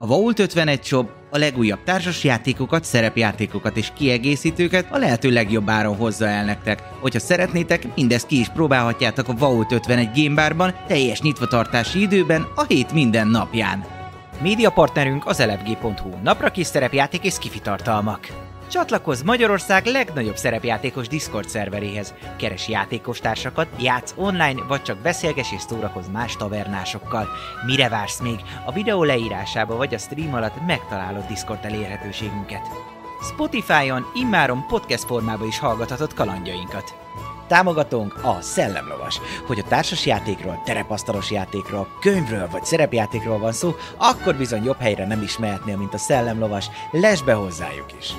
A Vault 51 Shop a legújabb társasjátékokat, szerepjátékokat és kiegészítőket a lehető legjobb áron hozza el nektek. Hogyha szeretnétek, mindezt ki is próbálhatjátok a Vault 51 Gamebarban teljes nyitvatartási időben a hét minden napján. Média partnerünk az elefg.hu, napra kis szerepjáték és skifi tartalmak. Csatlakozz Magyarország legnagyobb szerepjátékos Discord szerveréhez. Keres játékostársakat, játsz online, vagy csak beszélges és szórakozz más tavernásokkal. Mire vársz még? A videó leírásába vagy a stream alatt megtalálod Discord elérhetőségünket. Spotify-on immáron podcast formában is hallgathatod kalandjainkat. Támogatónk a Szellemlovas. Hogy a társas játékról, terepasztalos játékról, könyvről vagy szerepjátékról van szó, akkor bizony jobb helyre nem is mehetnél, mint a Szellemlovas. Lesz be hozzájuk is!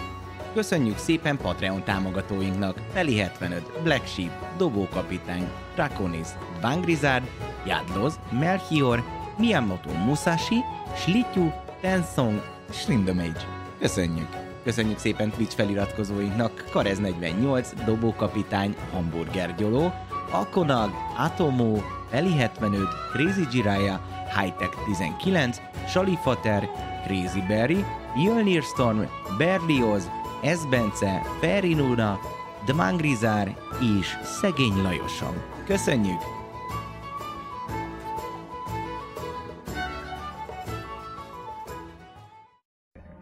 Köszönjük szépen Patreon támogatóinknak Feli 75, Black Sheep, Dobókapitány, Draconis, Vangrizard, Jadloz, Melchior, Miyamoto Musashi, Slityu, Tensong, Slindomage. Köszönjük! Köszönjük szépen Twitch feliratkozóinknak Karez 48, Dobókapitány, Hamburger Gyoló, Akonag, Atomo, Feli 75, Crazy Jiraya, Hightech 19, Shalifater, Crazy Berry, Jölnir Storm, Berlioz, Esbence, Ferinuna, Dmangrizár és Szegény Lajosom. Köszönjük!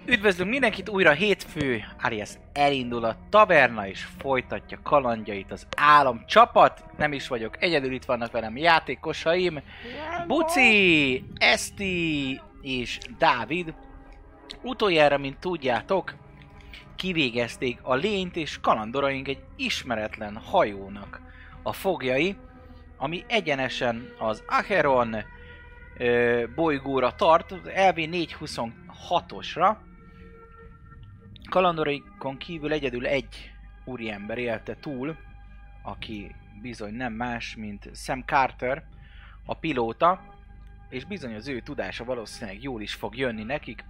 Üdvözlünk mindenkit újra hétfő, alias elindul a taverna és folytatja kalandjait az álom csapat. Nem is vagyok egyedül, itt vannak velem játékosaim. Buci, Esti és Dávid. Utoljára, mint tudjátok, kivégezték a lényt, és kalandoraink egy ismeretlen hajónak a fogjai, ami egyenesen az Acheron ö, bolygóra tart, az LV 426-osra. Kalandoraikon kívül egyedül egy úriember élte túl, aki bizony nem más, mint Sam Carter, a pilóta, és bizony az ő tudása valószínűleg jól is fog jönni nekik,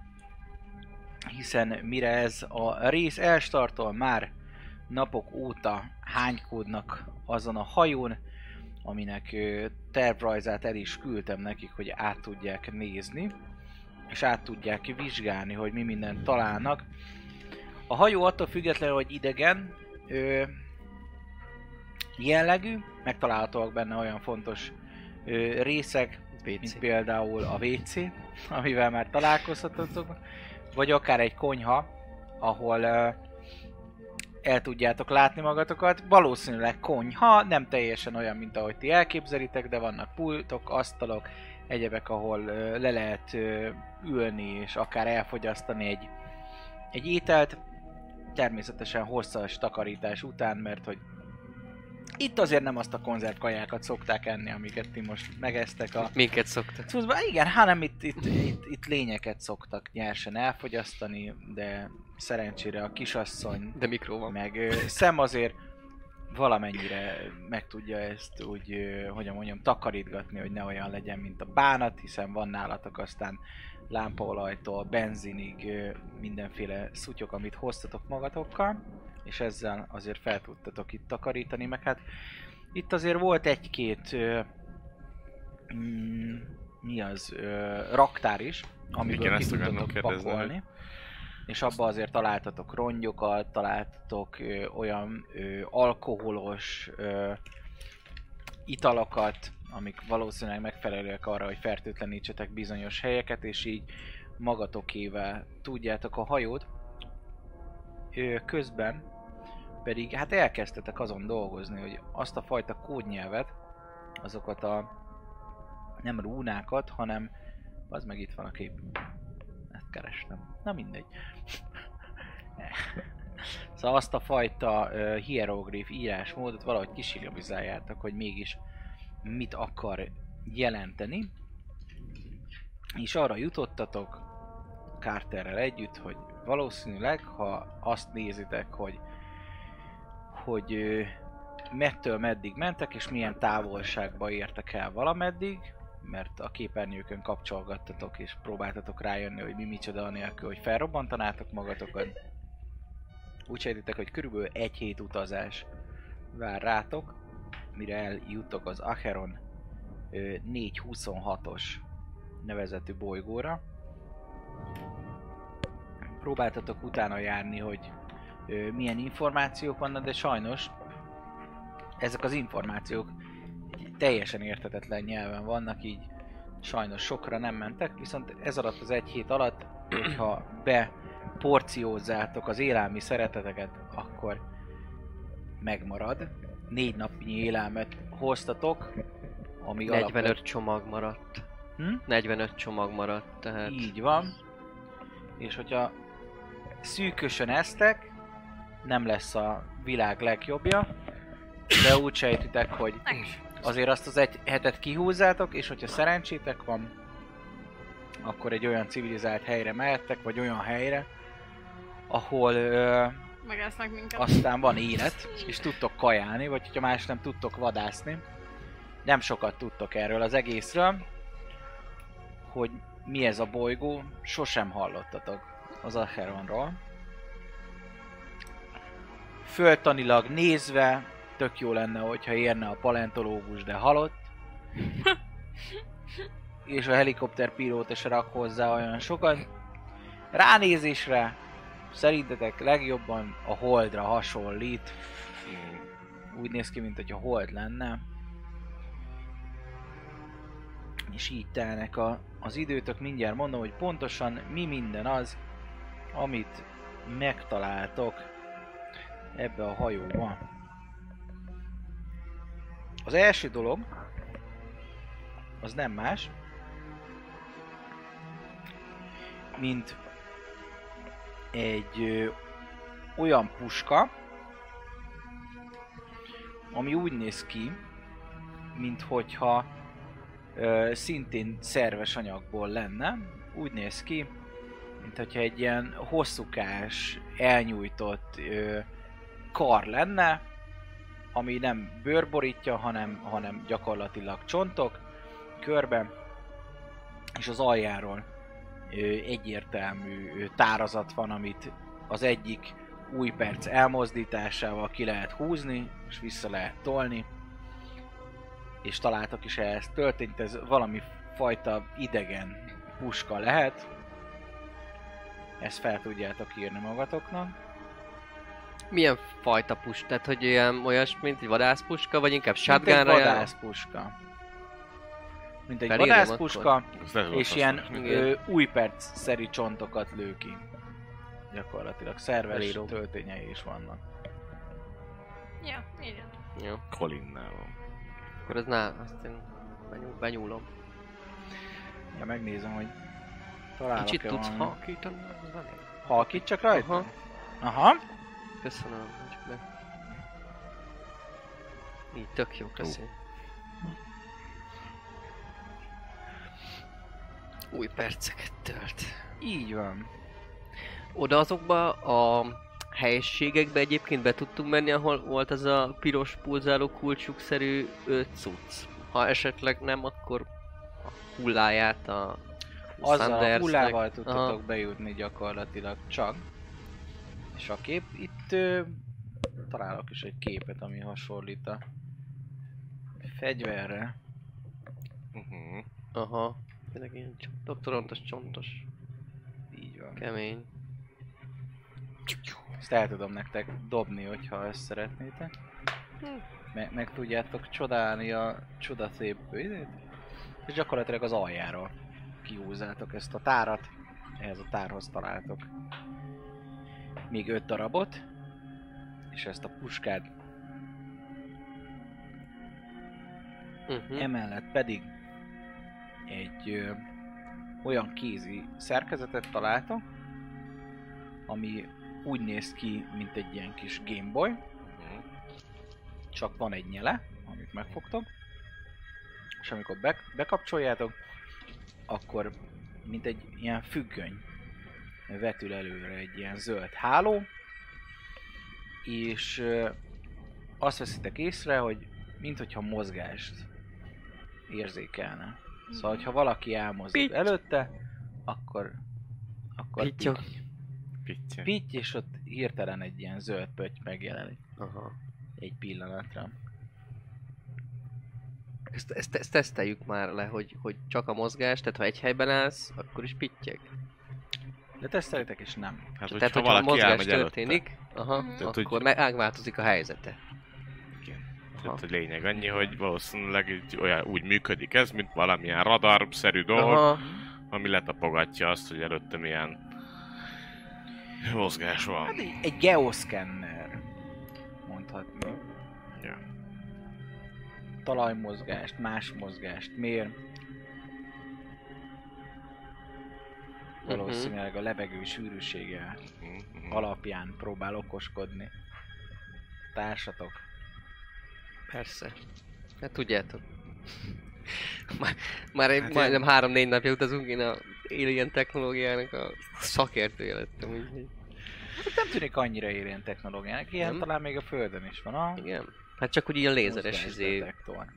hiszen mire ez a rész elstartol, már napok óta hánykódnak azon a hajón, aminek tervrajzát el is küldtem nekik, hogy át tudják nézni, és át tudják vizsgálni, hogy mi mindent találnak. A hajó attól függetlenül, hogy idegen ö, jellegű, megtalálhatóak benne olyan fontos ö, részek, WC. mint például a WC, amivel már találkozhatotok, vagy akár egy konyha, ahol el tudjátok látni magatokat. Valószínűleg konyha, nem teljesen olyan, mint ahogy ti elképzelitek, de vannak pultok, asztalok, egyebek, ahol le lehet ülni és akár elfogyasztani egy, egy ételt. Természetesen hosszas takarítás után, mert hogy itt azért nem azt a konzervkajákat szokták enni, amiket ti most megeztek a Minket szoktak. Cuccba, igen, hanem itt, itt, itt, itt lényeket szoktak nyersen elfogyasztani, de szerencsére a kisasszony, De mikró van. meg ö, szem azért valamennyire meg tudja ezt úgy, ö, hogyan mondjam, takarítgatni, hogy ne olyan legyen, mint a bánat, hiszen van nálatok aztán lámpaolajtól, benzinig ö, mindenféle szutyok, amit hoztatok magatokkal, és ezzel azért fel tudtatok itt takarítani, meg hát itt azért volt egy-két mm, mi az, ö, raktár is, amiből ki tudtatok pakolni. És abba azért találtatok rongyokat, találtatok ö, olyan ö, alkoholos ö, italokat, amik valószínűleg megfelelőek arra, hogy fertőtlenítsetek bizonyos helyeket, és így magatokével tudjátok a hajót. Ö, közben pedig hát elkezdtetek azon dolgozni, hogy azt a fajta kódnyelvet, azokat a nem rúnákat, hanem az meg itt van a kép. Ezt kerestem. Na mindegy. szóval azt a fajta uh, hieroglif írásmódot valahogy kisilabizáljátok, hogy mégis mit akar jelenteni. És arra jutottatok Carterrel együtt, hogy valószínűleg, ha azt nézitek, hogy hogy mettől meddig mentek, és milyen távolságba értek el valameddig, mert a képernyőkön kapcsolgattatok, és próbáltatok rájönni, hogy mi micsoda anélkül, hogy felrobbantanátok magatokat. Úgy sejtitek, hogy körülbelül egy hét utazás vár rátok, mire eljuttok az Acheron ö, 426-os nevezetű bolygóra, próbáltatok utána járni, hogy milyen információk vannak, de sajnos ezek az információk teljesen értetetlen nyelven vannak, így sajnos sokra nem mentek, viszont ez alatt az egy hét alatt, hogyha beporciózzátok az élelmi szereteteket, akkor megmarad. Négy napnyi élelmet hoztatok, ami 45 csomag maradt. Hm? 45 csomag maradt, tehát... Így van. És hogyha szűkösen esztek, nem lesz a világ legjobbja, de úgy sejtitek, hogy azért azt az egy hetet kihúzzátok, és hogyha szerencsétek van, akkor egy olyan civilizált helyre mehettek, vagy olyan helyre, ahol ö, Megesznek minket. aztán van élet, és tudtok kajálni, vagy hogyha más nem tudtok vadászni. Nem sokat tudtok erről az egészről, hogy mi ez a bolygó, sosem hallottatok az Acheronról. Föltanilag nézve, tök jó lenne, hogyha érne a paleontológus, de halott. És a helikopterpilóta se rak hozzá olyan sokat. Ránézésre szerintetek legjobban a Holdra hasonlít. Úgy néz ki, mint hogy a Hold lenne. És így telnek a, az időtök, mindjárt mondom, hogy pontosan mi minden az, amit megtaláltok ebbe a hajóba. Az első dolog, az nem más, mint egy ö, olyan puska, ami úgy néz ki, mint hogyha szintén szerves anyagból lenne. Úgy néz ki, mint hogyha egy ilyen hosszúkás, elnyújtott ö, kar lenne, ami nem bőr borítja, hanem, hanem gyakorlatilag csontok körben, és az aljáról egyértelmű tárazat van, amit az egyik új perc elmozdításával ki lehet húzni, és vissza lehet tolni. És találtak is ehhez történt, ez valami fajta idegen puska lehet. Ezt fel tudjátok írni magatoknak. Milyen fajta pusk? Tehát, hogy olyan olyas, mint egy vadászpuska, vagy inkább Mint egy shotgunra vadászpuska. Mint egy Felírom vadászpuska, és ilyen Igen. ö, új perc-szerű csontokat lő ki. Gyakorlatilag szerves Felírom. töltényei is vannak. Ja, írjad. Jó. Colinnál van. Akkor ez ná, azt én benyúl, benyúlom. Ja, megnézem, hogy találok Kicsit tudsz halkítani? Az elég. Halkít csak rajta? Aha. Aha. Köszönöm, hogy meg. Így tök jó, köszi. Új perceket tölt. Így van. Oda azokba a helységekbe egyébként be tudtunk menni, ahol volt az a piros pulzáló kulcsuk-szerű ö, cucc. Ha esetleg nem, akkor a hulláját a Azzal a hullával tudtatok Aha. bejutni gyakorlatilag csak. És a kép, itt ö, találok is egy képet, ami hasonlít a fegyverre. Uh-huh. Aha. Tényleg ilyen doktorontos, csontos, Így van. kemény. Ezt el tudom nektek dobni, hogyha ezt szeretnétek. Me- meg tudjátok csodálni a csodaszép izét. És gyakorlatilag az aljáról kihúzzátok ezt a tárat. Ehhez a tárhoz találtok még öt darabot. És ezt a puskát. Uh-huh. Emellett pedig egy ö, olyan kézi szerkezetet találtak, ami úgy néz ki, mint egy ilyen kis Gameboy, Uh-huh. csak van egy nyele, amit megfogtok, és amikor be, bekapcsoljátok, akkor mint egy ilyen függöny vetül előre egy ilyen zöld háló, és azt veszitek észre, hogy minthogyha mozgást érzékelne. Szóval, ha valaki elmozdul Pitty. előtte, akkor akkor pitty, Pitty. pitty, és ott hirtelen egy ilyen zöld pötty megjelenik Aha. egy pillanatra. Ezt, ezt, ezt teszteljük már le, hogy, hogy csak a mozgás, tehát ha egy helyben állsz, akkor is pittyeg. De tesztelitek és nem. Hát, Tehát, hogyha valaki mozgás elmegy előtte. történik, aha, Mhm. Tehát, akkor hogy- meg megváltozik a helyzete. Igen. Aha. Tehát a lényeg annyi, hogy valószínűleg így olyan, úgy működik ez, mint valamilyen radarszerű dolog, Aha, ami letapogatja azt, hogy előtte milyen mozgás van. Hát egy, egy geoszkenner, mondhatni. Ja. Talajmozgást, más mozgást mér. Valószínűleg a levegő sűrűsége Mhm. alapján próbál okoskodni. Társatok. persze. Hát tudjátok. Már, már Hát majdnem három-négy napja utazunk, én a alien technológiának a szakértője lettem, úgyhogy Hát nem tűnik annyira érén technológiának, ilyen Nem? talán még a Földön is van. A igen. Hát csak úgy ilyen lézeres izé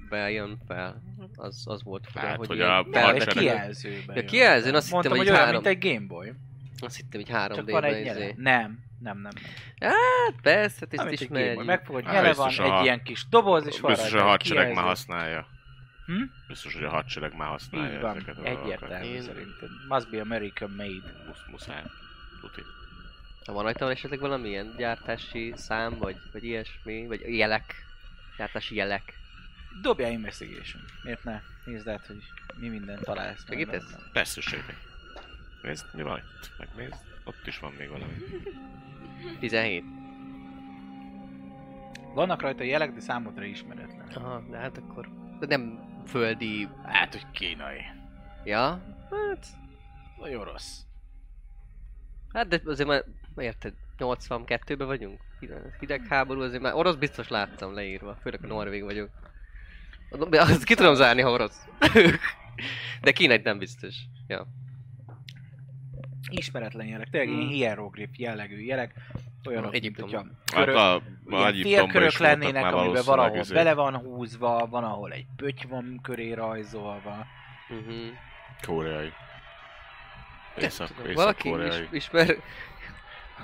bejön fel. Az, az volt fura, Hát, hogy, hogy ilyen a de hadsereg- kijelzőben. Ja, kijelzőn azt Mondtam, hittem, hogy hogy olyan, három- mint egy Gameboy. Azt hittem, hogy 3 Csak d van egy izé. Nem, nem, nem. nem. Hát persze, hát Nem, ezt Gameboy. ismerjük. Megfogod, nyele van, a- egy ilyen kis doboz, és van Biztos, a hadsereg már használja. Hm? Biztos, hogy a hadsereg már használja Így van, ezeket a egyértelmű Én- szerintem. Must be American made. Musz, muszáj. Tuti. Van rajta esetleg valamilyen gyártási szám, vagy, vagy ilyesmi, vagy jelek? Gyártási jelek. Dobjál investigation. Miért ne? Nézd át, hogy mi mindent találsz. meg Segítesz? Persze, Nézd, mi van itt? Megnézd. Ott is van még valami. 17. Vannak rajta jelek, de számodra ismeretlen. Aha, de hát akkor... De nem földi... Hát, hogy kínai. Ja? Hát... Nagyon rossz. Hát de azért már... Érted? 82-ben vagyunk? Hideg- Hidegháború, azért már orosz biztos láttam leírva, főleg a norvég vagyok. Azt ki tudom zárni, ha orosz. De kínai nem biztos. Ja. Ismeretlen jelek, tényleg ilyen Hmm. hieroglif jellegű jelek. Olyanok, mint Egyiptom. hogyha Hát körök, a is voltak lennének, amiben valahol izé. bele van húzva, van ahol egy pötty van köré rajzolva. Uh-huh. Koreai. Észak, Valaki is, ismer...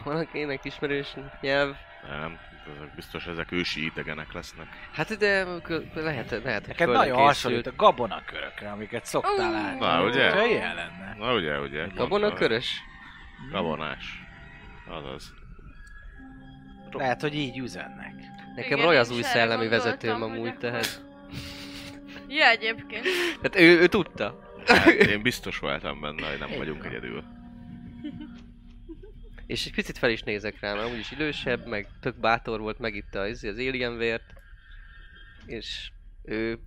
Valakinek ismerős nyelv. Nem, ezek biztos ezek ősi idegenek lesznek. Hát de lehet, lehet, hogy Neked nagyon hasonlít a gabonakörökre, amiket szoktál látni. Na, ugye? Hogyha ilyen lenne. Na ugye, ugye. Gabona körös? Gabonás. Azaz. Lehet, hogy így üzennek. Nekem Roy az is új szellemi vezetőm amúgy, tehát... Ja, egyébként. Tehát ő, ő tudta. Hát, én biztos voltam benne, hogy nem vagyunk van. egyedül. És egy picit fel is nézek rá, mert úgyis idősebb, meg tök bátor volt, megitta az, az alien vért. És ő...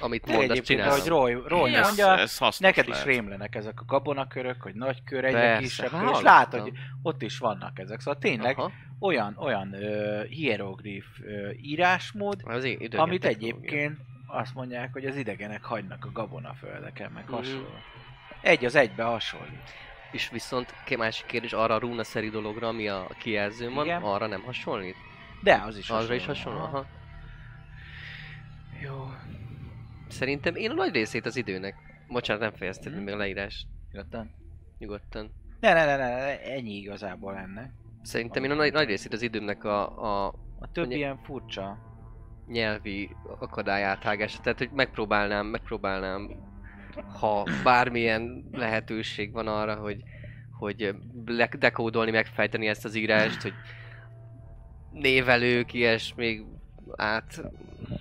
Amit Meg mond, azt egyébként, csinál. ahogy Roy, Roy Ja. mondja, ez neked is lehet. rémlenek ezek a gabonakörök, hogy nagy kör, egyre kisebb kör, és látod, hogy ott is vannak ezek. Szóval tényleg Aha, olyan, olyan hieroglif ö, írásmód, az amit technológia. egyébként azt mondják, hogy az idegenek hagynak a gabonaföldeken, meg Mhm. hasonló. Egy az egybe hasonlít. És viszont másik kérdés, arra a rúna-szerű dologra, ami a kijelzőn van, Igen. arra nem hasonlít? De az is Arra is hasonló? Aha. Jó. Szerintem én a nagy részét az időnek. Bocsánat, nem fejezted Mhm. még a leírás. Nyugodtan. Nyugodtan. Ne, ne, ne, ne, ennyi igazából lenne. Szerintem én a nagy, nagy részét az időmnek a, a A több Ugye- ilyen furcsa. nyelvi akadály áthágása. Tehát, hogy megpróbálnám, megpróbálnám, ha bármilyen lehetőség van arra, hogy, hogy dekódolni, megfejteni ezt az írást, hogy névelők, ilyesmi át,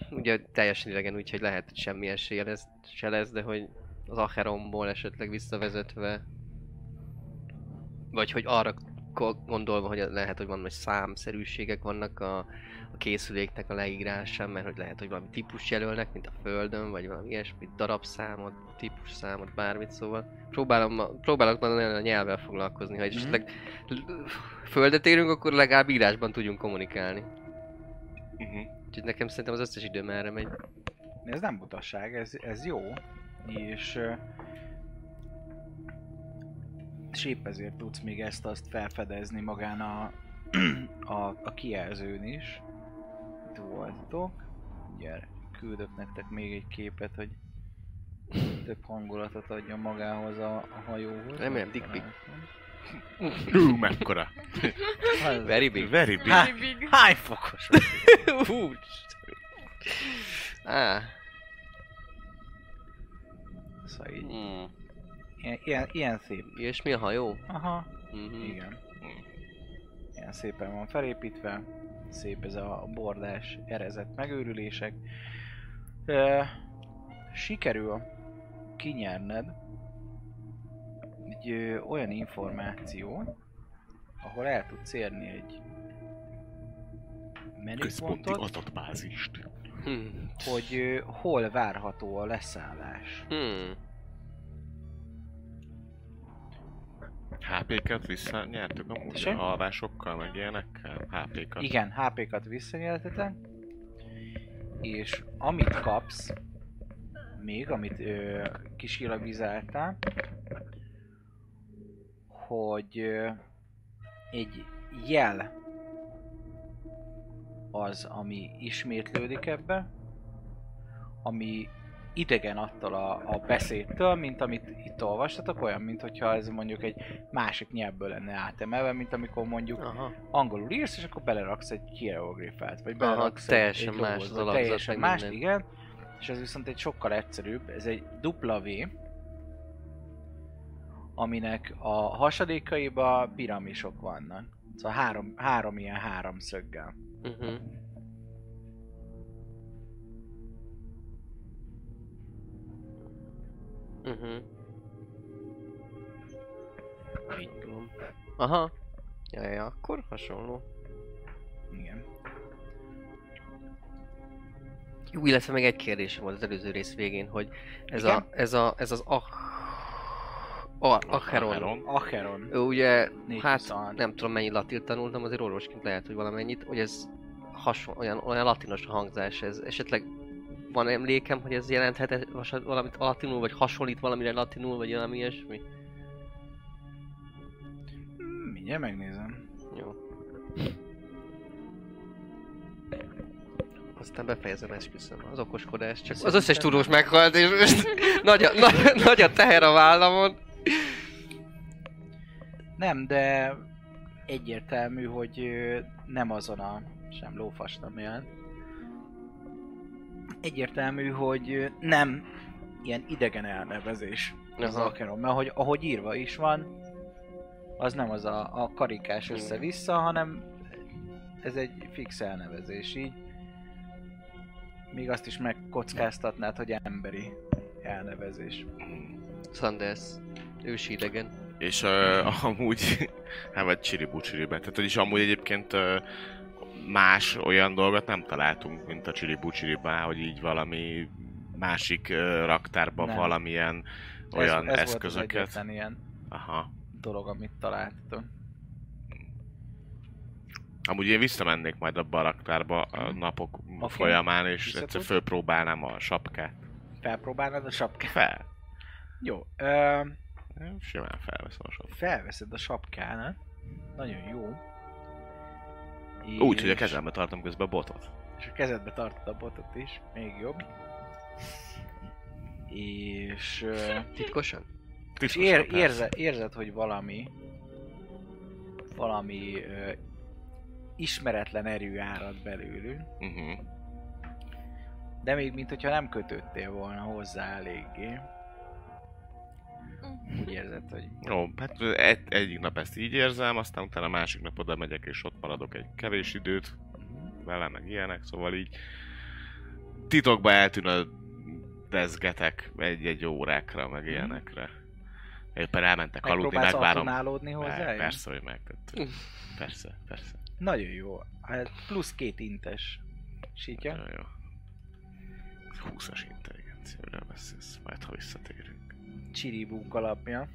ugye teljesen idegen, úgyhogy lehet, hogy semmi esélye lesz, se lesz, de hogy az Acheromból esetleg visszavezetve, vagy hogy arra gondolva, hogy lehet, hogy van hogy számszerűségek vannak a, a készüléknek a leírásán, mert hogy lehet, hogy valami típus jelölnek, mint a Földön, vagy valami ilyesmi, darabszámot, típusszámot, bármit, szóval próbálom, próbálok nagyon a nyelvvel foglalkozni, ha Mhm. esetleg földet érünk, akkor legalább írásban tudjunk kommunikálni. Uh-huh. Úgyhogy nekem szerintem az összes időm erre megy. Ez nem butaság, ez, ez jó. És... És épp ezért tudsz még ezt azt felfedezni magán a, a, a kijelzőn is. Itt voltatok. Ugye küldök nektek még egy képet, hogy több hangulatot adjon magához a, a hajóhoz. Remélem, dick. Hú, mekkora. Very big. Very big. Very big. Hány fokos? Hú, Á, Szóval így, hmm. Ilyen, ilyen, ilyen szép. És mi a hajó? Aha, Mhm. igen. Ilyen szépen van felépítve. Szép ez a bordás, erezett megőrülések. Ö, sikerül kinyerned egy ö, olyan információ, ahol el tudsz érni egy Központi adatbázist. Hm. hogy ö, hol várható a leszállás. Hm. HP-ket visszanyertük amúgy Tessék? a halvásokkal, meg ilyenekkel? HP-kat. Igen, HP-kat visszanyeltetek, és amit kapsz, még, amit ö, kisilabizáltál, hogy ö, egy jel az, ami ismétlődik ebbe, ami idegen attól a, a beszédtől, mint amit itt olvastatok, olyan, mint hogyha ez mondjuk egy másik nyelvből lenne átemelve, mint amikor mondjuk Aha. angolul írsz, és akkor beleraksz egy hieroglifát, vagy Aha, beleraksz teljesen egy, más vagy alakzat, teljesen más, minden. igen. És ez viszont egy sokkal egyszerűbb, ez egy W, aminek a hasadékaiba piramisok vannak. Szóval három, három ilyen háromszöggel. Uh-huh. Uh-huh. Így van. Aha. Ja, ja, akkor hasonló. Igen. Jó, illetve meg egy kérdésem volt az előző rész végén, hogy ez, Igen? a, ez, a, ez az Ach... A, Acheron. Acheron. Ő ugye, 426. hát nem tudom mennyi latin tanultam, azért orvosként lehet, hogy valamennyit, hogy ez hason, olyan, olyan latinos a hangzás, ez esetleg van emlékem, hogy ez jelenthet valamit latinul, vagy hasonlít valamire latinul, vagy valami ilyesmi? Hmm, Mindjárt megnézem. Jó. Aztán befejezem, esküszöm. Az okoskodás csak... Az összes tudós meghalt, és most nagy, a, nagy, nagy a teher a vállamon. Nem, de egyértelmű, hogy nem azon a sem nem jelent. Egyértelmű, hogy nem ilyen idegen elnevezés az Aha. Acheron, mert ahogy, ahogy írva is van, az nem az a, a karikás össze-vissza, hanem ez egy fix elnevezés így. Még azt is megkockáztatnád, hogy emberi elnevezés. Sanders. Ősi idegen. És uh, amúgy, hát vagy csiribucsiribe. Tehát, hogy is amúgy egyébként uh, más olyan dolgot nem találtunk, mint a csiribucsiriben, hogy így valami másik uh, raktárban Nem. valamilyen olyan ez, ez eszközöket. Volt az ilyen Aha. dolog, amit találtatok. Amúgy én visszamennék majd abba a raktárba a napok Oké. folyamán, és Visszatudsz? egyszer fölpróbálnám a sapkát. Felpróbálnád a sapkát? Fel. Jó. Ö, Simán felveszem a sapkát. felveszed a sapkánat. Nagyon jó. Úgy, hogy a És- kezembe tartom közben a botot. És a kezedbe tartod a botot is. Még jobb. És, ö, Titkosan? és ér, érze, érzed, hogy valami valami ö, ismeretlen erő árad belőlük, Uh-huh. de még mint hogyha nem kötöttél volna hozzá eléggé. Úgy érzed, hogy Jó, hát egy, egyik nap ezt így érzem, aztán utána a másik nap oda megyek, és ott maradok egy kevés időt vele, meg ilyenek, szóval így titokba eltűnödezgetek egy-egy órákra, meg ilyenekre. Éppen elmentek aludni, megpróbálsz megvárom. autonálódni hozzá. Persze, hogy meg. Tehát, persze, persze. Nagyon jó. Hát plusz két intes sítja. Nagyon jó. 20-as intelligenciáról beszélsz, majd ha visszatérünk. Csiribúk alapja.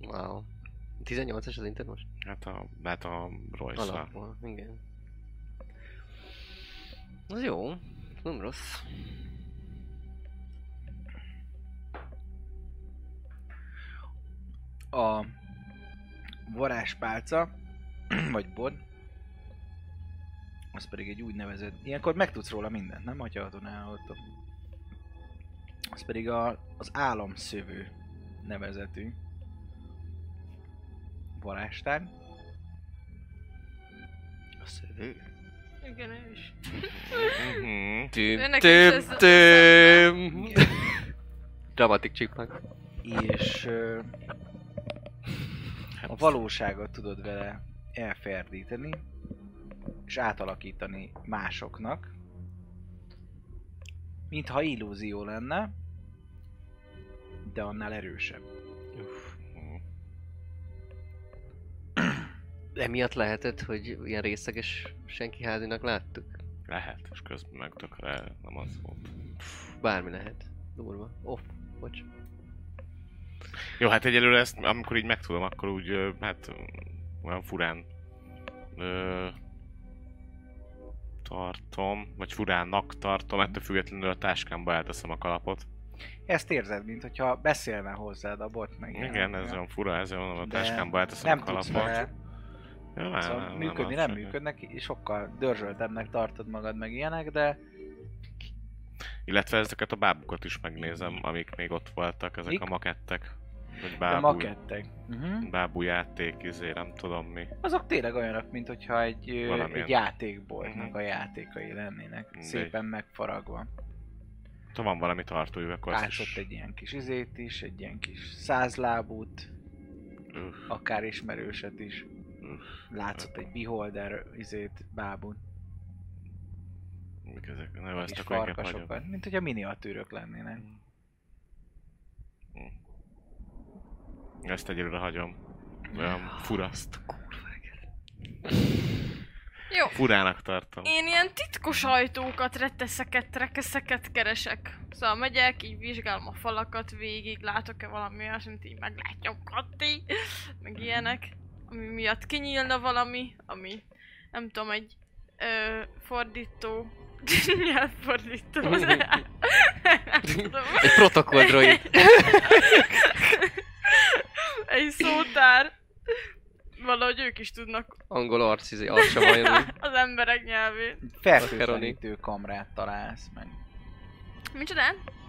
Wow. 18-es az internet most? Hát a, hát a royce Alapból, igen. Az jó. Nem rossz. A varázspálca, vagy bod, az pedig egy úgynevezett, ilyenkor megtudsz róla mindent, nem? Hogyha autonálhatod. Az pedig a, az álomszövő nevezetű varázstár. A szövő. Igen, ő is. Mhm. Tüm, tüm, tüm. Dramatic chipmunk. és ö, a valóságot tudod vele elferdíteni, és átalakítani másoknak, mintha illúzió lenne, de annál erősebb. Emiatt lehetett, hogy ilyen részeges senki házinak láttuk? Lehet, és közben meg tökre nem az volt. Bármi lehet. Durva. Off. Bocs. Jó, hát egyelőre ezt, amikor így megtudom, akkor úgy, hát olyan furán ö, tartom, vagy furánnak tartom, ettől függetlenül a táskámba elteszem a kalapot. Ezt érzed, mint hogyha beszélne hozzád a bot meg Igen, ilyenek. ez olyan fura, ezért mondom, a De táskámba elteszem nem a kalapot. vele Ja, nem, szóval nem, működni nem se. működnek, és sokkal dörzsöltebbnek tartod magad meg ilyenek, de Illetve ezeket a bábukat is megnézem, amik még ott voltak, ezek Mik? a makettek. Vagy a bábú, makettek. Uh-huh. bábú játék, izé, nem tudom mi. Azok tényleg olyanok, mint hogyha egy, Valamilyen. egy játékboltnak Mhm. a játékai lennének. Mindegy. Szépen megfaragva. Ha van valami tartójuk, akkor Látott is... egy ilyen kis izét is, egy ilyen kis százlábút, Üff, akár ismerőset is. üff, Látszott egy beholder izét, bábút, mik ezek? Kis ezt akkor farkasokat, mint hogyha miniatűrök lennének. Ezt egyelőre hagyom. Olyan fura. Jó. Furának tartom. Én ilyen titkos ajtókat, retteszeket, rekeszeket keresek. Szóval megyek, így vizsgálom a falakat végig, látok-e valami olyasmit, így meglátnyogatni, meg ilyenek, ami miatt kinyílna valami, ami nem tudom, egy ö, fordító, nyelvfordító. Egy protokoll droid. egy szótár. Valahogy ők is tudnak Angol arc, izé, arca az emberek nyelvét. Fertőtlenítő kamrát találsz meg. Micsoda?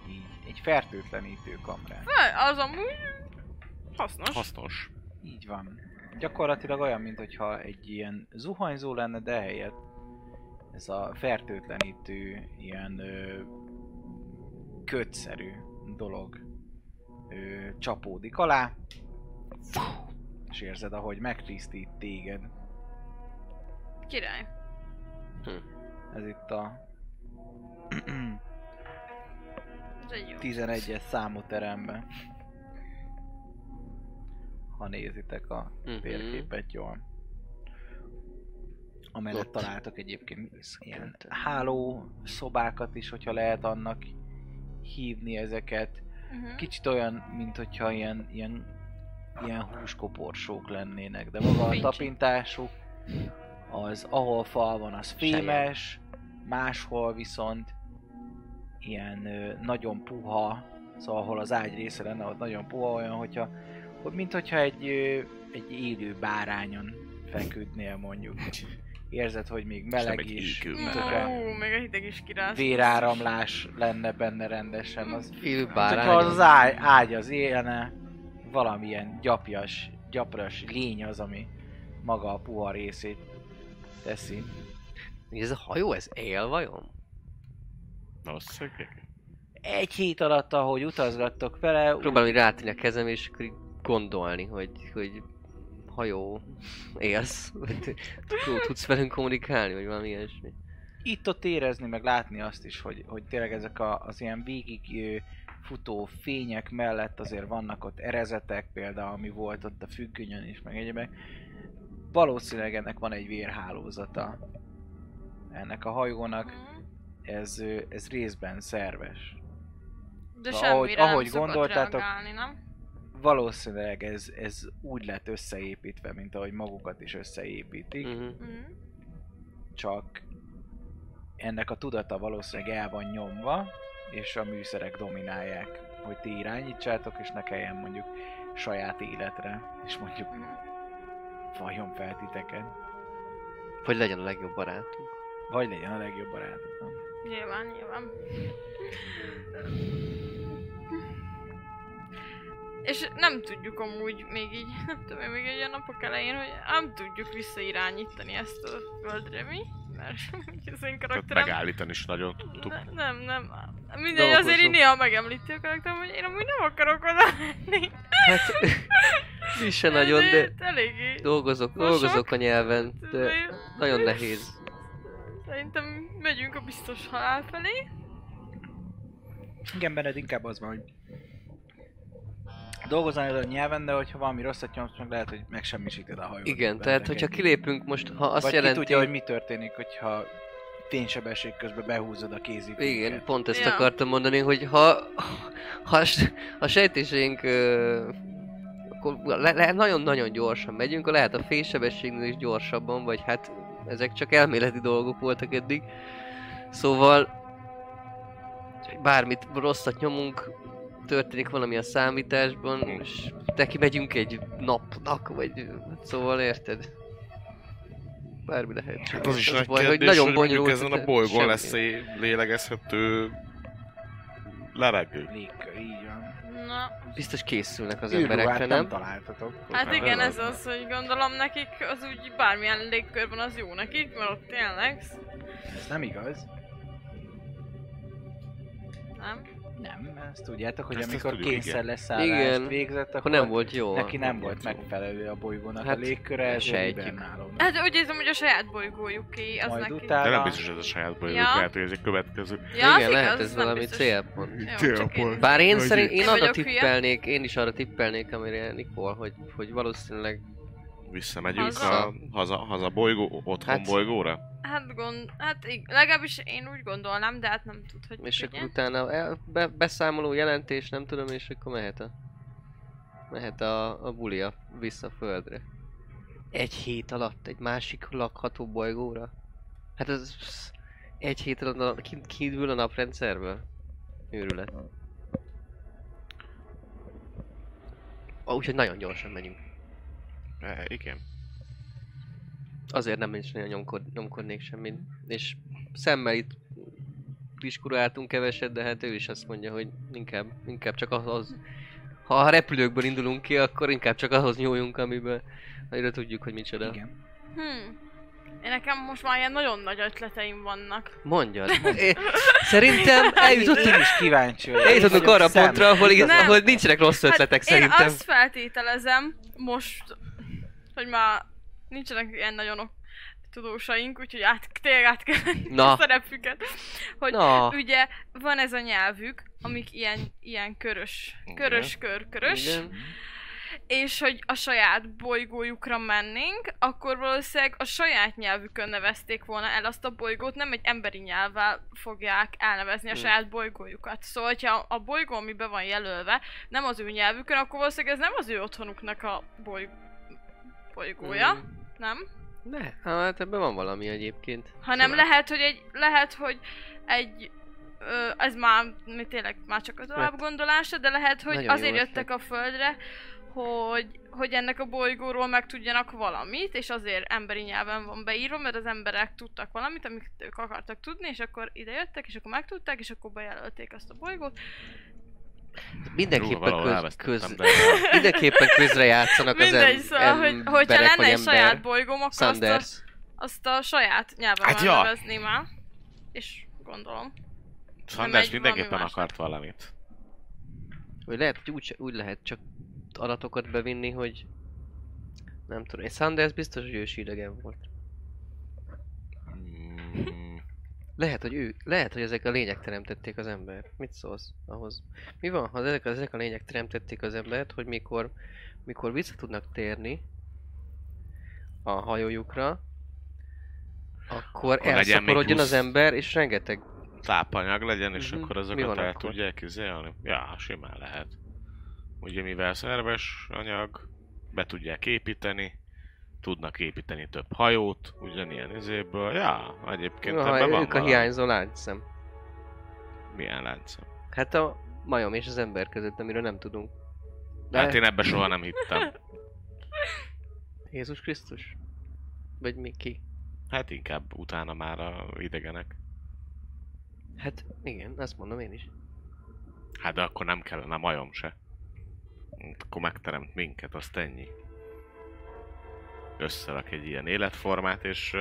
Így, egy fertőtlenítő kamrát. Ha, Az amúgy hasznos. Hasznos. Így van. Gyakorlatilag olyan, mintha egy ilyen zuhanyzó lenne, de helyett ez a fertőtlenítő ilyen ö, kötszerű dolog ö, csapódik alá, és érzed, ahogy megtisztít téged. Király. Ez itt a Ez egy jó. 11-es számú teremben. Ha nézitek a Mhm. térképet jól. Amellett Ott. találtak egyébként ilyen háló szobákat is, hogyha lehet annak hívni ezeket. Uh-huh. Kicsit olyan, mint hogyha ilyen, ilyen, ilyen húskoporsók lennének, de maga a tapintásuk az, ahol fal van, az fémes, máshol viszont ilyen ö, nagyon puha, szóval ahol az ágy része lenne, ott nagyon puha, olyan, hogyha, hogy mint hogyha egy, ö, egy élő bárányon feküdnél mondjuk. Érzed, hogy még meleg egy is, még a hideg is kirász. véráramlás lenne benne rendesen. Az, Élő bárány. az, az ágy, ágy az élne, valamilyen gyapjas, gyapras lény az, ami maga a puha részét teszi. Ez a hajó, ez él vajon? Valószínűleg. Egy hét alatt, ahogy utazgattok vele, Próbálom így rátenni a kezem, és gondolni, hogy, hogy hajó, élsz? Vagy tudsz velünk kommunikálni, vagy valami ilyesmi? itt-ott érezni, meg látni azt is, hogy, hogy tényleg ezek a, az ilyen végig ö, futó fények mellett azért vannak ott erezetek, például ami volt ott a függönyön is, meg egyébek. Valószínűleg ennek van egy vérhálózata. Ennek a hajónak Mhm. ez, ez részben szerves. De Szóval semmire ahogy- nem ahogy gondoltátok- reagálni, nem? Valószínűleg ez, ez úgy lett összeépítve, mint ahogy magukat is összeépítik. Uh-huh. Csak ennek a tudata valószínűleg el van nyomva, és a műszerek dominálják, hogy ti irányítsátok, és ne kelljen mondjuk saját életre, és mondjuk Mhm. vajon fel titeket, Hogy legyen a legjobb barátunk. vagy legyen a legjobb barátok. nem? Nyilván, nyilván. És nem tudjuk amúgy még így, nem tudom még egy olyan napok elején, hogy nem tudjuk visszairányítani ezt a földre, mi? mert az én Tehát karakterem... megállítani is nagyon tudtuk. Ne, nem, nem. Mindegy, azért így néha megemlíti a karakterem, hogy én amúgy nem akarok oda menni. Hát, mi se nagyon, de Eléggé. dolgozok, dolgozok a nyelven, de nagyon nehéz. Szerintem megyünk a biztos halál felé. Igen, benned inkább az van, hogy dolgozni a nyelven, de hogyha valami rosszat nyomsz, meg lehet, hogy megsemmisíted a hajót. Igen, tehát hogyha kilépünk most, ha azt Vagy jelenti... tudja, hogy mi történik, hogyha fénysebesség közben behúzod a kéziféket. Igen, pont ezt Ja. akartam mondani, hogy ha, ha, a s- a sejtéseink akkor nagyon-nagyon gyorsan megyünk, akkor lehet a fénysebességnél is gyorsabban, vagy hát ezek csak elméleti dolgok voltak eddig. Szóval bármit rosszat nyomunk, történik valami a számításban, és neki megyünk egy napnak, vagy szóval érted? Bármi lehet. Hát az is nagy baj, kérdés, hogy nagyon bonyolult. ezen a bolygón semmi. lesz egy lélegezhető levegő. Légkör, így van. Na, Biztos készülnek az Űrruhát emberekre, nem nem? találtatok. hát Hát igen, ez az, hogy gondolom nekik az úgy bármilyen légkörben az jó nekik, mert ott tényleg, Ez nem igaz. nem? Nem, ezt tudjátok, hogy Ezt- amikor tudjuk, kényszer leszállást Igen. végzett, akkor Akkor nem volt jó. neki nem nem volt jó. megfelelő a bolygónak Hát, a légköre, sejtjük. hibernálódnak. Hát úgy érzem, hogy a saját bolygójuké az Majd neki. utána- De nem biztos ez a saját bolygó, Ja. lehet, hogy ez egy következő. Ja, az Igen, lehet igaz, ez nem valami biztos. célpont. Én- Bár én szerint, én Én arra tippelnék, én is arra tippelnék, amire Nikol, hogy, hogy valószínűleg Visszamegyünk Haza? a haza, haza bolygó, otthon Hát- bolygóra? Hát gond, hát legalábbis én úgy gondolnám, de hát nem tudhatjuk, És ugye? akkor utána el, be, beszámoló jelentés, nem tudom, és akkor mehet a... Mehet a, a bulia vissza a földre. Egy hét alatt egy másik lakható bolygóra? Hát ez... Egy hét alatt a- kint kívül a naprendszerből? Őrület. Ah, úgyhogy nagyon gyorsan megyünk. E, igen. Azért nem is nagyon nyomkod, nyomkodnék semmit. És szemmel itt diskuráltunk keveset, de hát ő is azt mondja, hogy inkább, inkább csak ahhoz, ha a repülőkből indulunk ki, akkor inkább csak ahhoz nyúljunk, amiben amire tudjuk, hogy micsoda. Igen. Hmm. Én nekem most már ilyen nagyon nagy ötleteim vannak. Mondjad. É, szerintem eljutottunk, Én is kíváncsi vagyok. eljutottunk arra a szem. pontra, ahol, igaz, ahol nincsenek rossz ötletek hát én szerintem. azt feltételezem most, hogy már nincsenek ilyen nagyon ok- tudósaink, úgyhogy át, tényleg át kell Na. a szerepüket. Hogy Na, ugye van ez a nyelvük, amik ilyen, ilyen körös, körös, kör, körös, igen. és hogy a saját bolygójukra mennénk, akkor valószínűleg a saját nyelvükön nevezték volna el azt a bolygót, nem egy emberi nyelvvel fogják elnevezni a Hmm. saját bolygójukat. Szóval, hogyha a bolygó, ami be van jelölve, nem az ő nyelvükön, akkor valószínűleg ez nem az ő otthonuknak a boly... bolygója, Mm. Nem? Ne, hát ebben van valami egyébként. Hanem Simán. lehet, hogy egy, lehet, hogy egy ö, ez már mi tényleg már csak az Lehet. alapgondolása, de lehet, hogy Nagyon azért jöttek a földre, hogy, hogy ennek a bolygóról megtudjanak valamit, és azért emberi nyelven van beírva, mert az emberek tudtak valamit, amit ők akartak tudni, és akkor ide jöttek, és akkor megtudták, és akkor bejelölték azt a bolygót. Mindenképpen, valahol köz, köz, de... mindenképpen közre játszanak az Mindegy, em- szóval, hogy, hogyha lenne egy ember. saját bolygóm, akkor azt a, Sanders. azt a saját nyelven Hát ja. nevezném el. És gondolom. Sanders mindenképpen valami akart valamit. Vagy lehet, hogy úgy, úgy lehet csak adatokat bevinni, hogy nem tudom, és Sanders biztos, hogy ősi idegen volt. Mm, Lehet, hogy ő, lehet, hogy ezek a lények teremtették az embert. Mit szólsz ahhoz? Mi van, ha ezek, ezek a lények teremtették az embert, hogy mikor, mikor vissza tudnak térni a hajójukra, akkor, Akkor elszaporodjon az ember, és rengeteg tápanyag legyen, és Mhm. akkor azokat el akkor? tudják izélni? Ja, simán lehet. Ugye mivel szerves anyag, be tudják építeni, tudnak építeni több hajót, ugyanilyen izéből. Ja, egyébként ha ebben van ők a valami. hiányzó láncszem. Milyen láncem? Hát a majom és az ember között, amiről nem tudunk. De... Hát én ebbe soha nem hittem. Jézus Krisztus? Vagy mi ki? Hát inkább utána már a idegenek. Hát igen, azt mondom én is. Hát de akkor nem kellene majom se. Akkor megteremt minket, azt ennyi. Összerak egy ilyen életformát, és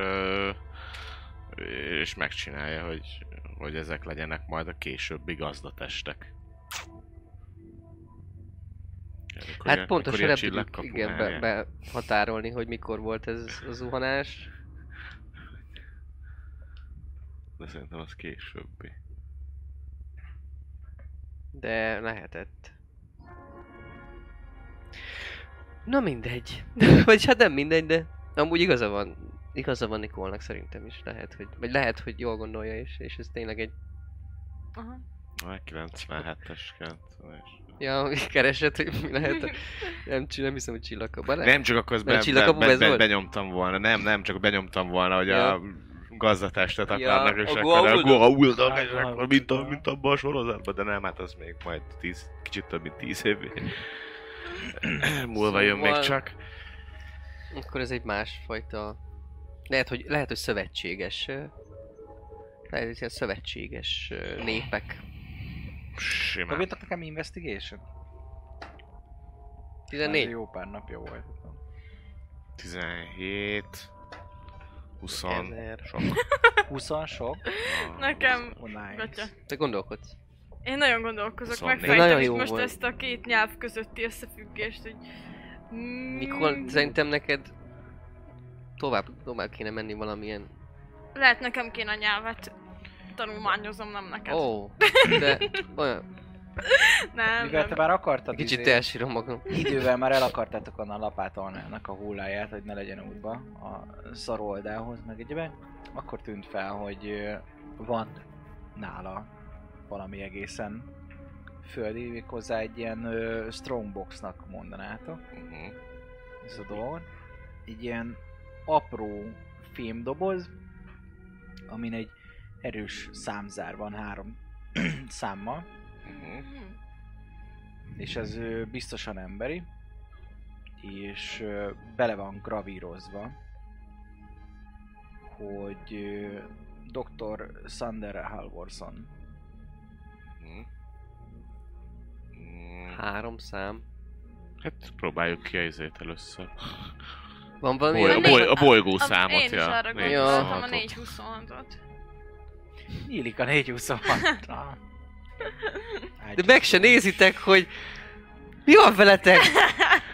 és megcsinálja, hogy, hogy ezek legyenek majd a későbbi gazdatestek. Amikor Hát pontosan csillagkapu igen, be, mágia. behatárolni, hogy mikor volt ez a zuhanás. De szerintem az későbbi. De lehetett. Na mindegy. Vagy hát nem mindegy, de amúgy igaza van. Igaza van Nikolnak szerintem is. Lehet, hogy, vagy lehet, hogy jól gondolja is, és ez tényleg egy... Aha. A 97-es 90-es. Ja, keresett, hogy mi lehet. a- Nem, nem hiszem, hogy csillagkapban. Nem csak akkor be, be, be, be, volt? benyomtam volna, nem, nem, csak benyomtam volna, hogy Ja. a gazdatestet Ja, akarnak, és a akkor a Goa'uld. Goa'uld, mint, a, mint abban a sorozatban, de nem, hát az még majd tíz, kicsit több mint tíz év múlva jön még Szóval- csak. Akkor ez egy másfajta... Lehet, hogy, lehet, hogy szövetséges... Lehet, hogy ilyen szövetséges népek. Simán. Dobjatok nekem investigation? Ez 14. jó pár napja volt. 17, 20, Ezer. sok. 20 sok. Nekem... Oh, nice. Gatya. Te gondolkodsz? Én nagyon gondolkozok, Szóval megfejtem nagyon most volt. ezt a két nyelv közötti összefüggést, hogy... Mm, Mikor szerintem neked tovább, tovább kéne menni valamilyen... Lehet nekem kéne a nyelvet tanulmányozom, nem neked. Ó, oh, de olyan... nem, Mivel te nem. már akartad Kicsit izé- elsírom magam. Idővel már el akartátok onnan lapátolni ennek a hulláját, hogy ne legyen útba a szaroldalhoz, meg egyébként, akkor tűnt fel, hogy van nála valami egészen földi, méghozzá egy ilyen ö, strongboxnak mondanátok Mhm. ez a dolog. Egy ilyen apró fémdoboz, amin egy erős számzár van három számmal. Hmm. és ez ö, biztosan emberi, és ö, bele van gravírozva, hogy ö, Dr. Sander Halvorson. Mhm. Mm, Három szám. Hát próbáljuk ki a izét először. Van valami Boly, a, boly, a bolygó Am- számot, Én is ja. arra Négy Ja. gondoltam, a huszonhatot. 426-ot. Nyílik a 426 De meg se nézitek, hogy... Mi van veletek?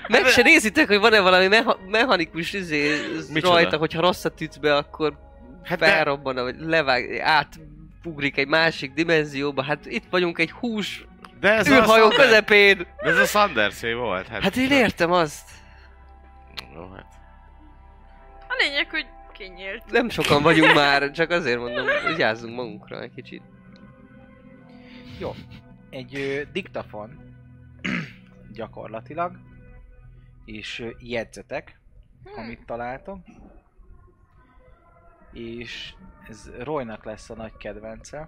Meg se nézitek, hogy van-e valami meha- mechanikus izé rajta, hogyha rosszat ütsz be, akkor Hát de, felrobban, vagy levág, átugrik egy másik dimenzióba. Hát itt vagyunk egy hús de ez a űrhajó Sander- közepén. de ez a Sanderszé volt. Hát, Hát én értem azt. Jó, hát. A lényeg, hogy kinyílt. Nem sokan vagyunk már, csak azért mondom, vigyázzunk magunkra egy kicsit. Jó. Egy ö, diktafon gyakorlatilag, és ö, jegyzetek, amit találtam. És ez Roynak lesz a nagy kedvence.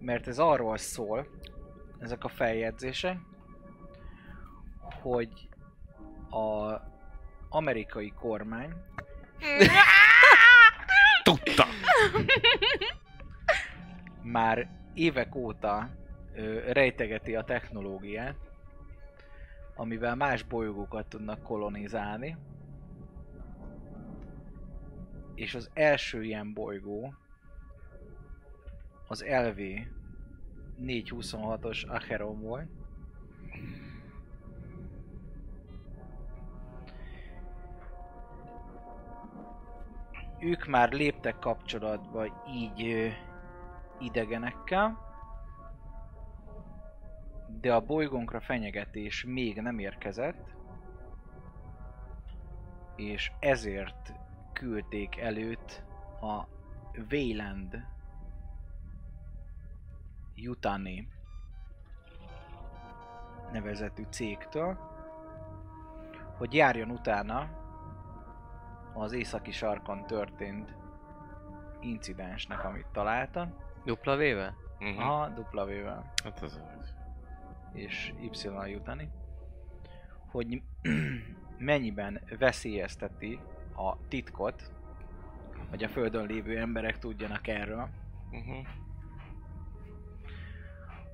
Mert ez arról szól, ezek a feljegyzések, hogy a amerikai kormány Tudta! már évek óta ö, rejtegeti a technológiát, amivel más bolygókat tudnak kolonizálni. És az első ilyen bolygó az LV 426-os Acheron volt. Ők már léptek kapcsolatba így idegenekkel, de a bolygónkra fenyegetés még nem érkezett, és ezért küldték előtt a Wayland Yutani nevezetű cégtől, hogy járjon utána az északi sarkon történt incidensnek, amit találtak. Dupla véve? Mhm. Aha, W-vel Hát az az. és Y jutani, hogy mennyiben veszélyezteti a titkot, hogy a Földön lévő emberek tudjanak erről, Mhm.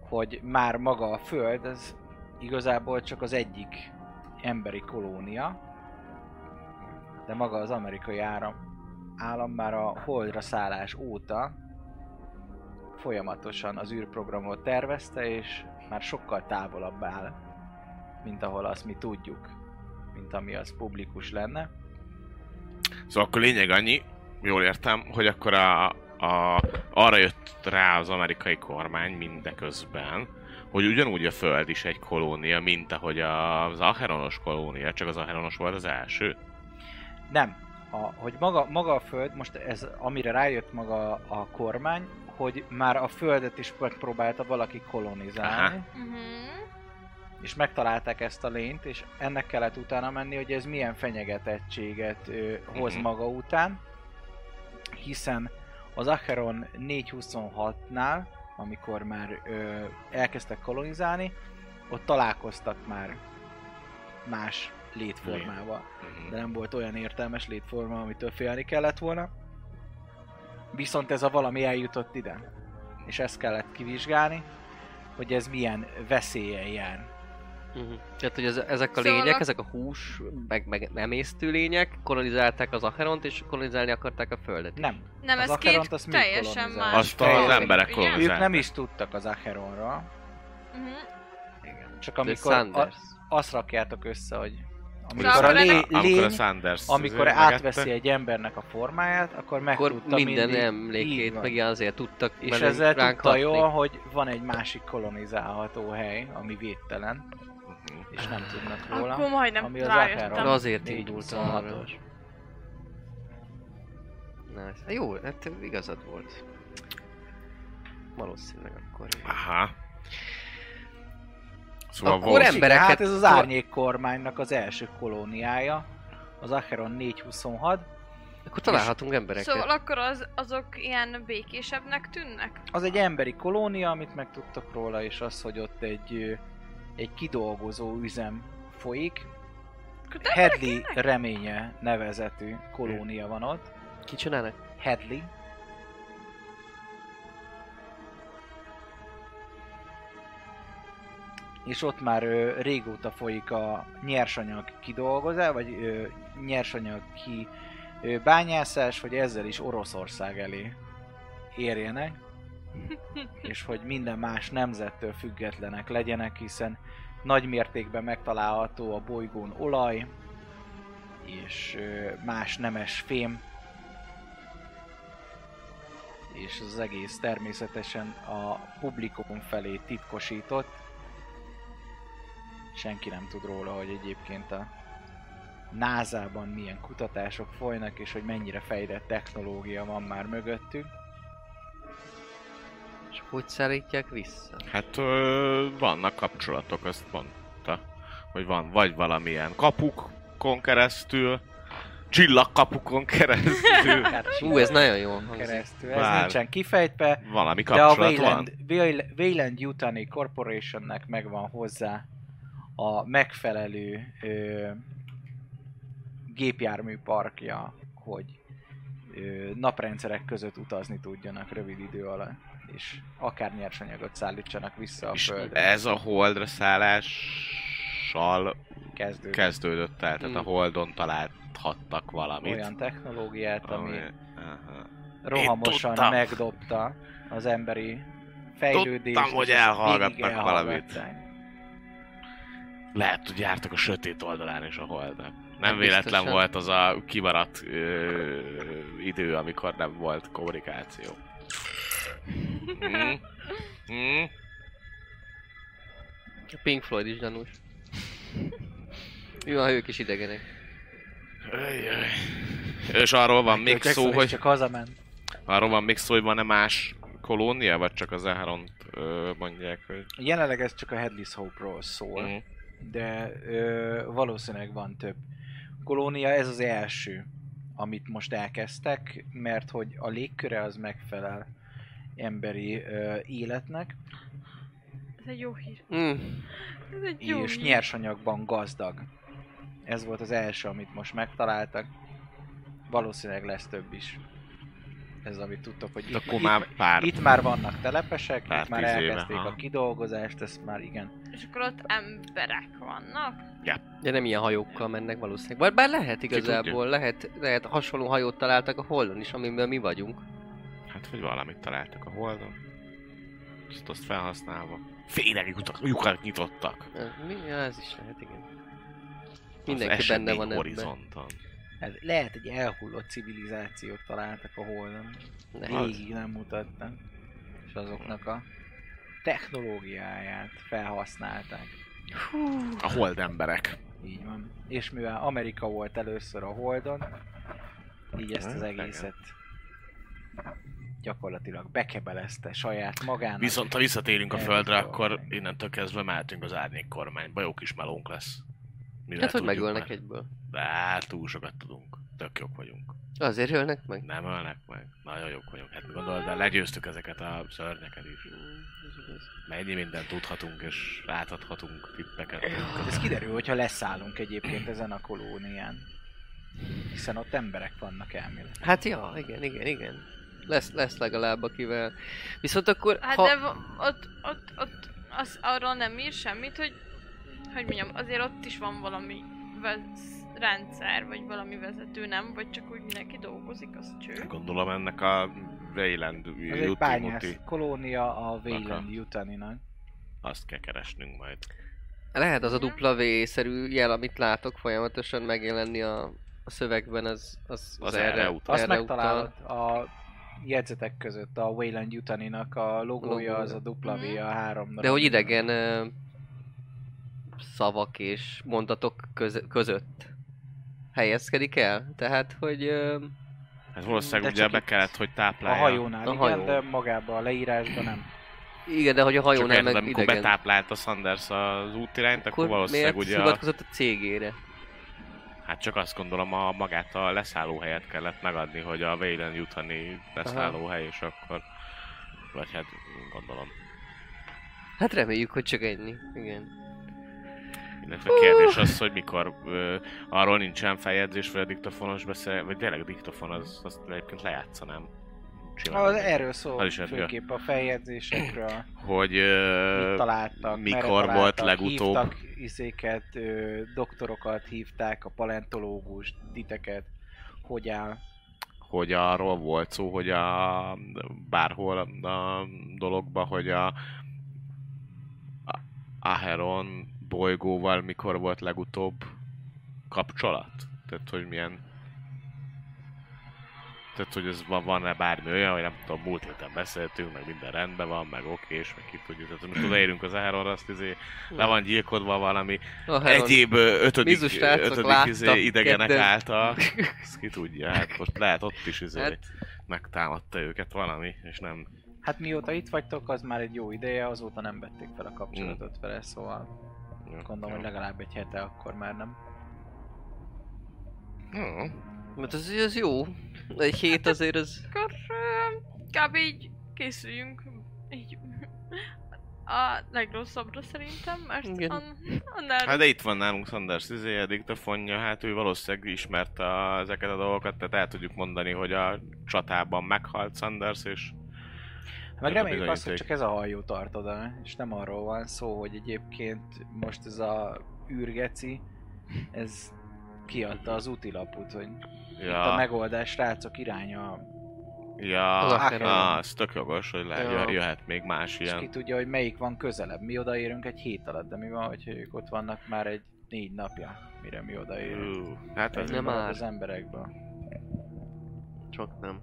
hogy már maga a Föld, ez igazából csak az egyik emberi kolónia, de maga az amerikai áram állam már a holdra szállás óta folyamatosan az űrprogramot tervezte, és már sokkal távolabb áll, mint ahol azt mi tudjuk, mint ami az publikus lenne. Szóval akkor lényeg annyi, jól értem, hogy akkor a, a, arra jött rá az amerikai kormány mindeközben, hogy ugyanúgy a Föld is egy kolónia, mint ahogy az Acheronos kolónia, csak az Acheronos volt az első. Nem, a, hogy maga, maga a Föld, most ez, amire rájött maga a kormány, hogy már a Földet is megpróbálta valaki kolonizálni, Aha. Mhm. És megtalálták ezt a lényt, és ennek kellett utána menni, hogy ez milyen fenyegetettséget ö, hoz Mhm. maga után, hiszen az Acheron 426-nál, amikor már ö, elkezdtek kolonizálni, ott találkoztak már más létformával Mhm. de nem volt olyan értelmes létforma, amitől félni kellett volna. Viszont ez a valami eljutott ide. És ezt kellett kivizsgálni, hogy ez milyen veszélyen jár. Uh-huh. Tehát, hogy ez, ezek a Szóval lények, a- ezek a hús, meg, meg emésztő lények kolonizálták az Acheront, és kolonizálni akarták a Földet. is. Nem. Nem, Az ez Acheront két azt teljesen más. Azt az emberek Igen. kolonizálták. Ők nem is tudtak az Acheronra, Mhm. csak De amikor a, azt rakjátok össze, hogy Amikor a lé, Amikor a lény, Sanders amikor átveszi megette. egy embernek a formáját, akkor Akkor megtudta minden mindig, emlékét, meg azért tudtak És ezzel tudta jól, hogy van egy másik kolonizálható hely, ami védtelen. És nem tudnak róla. Akkor majdnem ami az rájöttem. Azért indult arra. 426-os. Nice. Jó, hát igazad volt. Valószínűleg akkor. Aha. Szóval Akkor em- embereket- Hát ez az árnyék kormánynak az első kolóniája, az Acheron 426. Akkor találhatunk embereket. Szóval akkor az, azok ilyen békésebbnek tűnnek? Az egy emberi kolónia, amit megtudtak róla, és az, hogy ott egy, ö, egy kidolgozó üzem folyik. Headley reménye nevezetű kolónia van ott. Ki csinálnak? Headley. És ott már ö, régóta folyik a nyersanyag kidolgozás, vagy ö, nyersanyag ki ö, bányászás, hogy ezzel is Oroszország elé érjenek, és hogy minden más nemzettől függetlenek legyenek, hiszen nagy mértékben megtalálható a bolygón olaj, és más nemes fém, és az egész természetesen a publikum felé titkosított. Senki nem tud róla, hogy egyébként a NASA-ban milyen kutatások folynak, és hogy mennyire fejlett technológia van már mögöttük. Hogy szállítják vissza? Hát ö, vannak kapcsolatok, azt mondta. Hogy van vagy valamilyen kapukon keresztül, csillagkapukon keresztül, Hát Ú, ez nagyon jó hangzik. keresztül. Ez Bár- nincsen kifejtve, valami de a kapcsolat van. Wayland, Wayland, Wayland Yutani Corporationnek megvan hozzá a megfelelő ö, gépjármű parkja, hogy ö, naprendszerek között utazni tudjanak rövid idő alatt, és akár nyersanyagot szállítsanak vissza a És Földre. ez a holdra szállással Kezdődött kezdődött el, tehát a Mm. holdon találhattak valamit. olyan technológiát, ami Aha. rohamosan megdobta az emberi fejlődést. Tudtam, hogy elhallgatnak valamit. Lehet, hogy jártak a sötét oldalán is a holdnak. Nem Hát véletlen biztosan. volt az a kimaradt ö, idő, amikor nem volt kommunikáció. Mm. Mm. A Pink Floyd is gyanús. Mi van, ha ők is idegenek? És arról van még Jackson szó, hogy Csak hazament. arról van még szó, hogy van-e más kolónia, vagy csak az Aharont ö, mondják, hogy... Jelenleg ez csak a Headless Hope-ról szól, Mm. de ö, valószínűleg van több kolónia. Ez az első, amit most elkezdtek, mert hogy a légköre az megfelel emberi ö, életnek, Ez egy jó hír. Mm. Ez egy jó és hír. nyersanyagban gazdag. Ez volt az első, amit most megtaláltak. Valószínűleg lesz több is. Ez amit tudtok, hogy itt, akkor már itt, pár... itt már vannak telepesek, Pár itt már éve, elkezdték aha. a kidolgozást, ezt már igen, És akkor ott emberek vannak. De nem ilyen hajókkal mennek valószínűleg. Bár, bár lehet igazából, lehet, lehet hasonló hajót találtak a Holdon is, amiben mi vagyunk. Hát, hogy valamit találtak a Holdon. Azt, azt felhasználva. Fényleg lyukat, nyitottak. Mi? Ja, ez is lehet, igen. Az Mindenki benne esemény van ebben. horizonton. Hát lehet egy elhullott civilizációt találtak a Holdon. Végig nem mutattak. És azoknak a technológiáját felhasználták. A hold emberek. Így van. És mivel Amerika volt először a Holdon, így ezt az egészet gyakorlatilag bekebelezte saját magának. Viszont ha visszatérünk a Erre földre, akkor innentől kezdve mehetünk az árnyék kormányba. Jó kis melónk lesz. Mivel Hát, hogy megölnek már. egyből. De hát túl sokat tudunk. Tök jók vagyunk. Azért ölnek meg? Nem ölnek meg. Nagyon jók vagyunk. Hát mi gondolod, de legyőztük ezeket a szörnyeket is. Mennyi mindent tudhatunk és átadhatunk tippeket. Ez kiderül, hogyha leszállunk egyébként ezen a kolónián. Hiszen ott emberek vannak elmélet. Hát ja, igen, igen, igen. Lesz, lesz legalább akivel. Viszont akkor, Hát ha... de ott, ott, ott az arról nem ír semmit, hogy, hogy mondjam, azért ott is van valami vez- rendszer, vagy valami vezető, nem? Vagy csak úgy mindenki dolgozik, az cső. Gondolom ennek a Wayland Ez egy bányász kolónia a. Wayland Yutaninak. azt kell keresnünk majd. Lehet az a dupla V-szerű jel, amit látok folyamatosan megjelenni a, a szövegben, az, az, Az erre utal. Azt erre megtalálod a jegyzetek között a Wayland Yutaninak a logója, az a dupla V, a három De hogy idegen ö, szavak és mondatok köz, között helyezkedik el? Tehát, hogy ö, Hát valószínűleg ugye be kellett, hogy A táplálja. hajónál A igen, hajó. de magában a leírásban nem. igen, de hogy a hajó Csak meg amikor idegen. betáplálta Sanders az útirányt, akkor, Akkor valószínűleg miért ugye, a, hivatkozott a cégére? Hát csak azt gondolom, a magát a leszállóhelyet kellett megadni, hogy a Wayland jutani leszállóhely, és akkor, vagy hát gondolom. Hát reméljük, hogy csak ennyi. Igen. Illetve a kérdés az, hogy mikor ö, arról nincsen feljegyzés, vagy a diktofonos beszél, vagy tényleg a diktofon az, azt egyébként lejátszanám. Simán Az, erről szól is főképp a feljegyzésekről, Hogy ö, mit találtak, mikor volt legutóbb. Hívtak izéket, ö, doktorokat hívták, a paleontológust, titeket, hogy áll. hogy arról volt szó, hogy a bárhol a dologba, hogy a, a Aheron bolygóval mikor volt legutóbb kapcsolat? Tehát, hogy milyen tehát, hogy ez van, van-e bármi olyan, hogy nem tudom, múlt héten beszéltünk, meg minden rendben van, meg oké, és meg ki tudjuk. Tehát most odaérünk az Aheronra, azt izé, le van gyilkodva valami Heron- egyéb ötödik, ötödik izé, idegenek kedden. által. Ezt ki tudja, hát most lehet ott is izé Hát- megtámadta őket valami, és nem... Hát mióta itt vagytok, az már egy jó ideje, azóta nem vették fel a kapcsolatot vele, szóval gondolom, hogy legalább egy hete akkor már nem. Hm. Mert az, az jó. Egy hét azért az... Akkor kb. így készüljünk így a legrosszabbra szerintem, mert Igen. an, annál Hát de itt van nálunk Sanders izé, a diktafonja, hát ő valószínűleg ismerte a, ezeket a dolgokat, tehát el tudjuk mondani, hogy a csatában meghalt Sanders, és Meg reméljük azt, hogy csak ez a hajó tart oda, és nem arról van szó, hogy egyébként most ez a űrgeci, ez kiadta az útilaput, hogy itt a ja, megoldás, srácok iránya, ja, Az Acheron. az tök jogos, hogy le, Ja. jöhet még más és ki ilyen. tudja, hogy melyik van közelebb. Mi odaérünk egy hét alatt, de mi van, hogyha ők ott vannak már egy négy napja, mire mi odaérünk. Ú, Hát ez Nem Nem áll. az emberekből. Csak nem.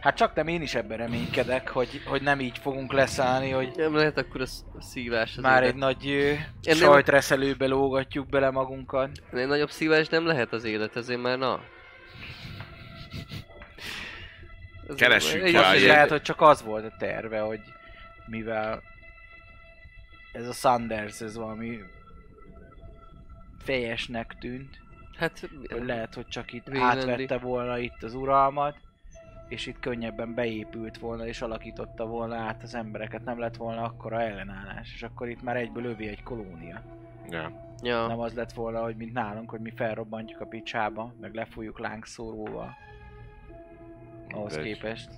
Hát csak nem én is ebben reménykedek, hogy, hogy nem így fogunk leszállni, hogy Nem lehet akkor a sz- a szívás az már egy nagy nem- sajtreszelőbe lógatjuk bele magunkat. Egy nagyobb szívás nem lehet az élet, ezért már na. Ez Keressük egy- egy- lehet, hogy csak az volt a terve, hogy mivel ez a Sanders, ez valami fejesnek tűnt, Hát hogy lehet, hogy csak itt Wayland-i. átvette volna itt az uralmat, és itt könnyebben beépült volna, és alakította volna át az embereket, nem lett volna akkora ellenállás, és akkor itt már egyből lövi egy kolónia. Ja. Ja. Nem az lett volna, hogy mint nálunk, hogy mi felrobbantjuk a picsába, meg lefújjuk lángszóróval. Ahhoz Egy- képest.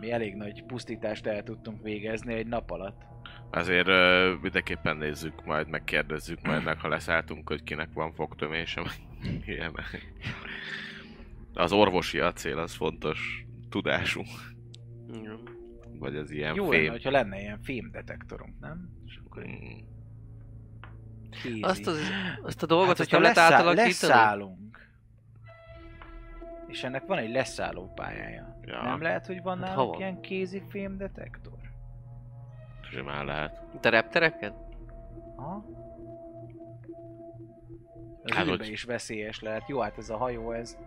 Mi elég nagy pusztítást el tudtunk végezni egy nap alatt. Azért ö, mindenképpen nézzük majd, megkérdezzük majd meg, ha leszálltunk, hogy kinek van fogtömése, meg ilyen. Az orvosi acél az fontos tudású, Igen. vagy az ilyen Jó lenne, fém. hogyha lenne ilyen fémdetektorunk, nem? És akkor így Mm. kézi. Azt, az, azt a dolgot, hát, hogyha átalakítani? leszállunk, és ennek van egy leszálló pályája. Ja. Nem lehet, hogy van Hát hova? ilyen kézi fémdetektor? Simán lehet. Te reptereken? Aha. Az hát, hogy- is veszélyes lehet. Jó, hát ez a hajó, ez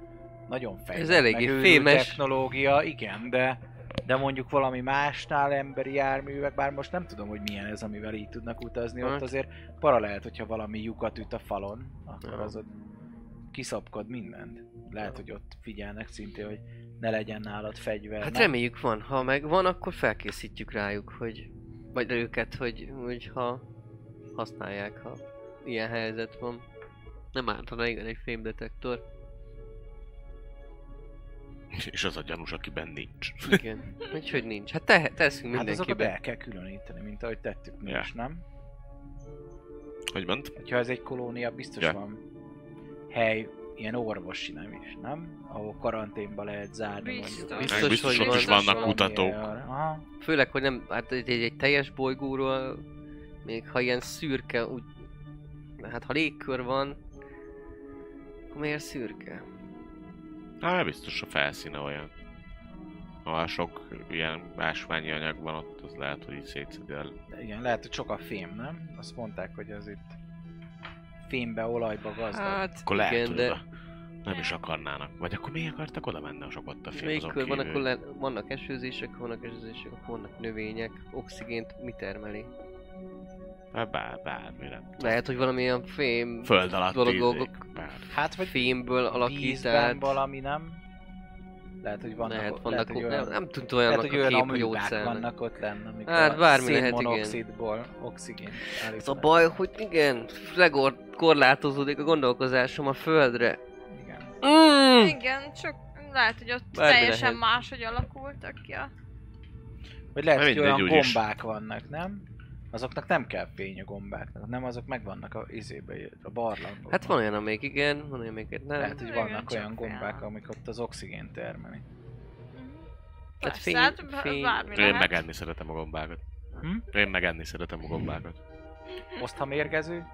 nagyon fejlett. Ez eléggé fémes. technológia, igen, de de mondjuk valami másnál emberi járművek, bár most nem tudom, hogy milyen ez, amivel így tudnak utazni, ott Hát. azért para lehet, hogyha valami lyukat üt a falon, akkor az ott kiszapkod mindent. Lehet, hogy ott figyelnek szintén, hogy ne legyen nálad fegyver. Hát nem? reméljük van. Ha meg van, akkor felkészítjük rájuk, hogy... Vagy őket, hogy, hogy ha használják, ha ilyen helyzet van. Nem ártana igen egy fémdetektor. És az a gyanús, akiben nincs. Igen. Úgyhogy nincs. Hát te, teszünk Hát azokat mindenkibe. el kell különíteni, mint ahogy tettük mi Ja. is, nem? Hogy mond? Hogyha ez egy kolónia, biztos Ja. van hely, ilyen orvosi nem is, nem? Ahol karanténba lehet zárni Biztos. mondjuk. Biztos, biztos hogy ott is van. vannak Valami kutatók. Aha. Főleg, hogy nem, hát egy, egy, egy teljes bolygóról, még ha ilyen szürke, úgy, hát ha légkör van, akkor miért szürke? Hát biztos a felszíne olyan. Ha sok ilyen ásványi anyag van ott, az lehet, hogy így szétszedi el. De igen, lehet, hogy sok a fém, nem? Azt mondták, hogy az itt fémbe, olajba gazdag. Hát, Akkor lehet, igen, hogy de nem is akarnának. Vagy akkor miért akartak oda menni, ha sok ott a fém azon légkör van, akkor le, vannak esőzések, vannak esőzések, akkor vannak növények, oxigént mi termeli? Hát bár, bármi nem. tudom. Lehet, hogy valamilyen fém, Föld alatt dolgok-. Hát, vagy fémből alakítált. valami, nem? Lehet, hogy vannak, Lehet, vannak, lehet, hogy nem, olyan, nem tűnt lehet, olyannak hogy a olyan kép, hogy amibák óceánnak. vannak ott lenne, amikor Hát, a bármi lehet, igen. szénmonoxidból oxigén Ez a baj, hogy igen, legor korlátozódik a gondolkozásom a földre. Igen. Mm! Igen, csak lehet, hogy ott Bármi teljesen lehet. máshogy alakultak ki a... Vagy lehet, hogy olyan gombák vannak, nem? Azoknak nem kell fény a gombáknak, nem azok megvannak a izébe, a barlangokban. Hát van olyan, amelyik igen, van olyan, amelyik nem. Lehet, hogy vannak olyan gombák, fél. amik ott az oxigént termeli. Hát fény- hát fény- bármi Én megenni szeretem a gombákat. Hm? Én megenni szeretem a gombákat. Osztha mérgező?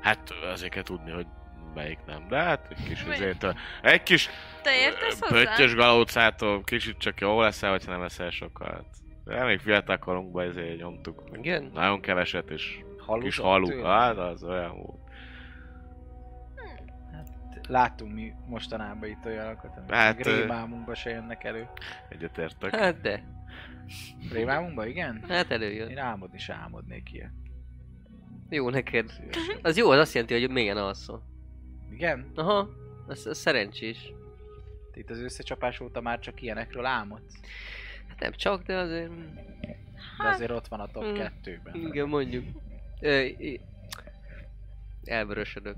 Hát azért kell tudni, hogy melyik nem. De hát egy kis azért, egy kis Te értesz pöttyös galócától kicsit csak jó leszel, hogyha nem eszel sokat. De még fiatal korunkban ezért nyomtuk. Igen? Nagyon keveset, és Haluzott kis tőle? Hát az olyan volt. Láttunk mi mostanában itt olyanokat, amik Hát, hát, rémálmunkba se jönnek elő. Egyetértek. Hát de. Rémálmunkba, igen? Hát előjön. Én álmodni is álmodnék ilyet. Jó neked. Az jó, az azt jelenti, hogy mélyen alszol. Igen? Aha, az, az szerencsés. Te itt az összecsapás óta már csak ilyenekről álmodsz? Hát nem csak, de azért... De azért ott van a top Mm. 2-ben. Igen, mondjuk. Ö, elvörösödök.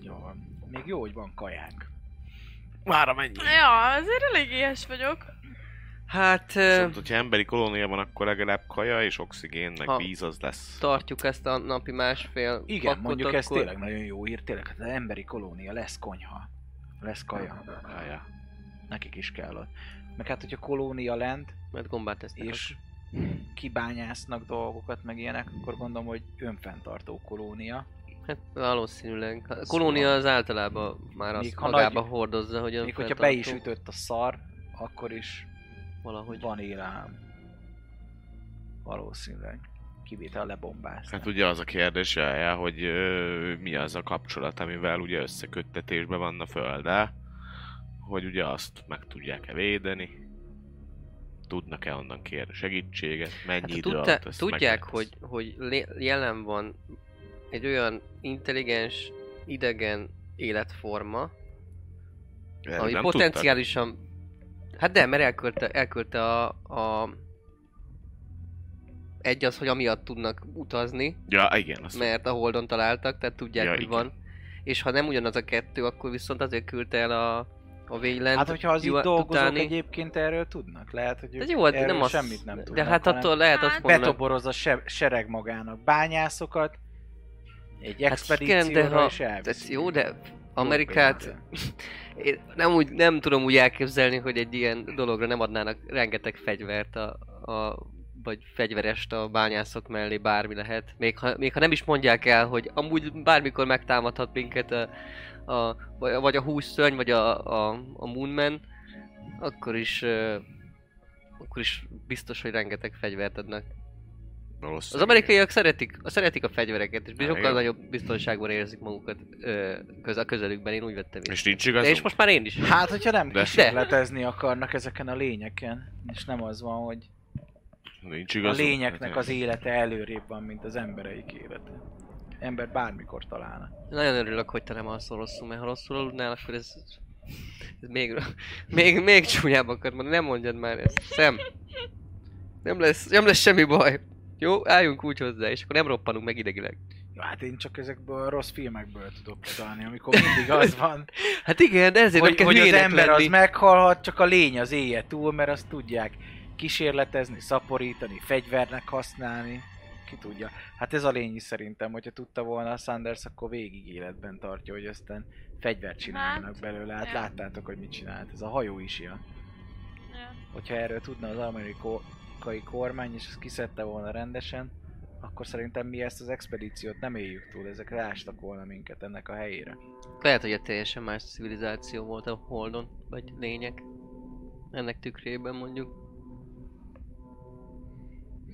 Jó van. Még jó, hogy van kajánk. Már mennyi? Ja, azért elég ilyes vagyok. Hát... ö, Szóval, hogyha emberi kolónia van, akkor legalább kaja és oxigén, meg Ha- víz az lesz. tartjuk ezt a napi másfél Igen, pakkot, mondjuk ez akkor... tényleg nagyon jó hír, tényleg hát az emberi kolónia, lesz konyha, lesz kaja, Ja, ja. nekik is kell ott. Meg hát, hogyha kolónia lent, Mert gombát tesznek. és kibányásznak dolgokat, meg ilyenek, akkor gondolom, hogy önfenntartó kolónia. Hát valószínűleg. A kolónia az általában már azt magába nagy- hordozza, hogy Még hogyha be is ütött a szar, akkor is Valahogy. van élelem. Valószínűleg. Kivétel lebombázni. Hát ugye az a kérdés, ja, hogy ö, mi az a kapcsolat, amivel ugye összeköttetésben van a Földdel, hogy ugye azt meg tudják-e védeni, tudnak-e onnan kérni segítséget, mennyi Hát idő tudta, alatt ezt tudják, hogy, hogy jelen van egy olyan intelligens, idegen életforma, ezt- ami potenciálisan... Hát de, mert elkölte, elkölte a, a... Egy az, hogy amiatt tudnak utazni. Ja, igen, azt mert a Holdon találtak, tehát tudják, Ja, hogy igen. van. és ha nem ugyanaz a kettő, akkor viszont azért küldte el a, a Wayland Hát, hogyha az itt dolgozók utáni. egyébként erről tudnak, lehet, hogy De ők jó, hát erről nem az... semmit nem De tudnak, hát hanem attól lehet azt Hát- mondani. betoboroz a se- sereg magának bányászokat, egy Hát expedícióra igen, de ha- és elviszi. Ez jó, de Amerikát én nem úgy, nem tudom úgy elképzelni, hogy egy ilyen dologra nem adnának rengeteg fegyvert a, a vagy fegyverest a bányászok mellé, bármi lehet. Még ha, még ha nem is mondják el, hogy amúgy bármikor megtámadhat minket a, a, vagy, a- húszszörny, vagy a, a, a Moonman, akkor is, ö, akkor is biztos, hogy rengeteg fegyvert adnak. Az Valószínűleg. amerikaiak szeretik, szeretik a fegyvereket, és Hát sokkal igen. nagyobb biztonságban érzik magukat ö, köz, a közelükben, én úgy vettem észre. És nincs De és most már én is. Hát, hogyha nem De- kísérletezni akarnak ezeken a lényeken, és nem az van, hogy Nincs a igazunk? lényeknek az élete előrébb van, mint az embereik élete. Ember bármikor találna. Nagyon örülök, hogy te nem alszol rosszul, mert ha rosszul aludnál, akkor ez, ez még, még, még csúnyább akar mondani. Nem mondjad már ezt. Szem. Nem lesz, nem lesz semmi baj. Jó, álljunk úgy hozzá, és akkor nem roppanunk meg idegileg. Ja, hát én csak ezekből a rossz filmekből tudok kitalálni, amikor mindig az van, Hát igen, de ezért hogy, nem kell hogy az ember lenni. az meghalhat, csak a lény az éje túl, mert azt tudják kísérletezni, szaporítani, fegyvernek használni. Ki tudja. Hát ez a lény is szerintem, hogyha tudta volna a Sanders, akkor végig életben tartja, hogy aztán fegyvert csináljanak Hát, belőle. Hát ja. láttátok, hogy mit csinált. Ez a hajó is ilyen. Ja. Hogyha erről tudna az amerikai kormány, és ezt kiszedte volna rendesen, akkor szerintem mi ezt az expedíciót nem éljük túl, ezek rástak volna minket ennek a helyére. Lehet, hogy egy teljesen más civilizáció volt a Holdon, vagy lények. Ennek tükrében mondjuk.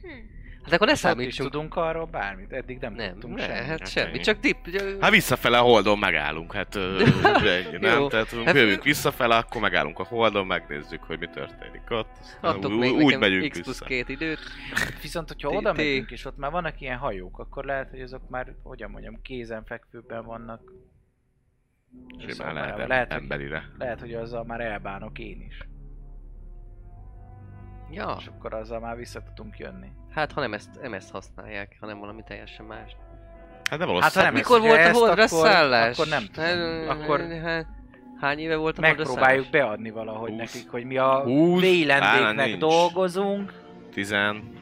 Hm. Hát akkor ne számítsunk. tudunk arról bármit, eddig nem, Nem, tudtunk ne, semmit. hát semmi. Csak dip... Hát visszafele a holdon megállunk, hát ö, ennyi, nem? Tehát Hát- jövünk visszafele, akkor megállunk a holdon, megnézzük, hogy mi történik ott. Adtok még úgy nekem megyünk X plusz két időt. Viszont, hogyha oda megyünk, és ott már vannak ilyen hajók, akkor lehet, hogy azok már, hogyan mondjam, kézenfekvőben vannak. Simán lehet, lehet, lehet hogy, emberire. lehet, hogy azzal már elbánok én is. Ja, És akkor azzal már vissza tudunk jönni. Hát ha nem ezt, nem ezt használják, hanem valami teljesen más. Hát de Hát, ha valószínűleg. nem Mikor volt a holdra akkor- szállás? akkor nem tudom. Akkor Hát, hány éve volt a holdra megpróbáljuk szállás? beadni valahogy Húsz. nekik, hogy mi a nincs. dolgozunk, Tizen...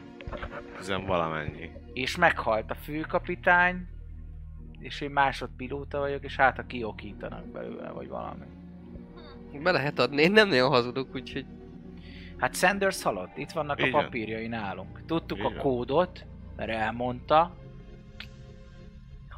Tizen valamennyi. és meghalt a főkapitány, és én másodpilóta vagyok, és hát a kiokítanak belőle, vagy valami. Be lehet adni, én nem nagyon hazudok, úgyhogy Hát Sanders halott, itt vannak Így a van. papírjai nálunk. Tudtuk Így a kódot, mert elmondta,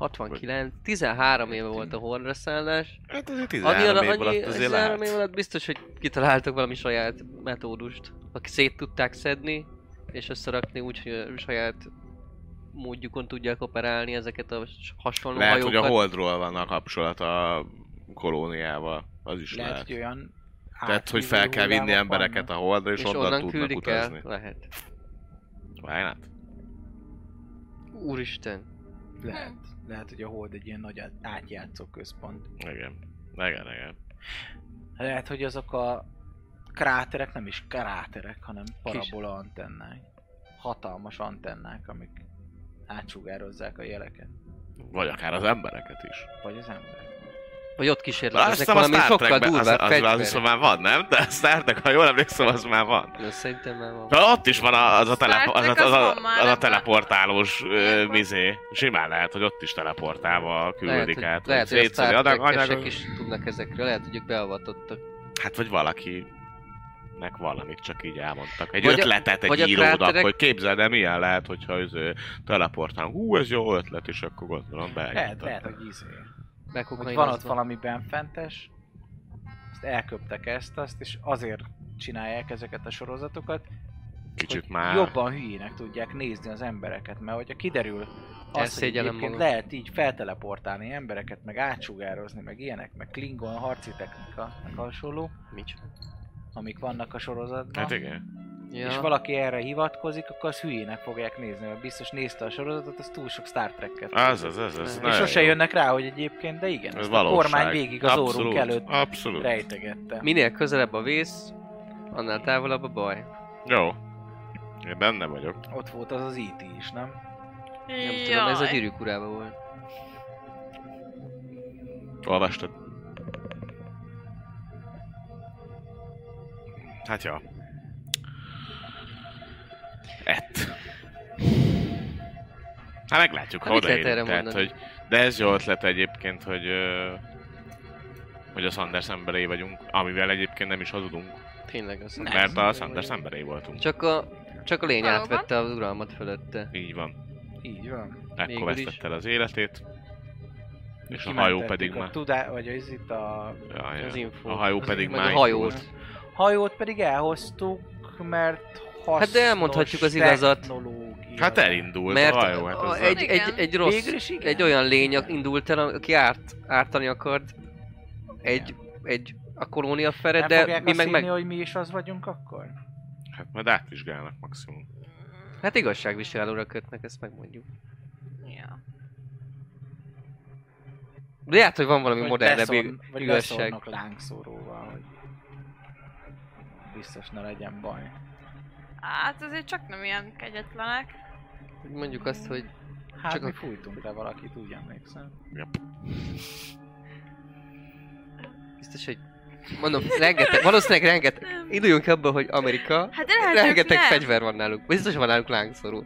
69, 13 éve volt a holdra szállás. Hát azért Annyi, 13 év annyi, alatt azért 13 év alatt biztos, hogy kitaláltak valami saját metódust, aki szét tudták szedni, és összerakni úgy, hogy a saját módjukon tudják operálni ezeket a hasonló Lehet, hogy hajókat. a holdról van a kapcsolat a kolóniával. Az is lehet, lehet. hogy olyan Tehát, hogy fel kell vinni embereket a vannak. holdra, és, és onnan, onnan tudnak utazni. el. Lehet. Why not? Úristen. Lehet. Lehet, hogy a hold egy ilyen nagy át- átjátszó központ. Igen. Igen, igen. Lehet, hogy azok a kráterek nem is kráterek, hanem parabola antennák. Hatalmas antennák, amik átsugározzák a jeleket. Vagy akár az embereket is. Vagy az emberek. Vagy ott kísérleteznek a valami Star sokkal durvább az, az, az viszont már van, nem? De a Star Trek, ha jól emlékszem, az már van. Ö, Szerintem már van. De ott is van a- az a, telepo- az, a, az, az a, az a teleportálós van. mizé. Simán lehet, hogy ott is teleportálva Lehet, küldik hogy, át. lehet, hogy a szétszedi Star adag- Trek-esek anyagok. is tudnak ezekről, lehet, hogy ők beavatottak. Hát vagy valaki nek valamit csak így elmondtak. Egy Vagy a- ötletet egy a írónak, kráterek- hogy képzeld el, milyen lehet, hogyha ez teleportálunk. Hú, ez jó ötlet, és akkor gondolom Lehet, beállítottak. lehet, hogy izé. Hogy van ott valami benfentes, azt elköptek ezt, azt, és azért csinálják ezeket a sorozatokat, Kicsit hogy már... jobban hülyének tudják nézni az embereket, mert hogyha kiderül az, hogy egyébként lehet így felteleportálni embereket, meg átsugározni, meg ilyenek, meg Klingon harci technika, meg hasonló, Micsoda? amik vannak a sorozatban. Hát igen. Ja. És valaki erre hivatkozik, akkor az hülyének fogják nézni, mert biztos nézte a sorozatot, az túl sok Star Trek-et. Az, az, az, az. És sose jönnek rá, hogy egyébként, de igen, Ez a kormány végig az Abszolút, órunk előtt Abszolút. rejtegette. Minél közelebb a vész, annál távolabb a baj. Jó. Én benne vagyok. Ott volt az az IT is, nem? Nem tudom, ez a gyűrűk volt. Olvastad? Hát ja. Ett. Hát meglátjuk, ha Hát lehet odaérünk. erre Tehát, mondani? hogy... De ez jó ötlet egyébként, hogy... hogy a Sanders emberei vagyunk, amivel egyébként nem is hazudunk, Tényleg az. Mert a Sanders emberei voltunk. Csak a, csak a lény Valóban. átvette az uralmat fölötte. Így van. Így van. Ekkor vesztette el az életét. És a hajó pedig már... Tudá... Vagy ez itt a... Ja, ja. Az info. A hajó Az pedig már a hajót. Hajót pedig elhoztuk, mert Hát de elmondhatjuk az igazat. Hát elindult Mert a hajó, hát a, egy, Igen. egy, egy rossz, egy olyan lény indult el, aki árt, ártani akart egy, egy a kolónia fere, de mi meg, meg... hogy mi is az vagyunk akkor? Hát majd átvizsgálnak maximum. Hát igazságviselóra kötnek, ezt megmondjuk. Ja. De lehet, hogy van valami Vagy modernebb Vagy igazság. beszórnak lángszóróval, hogy biztos ne legyen baj. Hát azért csak nem ilyen kegyetlenek. Mondjuk azt, hogy Hát Csak mi a- fújtunk le valakit, úgy emlékszem. biztos, hogy mondom, rengeteg, valószínűleg rengeteg. Induljunk abba, hogy Amerika, Hát de lehet, rengeteg nem. fegyver van náluk. Biztos van náluk lángszorú.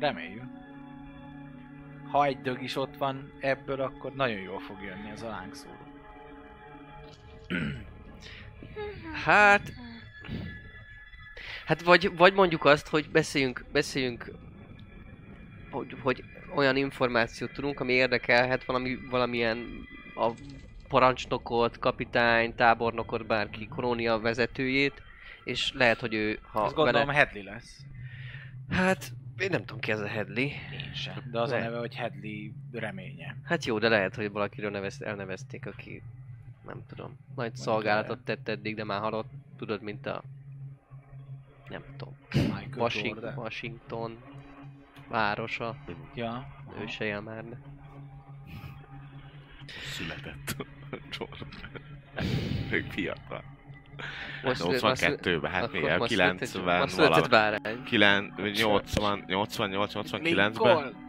Reméljük. Ha egy dög is ott van ebből, akkor nagyon jól fog jönni ez a lángszóró. Hát... Hát vagy, vagy mondjuk azt, hogy beszéljünk, beszéljünk hogy, hogy olyan információt tudunk, ami érdekelhet valami, valamilyen a parancsnokot, kapitány, tábornokot, bárki, kolónia vezetőjét, és lehet, hogy ő, ha Azt gondolom vele... Headley lesz. Hát, én nem tudom ki ez a Headley. Én sem. De az a Lehet. neve, hogy Headley reménye. Hát jó, de lehet, hogy valakiről nevez, elnevezték, aki nem tudom, nagy szolgálatot tett eddig, de már halott, tudod, mint a nem tudom, Washington. Washington városa, Ja. ő se él már, de... Született. Jordan. Még fiatal. Most, 82-ben, hát akkor mi el? most született- 90 Most született valami. bárány. 80, 88, 89-ben.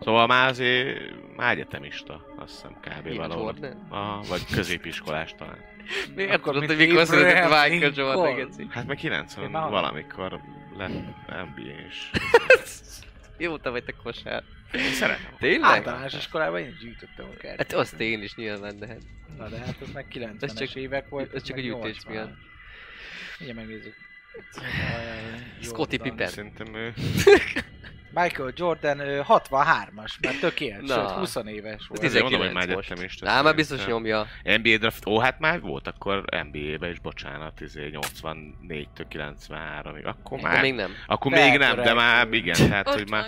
Szóval már azért már egyetemista, azt hiszem kb. Ilyen valahol. Jordan? Aha, vagy középiskolás talán. Miért Akkor tudod, hogy mikor született Michael Jordan, geci? Hát meg 90 Én már- valamikor lett NBA is. Jó, te vagy te kosár. Én szeretem. Tényleg? Általános iskolában én gyűjtöttem a kert. Hát azt én is nyilván, de hát... Na de hát ez meg 90-es Ez csak- évek volt. ez csak a gyűjtés 80. miatt. Ugye megnézzük. Jordan. Pippen. Szerintem ő... Michael Jordan ö, 63-as, mert tök élt, Na. sőt 20 éves volt. Azért mondom, hogy 19 már most. egyetemista. Á, már biztos nyomja. NBA draft, ó, hát már volt akkor NBA-be is, bocsánat, izé 84-től 93-ig. Akkor Akkor már, még nem. akkor még nem, de már igen, tehát hogy már...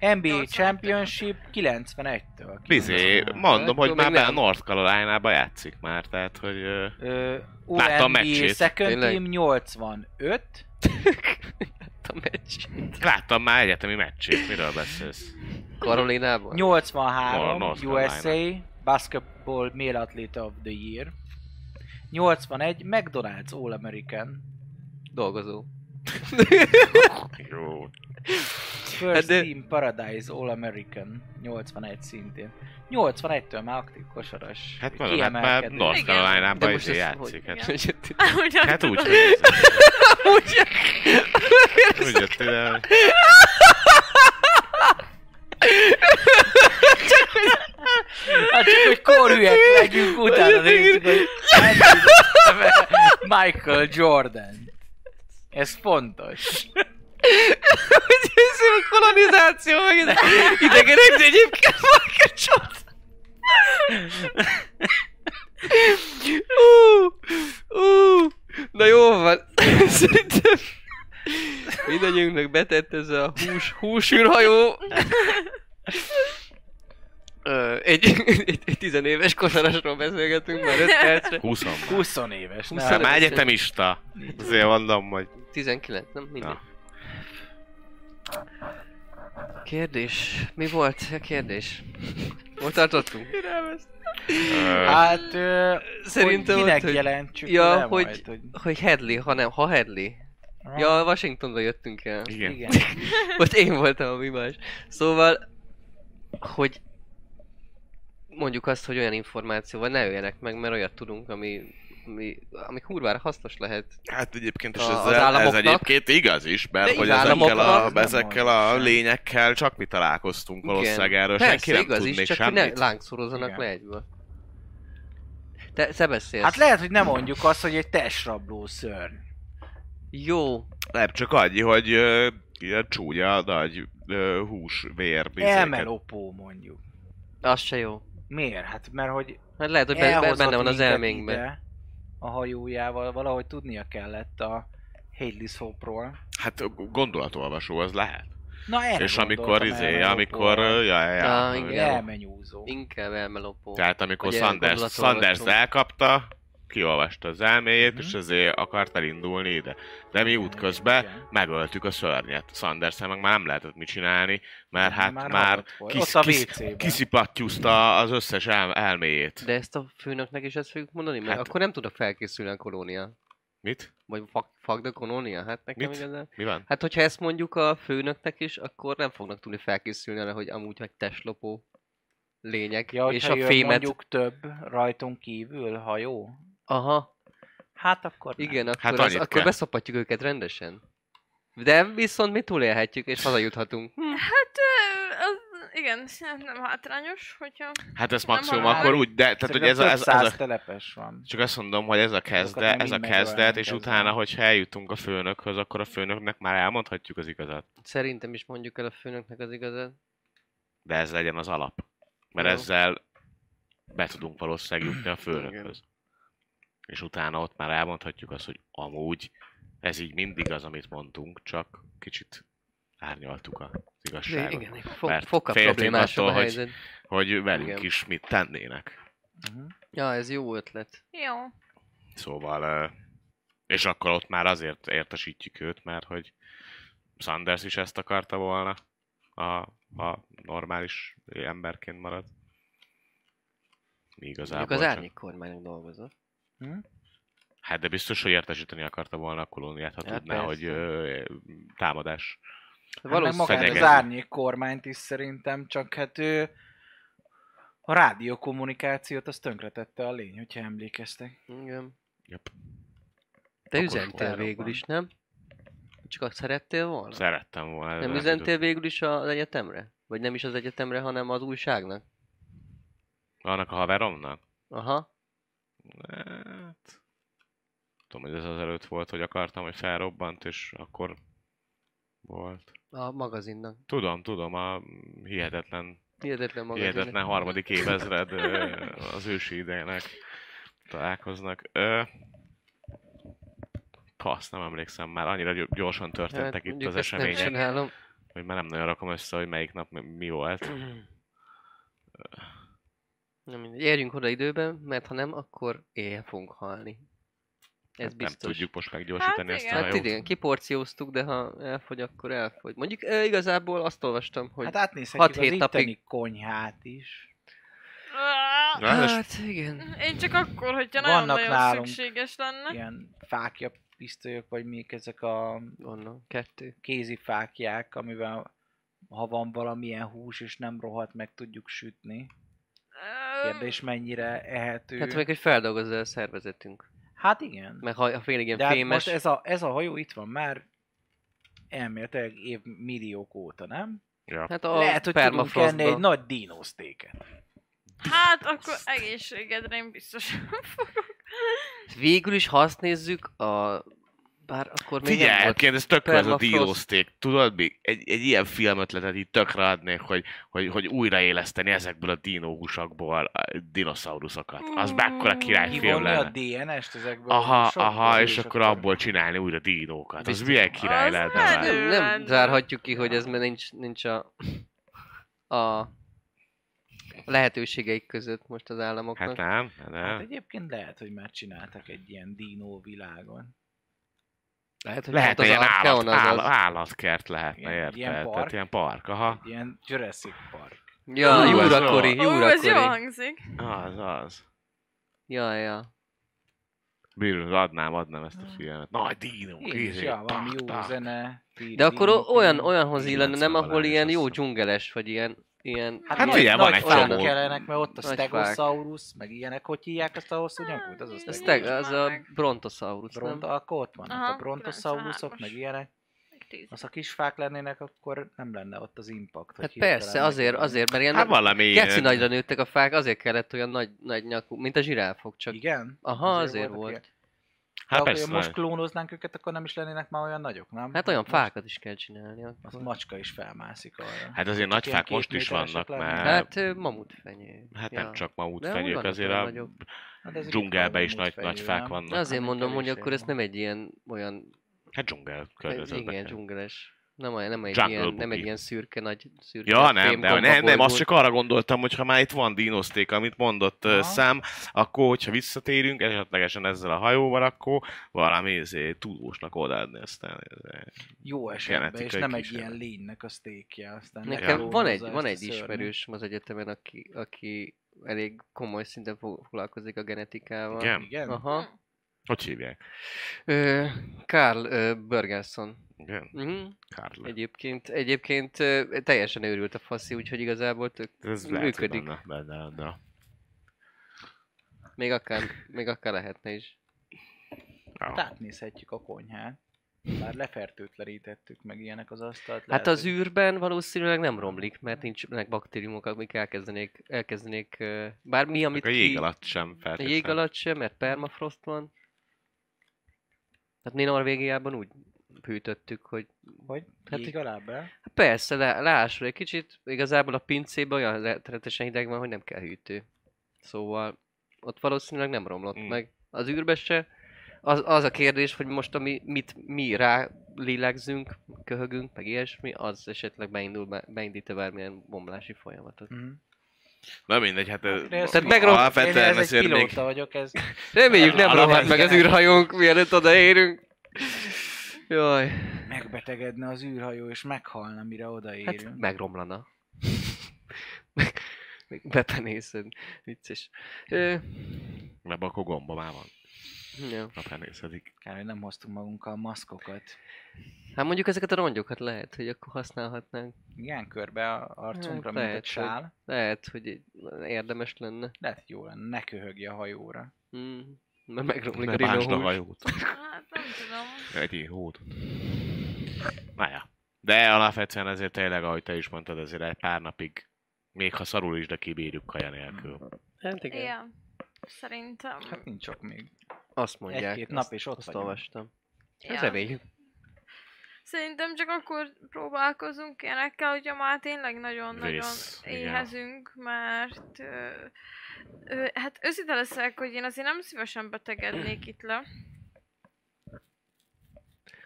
NBA 82. Championship 91-től. Bizé, 93. mondom, hogy már be a. North Carolina-ba játszik már, tehát hogy... ö, Láttam meccsét. Second? Team 85, A meccs. Láttam már egyetemi meccsét, miről beszélsz? Karolinában? 83 North USA Basketball Male Athlete of the Year, 81 McDonald's All American, Dolgozó. Jó. First Hát de- Team Paradise All American, 81 szintén. 81-től már aktív kosaras. Hát mondom, hát már. North Igen. Carolina-ba De most ez játszik. hogy? Hát, hát úgy, hogy Úgy. úgy jött ide. Hát csak, hogy korhülyek legyünk, utána nézzük, hogy Michael Jordan. Ez fontos. Hogy ez a kolonizáció, meg ez idegenek, de egyébként Michael Jordan. Na jó van. Szerintem mindannyiunknak betett ez a hús, húsűrhajó. Egy, egy, egy tizenéves kosarasról beszélgetünk már 5 percre. 20 20 éves. 20 Hát nem? már egyetemista. Azért mondom, hogy... 19, nem? Mindegy. Na. Kérdés. Mi volt a kérdés? Hol tartottunk? Hát, ö, Szerintem hogy ott, kinek hogy- jelentsük Ja, le hogy- majd, hogy... Hogy Headley, ha nem, ha Headley. Ja, Washingtonba jöttünk el. igen. Igen. Most én voltam a mibás. Szóval, hogy mondjuk azt, hogy olyan információval ne öljenek meg, mert olyat tudunk, ami, ami, ami kurvára hasznos lehet. Hát egyébként és A- az ezzel, ez egyébként igaz is, mert hogy ezekkel a, ezekkel a lényekkel csak mi találkoztunk valószínűleg erről, Persze, senki nem igaz tud is, még csak semmit. ne lángszorozzanak Igen. le egyből. Te, te beszélsz. Hát lehet, hogy nem mondjuk azt, hogy egy testrabló szörny. Jó, Nem, csak annyi, hogy ö, ilyen csúnya, nagy ö, hús, vér, bizéket. Elmelopó mondjuk. az se jó. Miért? Hát mert hogy Hát lehet, hogy benne van az elménkben. ide A hajójával valahogy tudnia kellett a Hadley Hope-ról. Hát gondolatolvasó az lehet. Na erre És amikor izé, amikor... Ja, ja, ja. Ah, igen. Elmenyúzó. Inkább elmelopó. Tehát amikor Sanders. Sanders elkapta, kiolvasta az elméjét, Mhm. és ezért akart elindulni ide. De mi útközben Igen. megöltük a szörnyet. sanders meg már nem lehetett mit csinálni, mert hát már, már volt. kis, a kis, kiszipattyúzta az összes el, elméjét. De ezt a főnöknek is ezt fogjuk mondani? Mert Hát- akkor nem tudok felkészülni a kolónia. Mit? Vagy fuck, fuck the kolónia? Hát nekem Mit? igazán... Mi van? Hát hogyha ezt mondjuk a főnöknek is, akkor nem fognak tudni felkészülni arra, hogy amúgy meg testlopó lények. Ja, és a fémet... mondjuk több rajtunk kívül hajó, Aha, hát akkor nem. igen, akkor, Hát az, akkor kell. beszopatjuk őket rendesen. De viszont mi túlélhetjük, és hazajuthatunk. Hm. Hát, az, igen, nem hátrányos, hogyha... Hát ez maximum halál. akkor úgy, de tehát hogy ez a, ez, ez a, telepes van. csak azt mondom, hogy ez a kezdet, ez a kezdet, és ezzel. utána, hogyha eljutunk a főnökhöz, akkor a főnöknek már elmondhatjuk az igazat. Szerintem is mondjuk el a főnöknek az igazat. De ez legyen az alap. Mert Jó. ezzel be tudunk valószínűleg jutni a főnökhöz. És utána ott már elmondhatjuk azt, hogy amúgy ez így mindig az, amit mondtunk, csak kicsit árnyaltuk az igazságot. Igen, fo- Mert fokkal féltünk problémásabb a attól, hogy- helyzet. Hogy velünk Igen. is mit tennének. Uh-huh. Ja, ez jó ötlet. Jó. Szóval... És akkor ott már azért értesítjük őt, mert hogy Sanders is ezt akarta volna, a, a normális emberként marad. Mi igazából Mondjuk az csak- árnyék kormánynak dolgozott. Hm? Hát de biztos, hogy értesíteni akarta volna a kolóniát, ha Ja, tudná, persze. hogy ö, támadás. Hát Valószínűleg magát az árnyék kormányt is szerintem, csak hát ő a rádiókommunikációt azt tönkretette a lény, hogyha emlékeztek. Igen. Yep. Te üzentél végül is, nem? Csak azt szerettél volna? Szerettem volna. nem üzentél végül is az egyetemre? Vagy nem is az egyetemre, hanem az újságnak? Annak a haveromnak? Aha. Hát... Tudom, hogy ez az előtt volt, hogy akartam, hogy felrobbant, és akkor volt. A magazinnak. Tudom, tudom, a hihetetlen, Hihetetlen magazin. hihetetlen harmadik évezred az ősi idejének találkoznak. Ö, Azt nem emlékszem már, annyira gy- gyorsan történtek itt Hát, mondjuk az események, hogy már nem nagyon rakom össze, hogy melyik nap mi- mi volt. Nem mindegy. Érjünk oda időben, mert ha nem, akkor éjjel fogunk halni. Ez Hát biztos. Nem tudjuk most meggyorsítani Hát ezt a igen. Hát hajót. igen, kiporcióztuk, de ha elfogy, akkor elfogy. Mondjuk e, igazából azt olvastam, hogy... Hát átnézhetjük az hat-hét itteni napig- konyhát is. Na, Hát igen. Én csak akkor, hogyha Vannak nagyon-nagyon szükséges lenne. Ilyen fákja pisztolyok, vagy még ezek a Onnan, kettő. kézi fákják, amivel ha van valamilyen hús és nem rohadt, meg tudjuk sütni. Kérdés mennyire ehető. Hát meg, hogy feldolgozza a szervezetünk. hát igen. Meg ha, ha félig ilyen De hát fémes... most ez a, ez a hajó itt van már elméletileg év milliók óta, nem? Ja. Hát a Lehet, hogy tudunk enni egy nagy dinósztéket. Hát akkor egészségedre én biztos fogok. Végül is, ha azt nézzük, a... Bár akkor még Figyelj, nem volt... egyébként ez tökre ez a dinószték. Tudod mi? Egy, egy ilyen filmötletet így tökre adnék, hogy, hogy, hogy újraéleszteni ezekből a dinóhúsakból a dinoszauruszokat. Az mekkora királyfilm Kivonni a lenne. DNS-t ezekből. Aha, aha, és akkor abból csinálni újra dinókat. Az milyen király lenne. Nem, nem lenne. zárhatjuk ki, hogy ez mert nincs, nincs a, a lehetőségeik között most az államoknak. Hát nem, hát Hát nem. egyébként lehet, hogy már csináltak egy ilyen dinó világon. Lehet, hogy Lehet, ilyen állat, Archeon az áll, az. Ilyen- állatkert lehetne, ilyen érted? park. Tehát ilyen park, aha. Egy ilyen Jurassic Park. Ja, Ú, Júrakori, jó. Ó, ez jó Júrakori. hangzik. Az, az. Ja, ja. Bírod, adnám, adnám ezt a filmet. Nagy Én is, ja, valami jó zene. De akkor olyan, olyanhoz illene, nem 90 ahol ilyen jó dzsungeles, vagy ilyen ilyen... Hát, Hát nagy, ugye, van nagy egy fák csomó. kellenek, mert ott a Nagy Stegosaurus, meg ilyenek, hogy hívják azt a hosszú nyakút? Az a Ez Stegosaurus. teg, Nincs az a. Brontosaurus, nem? Bronto, akkor ott vannak Aha, a brontosaurusok, 93-as. meg ilyenek. Az a kis fák lennének, akkor nem lenne ott az impact. Hát persze, azért, azért, mert ilyen Hát valami... geci nagyra nőttek a fák, azért kellett olyan nagy, nagy nyakú, mint a zsiráfok, csak... Igen? Aha, azért voltak volt. ilyen. Hát persze, persze, most klónoznánk őket, akkor nem is lennének már olyan nagyok, nem? Hát olyan most fákat is kell csinálni. Az Akkor. macska is felmászik arra. Hát azért nagy fák most is vannak, mert... Hát mamutfenyő. Hát ja. nem csak ma De amúgy útfenyők, vannak azért a nagyok. Hát dzsungelben is nagy, nagy fák vannak. Azért Hát mondom, hogy akkor ez nem egy ilyen olyan... Hát dzsungel környezetben. Igen, dzsungeles. Nem, nem, egy Jungle ilyen, nem egy ilyen szürke, nagy szürke Ja, nem, de nem, nem, azt csak arra gondoltam, hogy ha már itt van dinoszték, amit mondott Aha. uh, Sam, akkor, hogyha visszatérünk esetlegesen ezzel a hajóval, akkor valami ezért, tudósnak odaadni aztán. ezért. Jó esetben, és nem egy kísérlet. ilyen lénynek a sztékje. Aztán Nekem Ja. van egy, van egy a szörnyet. ismerős az egyetemen, aki, aki elég komoly szinten fo- foglalkozik a genetikával. Igen? Igen? Aha. Hogy hívják? Karl ö, Bergelson. Igen? Uh-huh. Karl. Egyébként, egyébként teljesen őrült a faszi, úgyhogy igazából tök Ez lehet, hogy működik. benne, benne, de... Még akár, még akár lehetne is. Hát Ja. átnézhetjük a konyhát. Már lefertőtlenítettük meg ilyenek az asztalt. Hát az űrben valószínűleg nem romlik, mert nincsenek baktériumok, amik elkezdenék, elkezdenék ö, bármi, amit A ki... jég alatt sem A feltétlenül. jég alatt sem, mert permafrost van. Hát mi Norvégiában úgy hűtöttük, hogy Hogy? Hát Hát alá be? persze, le, leásol egy kicsit, igazából a pincében olyan rettenetesen hideg van, hogy nem kell hűtő. Szóval ott valószínűleg nem romlott Mm. mm. meg. Az űrbe se. Az, az a kérdés, hogy most ami, mit mi rá lélegzünk, köhögünk, meg ilyesmi, az esetleg beindul, be, beindít-e bármilyen bomlási folyamatot. Mhm. Na mindegy, hát... Ez Tehát Én Alapvetően ez egy azért még... pilóta vagyok, ez... Reméljük nem rohadt meg az űrhajónk, mielőtt odaérünk. Jaj, megbetegedne az űrhajó, és meghalna, mire odaérünk. hát megromlana. Meg, meg bepenészed. Vicces. Ö, Mert akkor gomba már van. Ja. Na, penészedik. Kár, hogy nem hoztunk magunkkal maszkokat. Hát mondjuk ezeket a rongyokat lehet, hogy akkor használhatnánk. Igen, körbe a arcunkra, Hát mint egy lehet, hogy- sál. Lehet, hogy érdemes lenne. Lehet, hogy jó lenne, ne köhögje a hajóra. Mm. Mert megromlik a bántsd a hajót. Hát nem tudom. Egy hót. Na ja. De alapvetően ezért tényleg, ahogy te is mondtad, ezért egy pár napig, még ha szarul is, de kibírjuk kaja nélkül. Hát igen. Igen. Szerintem. Hát nincs sok még. Azt mondják. Egy-két nap és ott Azt vagyunk. olvastam. Ja. Ez reméljük. Szerintem csak akkor próbálkozunk ilyenekkel, hogyha már tényleg nagyon-nagyon Vész, igen. éhezünk, mert ö, ö, hát őszinte leszek, hogy én azért nem szívesen betegednék itt le.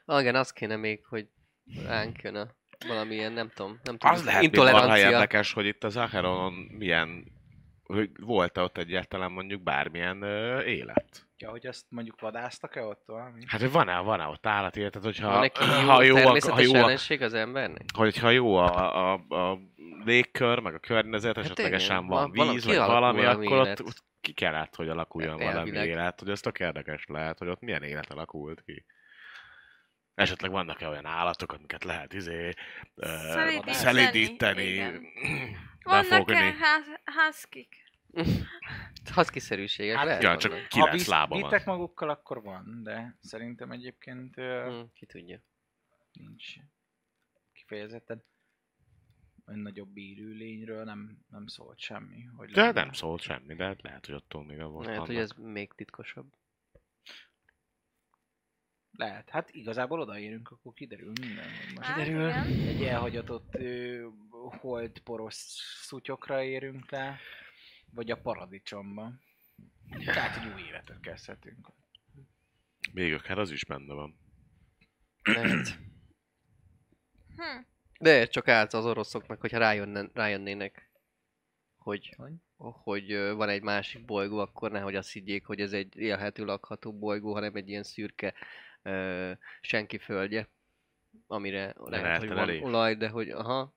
Ah, igen, az kéne még, hogy ránk jön a valamilyen, nem tudom, nem tudom, Az lehet még marha intolerancia. érdekes, hogy itt az Acheronon milyen, hogy volt ott egyáltalán mondjuk bármilyen ö, élet. Ja, hogy azt mondjuk vadásztak-e ott valami? Hát, van-e, van-e ott állat életet, hogyha Van neki jó, ha jó, a, ha jó, a, ellenség az embernek? hogyha jó a, a, a légkör, meg a környezet, Hát esetlegesen igen, van víz, vagy valami, akkor ott, ott ki kellett, hogy alakuljon valami Elvileg. élet, hogy ez tök érdekes lehet, hogy ott milyen élet alakult ki. Esetleg vannak-e olyan állatok, amiket lehet izé, szelídíteni, igen. Vannak-e befogni. Ház, házkik? Haszkiszerűségek Hát lehet ja, csak Ha kilenc lába van. vittek magukkal, akkor van, de szerintem egyébként ö, Hm, ki tudja. nincs kifejezetten nagyobb élőlényről nem, nem szólt semmi. Hogy De lenne. nem szólt semmi, de lehet, hogy attól még volt Lehet, hogy vannak. ez még titkosabb. Lehet. Hát igazából odaérünk, akkor kiderül minden. hogy Most Hát, Kiderül. igen. egy elhagyatott ö, hold poros szutyokra érünk le, vagy a paradicsomba. Tehát, hogy új életet kezdhetünk. Még akár az is benne van. Lehet. Hm. De csak állt az oroszoknak, hogyha rájönne, rájönnének, hogy, Hogy? hogy van egy másik bolygó, akkor nehogy azt higgyék, hogy ez egy élhető, lakható bolygó, hanem egy ilyen szürke ö, senki földje, amire lehet, lehetne hogy van elég. olaj, de hogy aha,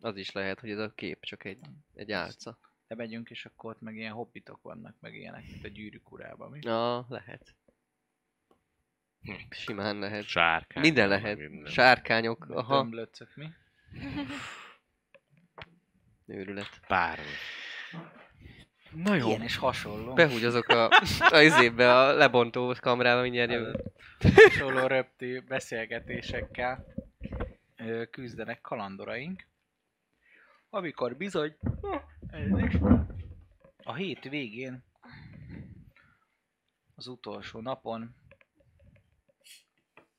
az is lehet, hogy ez a kép csak egy, egy álca. De megyünk, és akkor ott meg ilyen hobbitok vannak, meg ilyenek, mint a gyűrűk urában, mi? Na, lehet. Hm. Simán lehet. Sárkány. Minden lehet. minden. Sárkányok, Meg aha. Tömblöcök, mi? Őrület. Bármi. Na jó. Ilyen és hasonló. Behúgyozok a, a izébe, a lebontó kamrába, mindjárt jövök. hasonló röptű beszélgetésekkel küzdenek kalandoraink, amikor bizony a hét végén, az utolsó napon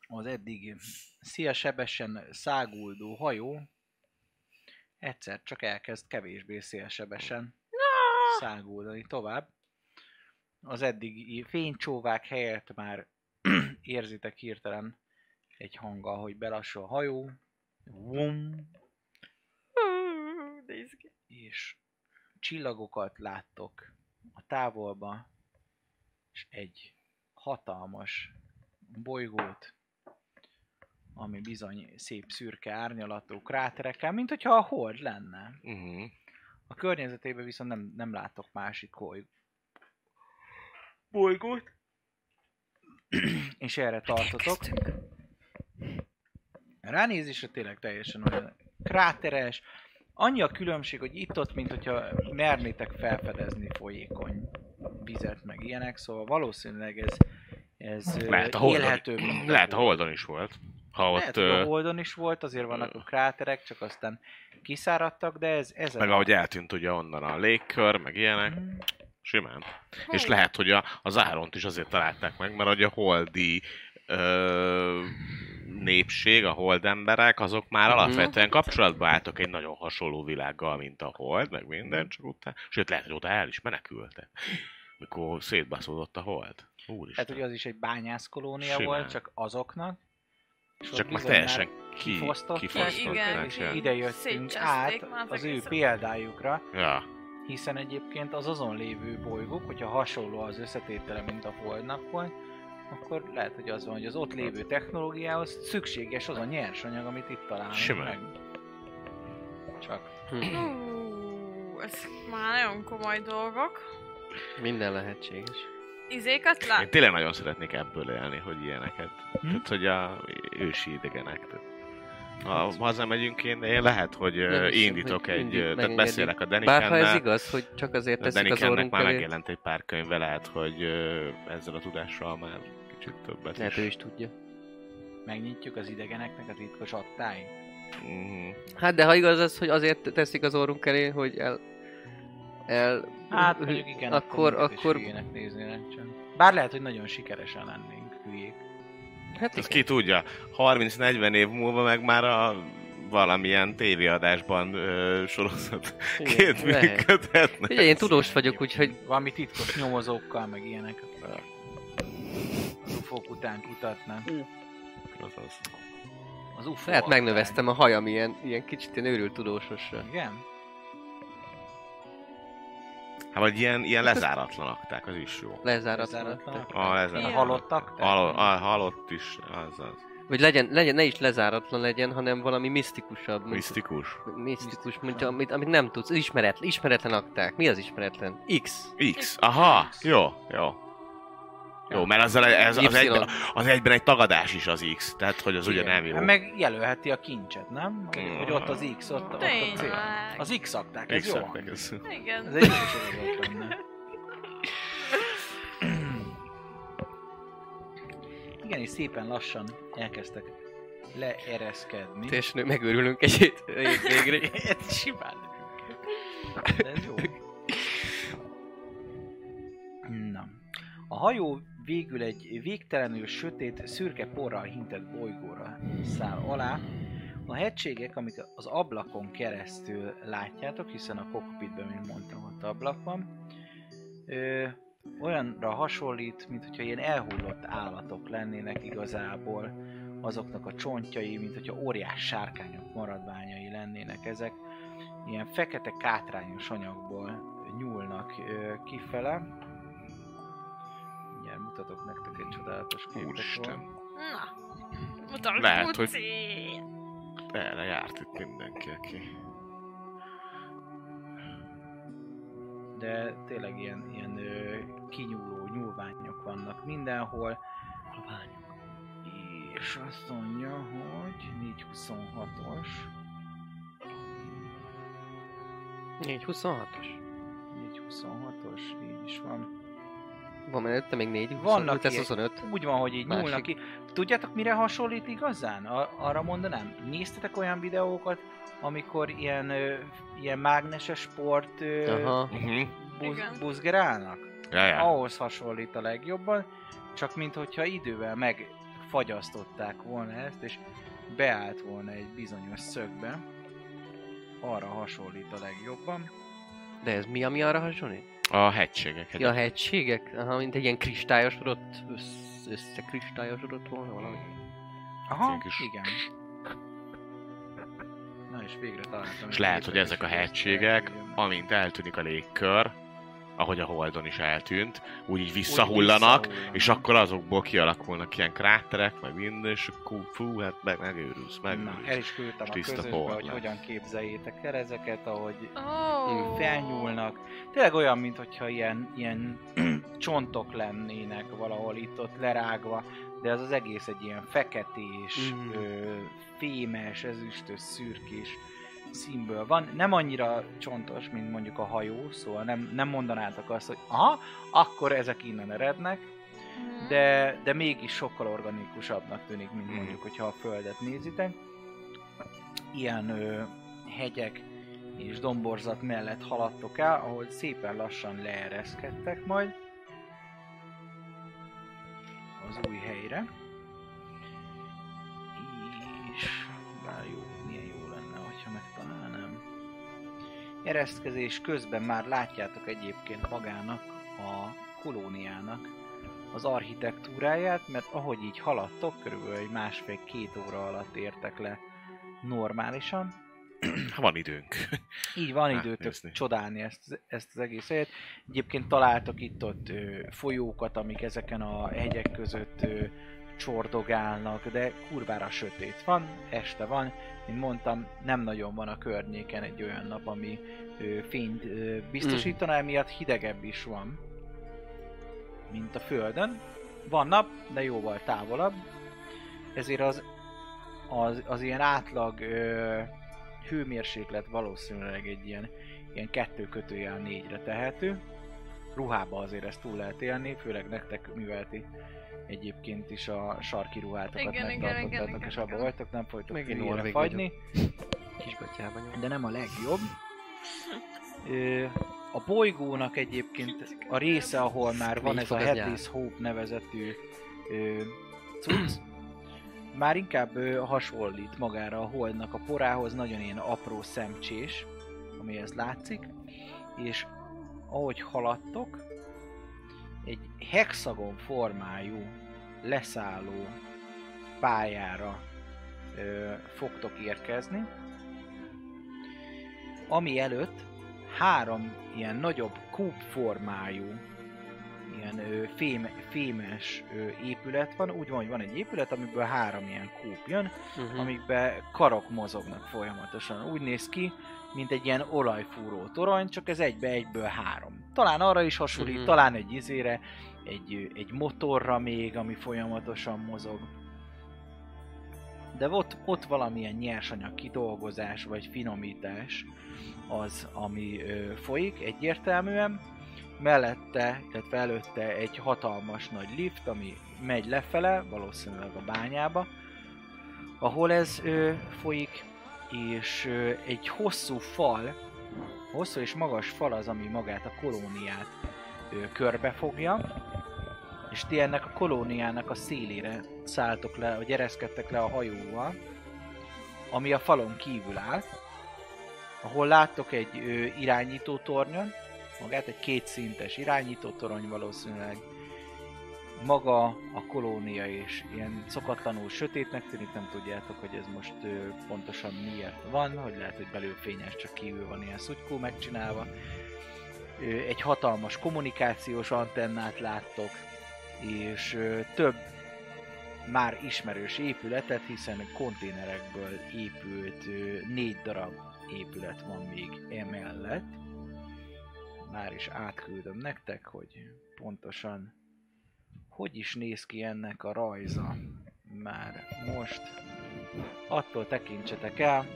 az eddig szia sebesen száguldó hajó egyszer csak elkezd kevésbé szélsebesen száguldani tovább. Az eddigi fénycsóvák helyett már érzitek hirtelen egy hanggal, hogy belassul a hajó, Vum. És csillagokat láttok a távolba, és egy hatalmas bolygót, ami bizony szép szürke árnyalatú kráterekkel, mint hogyha a hold lenne. Uh-huh. A környezetében viszont nem, nem látok másik boly- bolygót. és erre tartotok. Ránézésre tényleg teljesen olyan kráteres. Annyi a különbség, hogy itt-ott, mint hogyha mernétek felfedezni folyékony vizet, meg ilyenek, szóval valószínűleg ez, ez Lehet a Holdon, élhetőbb. lehet a hold. Holdon is volt. Ha ott, Lehet, hogy a Holdon is volt, azért vannak a kráterek, csak aztán kiszáradtak, de ez, ez meg a... ahogy eltűnt ugye onnan a légkör, meg ilyenek, Mhm. simán. Hú, És lehet, hogy a, az Áront is azért találták meg, mert hogy a holdi ö, népség, a hold emberek, azok már Mhm. alapvetően kapcsolatba álltak egy nagyon hasonló világgal, mint a hold, meg minden, csak utána, sőt lehet, hogy oda el is menekültek, mikor szétbaszódott a hold. Úristen. Hát, hogy az is egy bányászkolónia Simán. volt, csak azoknak. És Csak már teljesen ki, kifosztották, kifosztották. Igen, és ide jöttünk át az ő példájukra, Ja. hiszen egyébként az azon lévő bolygók, hogyha hasonló az összetétele, mint a Holdnak volt, akkor lehet, hogy az van, hogy az ott lévő technológiához szükséges az a nyersanyag, amit itt találunk Simán. meg. Csak. Hm. Hú, ez már nagyon komoly dolgok. Minden lehetséges. Izékat Én lát? tényleg nagyon szeretnék ebből élni, hogy ilyeneket. Hm? Tehát, hogy a ősi idegenek. Tehát, ha hazamegyünk én, én lehet, hogy Nem ö, hiszem, indítok hogy egy, tehát beszélek a Bár ha ez Denikennel. igaz, hogy csak azért A teszik az orrunk már elé, megjelent egy pár könyve, lehet, hogy ezzel a tudással már kicsit többet lehet ő is. is tudja. Megnyitjuk az idegeneknek a titkos attáit. Mhm. Hát de ha igaz az, hogy azért teszik az orrunk elé, hogy el... el Hát mondjuk igen, akkor, is akkor, néznének csak. Bár lehet, hogy nagyon sikeresen lennénk hülyék. Hát Ez igen. ki tudja, 30-40 év múlva meg már a valamilyen tévéadásban ö, sorozat Igen, két lehet. működhetne. Ugye én tudós vagyok, úgyhogy Valami titkos nyomozókkal, meg ilyenek. Az ufók után kutatnak. Azaz. Az UFO lehet aktály. megnöveztem a hajam ilyen, ilyen kicsit ilyen őrült tudósosra. Igen? Hát vagy ilyen, ilyen lezáratlan akták, az is jó. Lezáratlan. Lezáratlan akták. A A lezáratlan. halottak? Hal, a halott is, az az. Vagy legyen, legyen, ne is lezáratlan legyen, hanem valami misztikusabb. mint- Misztikus. Misztikus, mint amit, amit nem tudsz. Ismeretlen, ismeretlen akták. Mi az ismeretlen? X. X. Aha, jó, jó. Jó, mert azzal ez, az, Y. egy, az egyben egy tagadás is az X, tehát hogy az ugye nem jó. Hát meg jelölheti a kincset, nem? Hogy, Mm. hogy ott az X, ott, ott a. Tényleg. Az X akták, ez X jó. ez. Igen. Ez egy jó sorozat lenne. Igen, és szépen lassan elkezdtek leereszkedni. És megőrülünk egy hét, hét végre. Ez simán De ez jó. Na. A hajó végül egy végtelenül sötét, szürke porral hintett bolygóra száll alá. A hegységek, amik az ablakon keresztül látjátok, hiszen a cockpitben, mint mondtam, ott ablak van, ö, olyanra hasonlít, mint hogyha ilyen elhullott állatok lennének igazából, azoknak a csontjai, mint hogyha óriás sárkányok maradványai lennének ezek. Ilyen fekete kátrányos anyagból nyúlnak ö, kifele. Mutatok nektek egy csodálatos képet. Úristen. róla. Na. Mutasd, Lehet, hogy-! Erre járt itt mindenki, aki... De tényleg ilyen, ilyen ö, kinyúló nyúlványok vannak mindenhol. És azt mondja, hogy 426-os. 426-os. 426-os, így is van. Van mellette még 4, Vannak 25, ez ilyen- 25. Úgy van, hogy így Másik. nyúlnak ki. Tudjátok mire hasonlít igazán? A- arra mondanám. Néztetek olyan videókat, amikor ilyen, ö, ilyen mágneses sport ö, Aha. Buz, Igen. buzgerálnak? Ja, ja. Ahhoz hasonlít a legjobban, csak mint hogyha idővel megfagyasztották volna ezt, és beállt volna egy bizonyos szögbe. Arra hasonlít a legjobban. De ez mi, ami arra hasonlít? A hegységek. Ja, a hegységek? Aha, mint egy ilyen kristályosodott, össze, összekristályosodott volna valami. Aha, kis- igen. Na és végre találtam. És lehet, hogy ezek a hegységek, amint eltűnik a légkör, ahogy a Holdon is eltűnt, úgy így visszahullanak, visszahullanak. és akkor azokból kialakulnak ilyen kráterek, meg minden, és akkor fú, hát meg megőrülsz, Na, el megőrülsz. is küldtem a közösbe, hogy hogyan képzeljétek el ezeket, ahogy Oh. felnyúlnak. Tényleg olyan, mintha ilyen, ilyen csontok lennének valahol itt-ott lerágva, de az az egész egy ilyen feketés, Mhm. ö, fémes, ezüstös, szürkés színből van. Nem annyira csontos, mint mondjuk a hajó, szóval nem, nem mondanátok azt, hogy aha, akkor ezek innen erednek, Mhm. de, de mégis sokkal organikusabbnak tűnik, mint Mhm. mondjuk, hogyha a Földet nézitek. Ilyen ö, hegyek és domborzat mellett haladtok el, ahol szépen lassan leereszkedtek majd az új helyre. És milyen jó Ereszkezés közben már látjátok egyébként magának a kolóniának az architektúráját, mert ahogy így haladtok, körülbelül egy másfél-két óra alatt értek le normálisan. Ha van időnk. Így van Hát, időtök nézni. csodálni ezt, ezt az egész helyet. Egyébként találtak itt ott ö, folyókat, amik ezeken a hegyek között csordogálnak, de kurvára sötét van, este van. Mint mondtam, nem nagyon van a környéken egy olyan nap, ami ö, fényt ö, biztosítana, emiatt hidegebb is van, mint a Földön. Van nap, de jóval távolabb. Ezért az, az, az ilyen átlag ö, hőmérséklet valószínűleg egy ilyen, ilyen kettő kötőjel négyre tehető. Ruhába azért ezt túl lehet élni, főleg nektek, mivel ti egyébként is a sarki ruhátokat Igen, megtartottátok, igen, igen, és abba igen. vagytok, nem folytok norvég fagyni, Kisgatyában de nem a legjobb. A bolygónak egyébként a része, ahol már van ez a Headless Hope nevezetű cucc, már inkább hasonlít magára a holdnak a porához, nagyon ilyen apró szemcsés, amihez látszik, és ahogy haladtok, egy hexagon formájú leszálló pályára ö, fogtok érkezni, ami előtt három ilyen nagyobb kúpformájú, ilyen ö, fém, fémes ö, épület van. Úgy van, hogy van egy épület, amiből három ilyen kúp jön, Uh-huh. amikben karok mozognak folyamatosan. Úgy néz ki, mint egy ilyen olajfúró torony, csak ez egybe egyből három. Talán arra is hasonlít, Mhm. talán egy izére, egy, egy motorra még, ami folyamatosan mozog. De ott, ott valamilyen nyersanyag kidolgozás vagy finomítás az, ami ö, folyik egyértelműen. Mellette, illetve előtte egy hatalmas nagy lift, ami megy lefele, valószínűleg a bányába, ahol ez ö, folyik, és egy hosszú fal, hosszú és magas fal az, ami magát a kolóniát körbefogja, és ti ennek a kolóniának a szélére szálltok le, vagy ereszkedtek le a hajóval, ami a falon kívül áll, ahol láttok egy irányító tornyon, magát egy kétszintes irányító torony valószínűleg, maga a kolónia is ilyen szokatlanul sötétnek tűnik, nem tudjátok, hogy ez most ö, pontosan miért van, hogy lehet, hogy belül fényes, csak kívül van ilyen szutykó megcsinálva. Ö, egy hatalmas kommunikációs antennát láttok, és ö, több már ismerős épületet, hiszen konténerekből épült ö, négy darab épület van még emellett. Már is átküldöm nektek, hogy pontosan hogy is néz ki ennek a rajza már most. Attól tekintsetek el,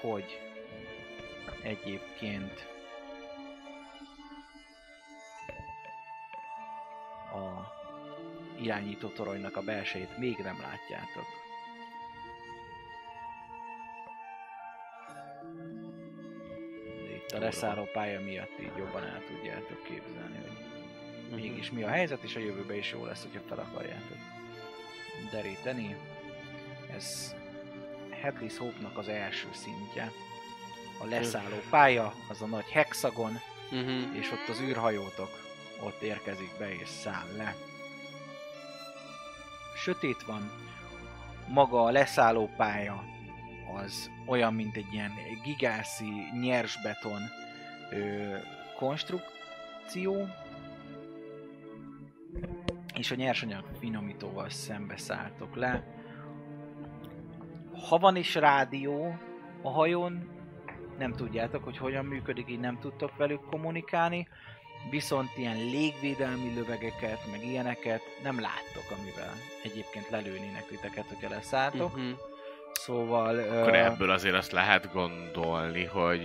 hogy egyébként a irányító toronynak a belsejét még nem látjátok. Itt a leszálló pálya miatt így jobban el tudjátok képzelni, hogy mégis mi a helyzet, és a jövőben is jó lesz, hogyha fel akarjátok deríteni. Ez Headless Hope-nak az első szintje. A leszálló pálya, az a nagy hexagon, Uh-huh. és ott az űrhajótok ott érkezik be és száll le. Sötét van, maga a leszálló pálya az olyan, mint egy ilyen gigászi nyersbeton ö, konstrukció, és a nyersanyag finomítóval szembe szálltok le. Ha van is rádió a hajón, nem tudjátok, hogy hogyan működik, így nem tudtok velük kommunikálni, viszont ilyen légvédelmi lövegeket, meg ilyeneket nem láttok, amivel egyébként lelőnének titeket, hogyha leszálltok. Uh-huh. Szóval... Akkor ö, ebből azért azt lehet gondolni, hogy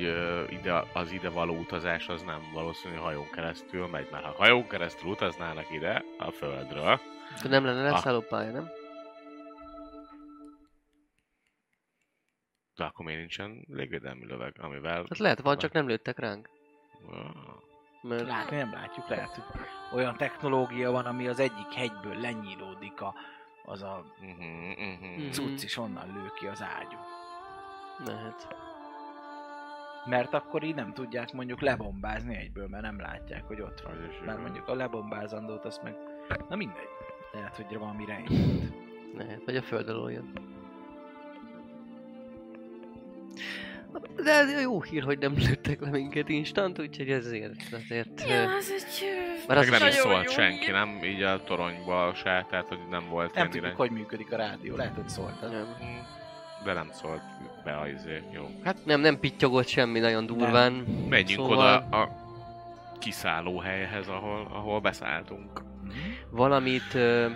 ide, az ide való utazás az nem valószínű hajón keresztül megy, mert ha hajón keresztül utaznának ide a Földről, Akkor nem lenne leszállópálya, nem? de akkor miért nincsen légvédelmi löveg, amivel... Hát lehet, van, csak nem lőttek ránk. Ah, Mert Látni nem látjuk, lehet, hogy olyan technológia van, ami az egyik hegyből lenyílódik a, az a mhm, mhm. Mhm. cucc, és onnan lő ki az ágyú. lehet. Mert akkor így nem tudják mondjuk lebombázni egyből, mert nem látják, hogy ott van. Is Már mondjuk a lebombázandót, azt meg... Na mindegy. Lehet, hogy valami rejtett. Lehet, vagy a föld alól jön. De ez jó hír, hogy nem lőttek le minket instant, úgyhogy ezért, azért... Ja, ez egy... Mert az Meg nem is szólt jó senki, hír. nem? Így a toronyba se, tehát hogy nem volt Nem tudjuk, irány. hogy működik a rádió. Lehet, hogy szóltad. Nem. De nem szólt be a izé. Jó. Hát nem, nem pittyogott semmi nagyon durván. menjünk Szóval- oda a kiszálló helyhez, ahol, ahol beszálltunk. Mhm. Valamit... Ö,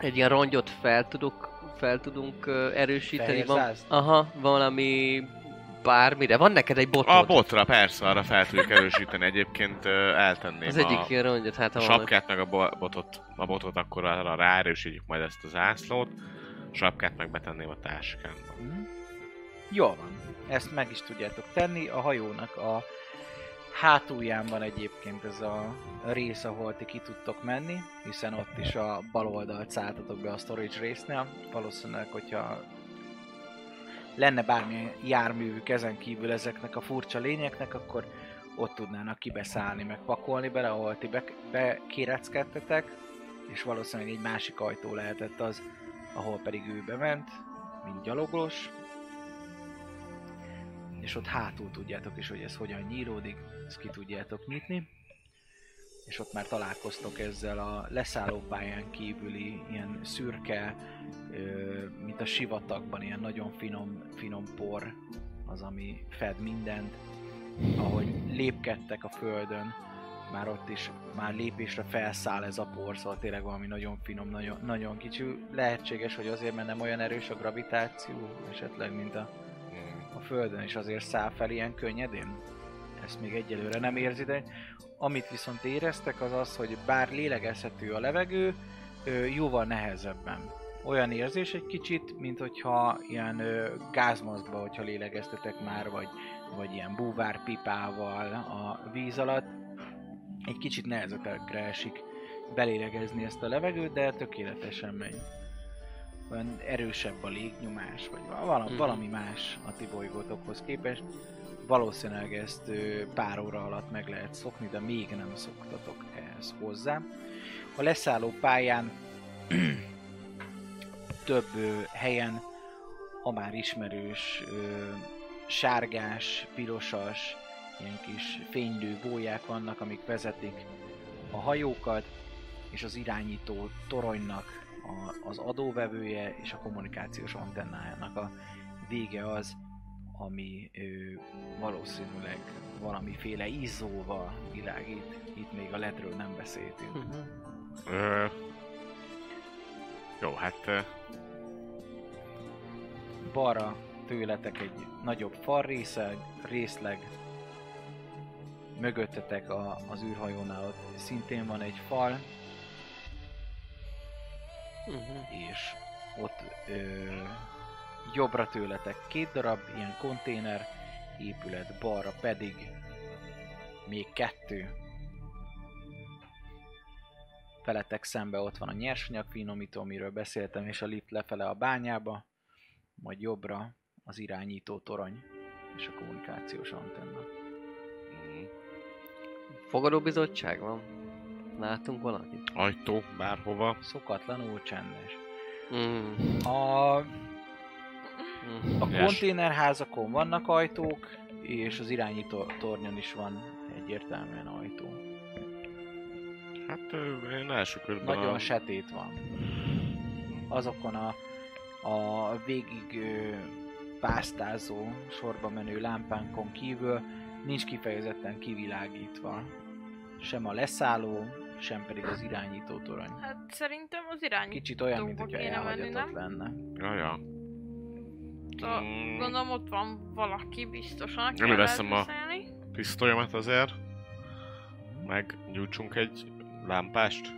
egy ilyen rongyot fel tudok, fel tudunk erősíteni. Van, aha, valami bármire. Van neked egy botod? A botra persze, arra fel tudjuk erősíteni. Egyébként eltenném Az a, egyik ilyen rongyot, hát ha a van. sapkát meg a bo- botot, a botot akkor arra ráerősítjük majd ezt az ászlót. A sapkát meg betenném a táskámba. Mhm. Jól van. Ezt meg is tudjátok tenni. A hajónak a hátulján van egyébként ez a rész, ahol ti ki tudtok menni, hiszen ott is a bal oldalt szálltatok be a storage résznél. Valószínűleg, hogyha lenne bármilyen járművük ezen kívül ezeknek a furcsa lényeknek, akkor ott tudnának kibeszállni, meg pakolni bele, ahol ti be- bekéreckedtetek, és valószínűleg egy másik ajtó lehetett az, ahol pedig ő bement, mint gyalogos, és ott hátul tudjátok is, hogy ez hogyan nyíródik, ezt ki tudjátok nyitni, és ott már találkoztok ezzel a leszállópályán kívüli ilyen szürke, mint a sivatagban, ilyen nagyon finom, finom por, az, ami fed mindent. Ahogy lépkedtek a földön, már ott is, már lépésre felszáll ez a por, szóval tényleg valami nagyon finom, nagyon, nagyon kicsi. Lehetséges, hogy azért, mert nem olyan erős a gravitáció, esetleg, mint a Földön, és azért száll fel ilyen könnyedén. Ezt még egyelőre nem érzitek. Amit viszont éreztek, az az, hogy bár lélegezhető a levegő, jóval nehezebben. Olyan érzés egy kicsit, mint hogyha ilyen gázmaszkba, hogyha lélegeztetek már, vagy, vagy ilyen búvárpipával a víz alatt, egy kicsit nehezetekre esik belélegezni ezt a levegőt, de tökéletesen megy. Olyan erősebb a légnyomás, vagy valami, Mhm. valami más a ti bolygótokhoz képest. Valószínűleg ezt pár óra alatt meg lehet szokni, de még nem szoktatok ehhez hozzá. A leszálló pályán több helyen a már ismerős sárgás, pirosas, ilyen kis fénylő bóják vannak, amik vezetik a hajókat, és az irányító toronynak a, az adóvevője és a kommunikációs antennájának a vége az, ami ö, valószínűleg valamiféle izzóval világít. Itt még a ledről nem beszéltünk. Ö, jó, hát ö, balra tőletek egy nagyobb fal részeg, részleg, mögöttetek a, az űrhajónál ott szintén van egy fal, Uh-huh. és ott ö, jobbra tőletek két darab ilyen konténer épület, balra pedig még kettő. Feletek szembe ott van a nyersanyag finomító, amiről beszéltem, és a lift lefele a bányába, majd jobbra az irányító torony és a kommunikációs antenna. Mm. Fogadóbizottság van? Látunk valakit? Ajtó, bárhova. Szokatlanul csendes. Mm. A Mm. A konténerházakon vannak ajtók, és az irányító tornyon is van egyértelműen ajtó. Hát én első körben Nagyon a... sötét van. Azokon a, a végig ö, pásztázó, sorba menő lámpánkon kívül nincs kifejezetten kivilágítva. Sem a leszálló, sem pedig az irányító torony. Hát szerintem az irány. Kicsit olyan, mint hogyha elhagyatott lenne. Jaja. Szóval Mm. Gondolom ott van valaki biztosan, Nem veszem a-. Pisztolyomat azért. Meg gyújtsunk egy lámpást.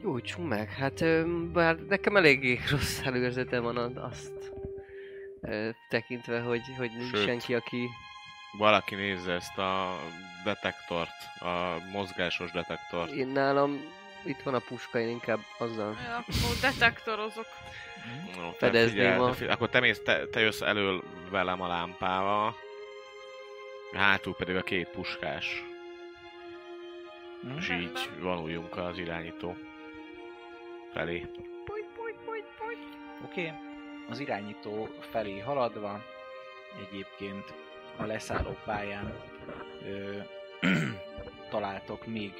Gyújtsunk meg, hát bár nekem eléggé rossz előérzete van azt ö, tekintve, hogy, hogy nincs Sőt. senki, aki... Valaki nézze ezt a detektort, a mozgásos detektort. Én nálam itt van a puska, én inkább azzal... Ja, akkor detektorozok. No, te Fedezném figyelj, a- te figyelj, akkor te, mész, te, te jössz elől velem a lámpával. Hátul pedig a két puskás. Hm? És így vonuljunk az irányító felé. Oké, okay. az irányító felé haladva, egyébként a leszálló pályán ö, találtok még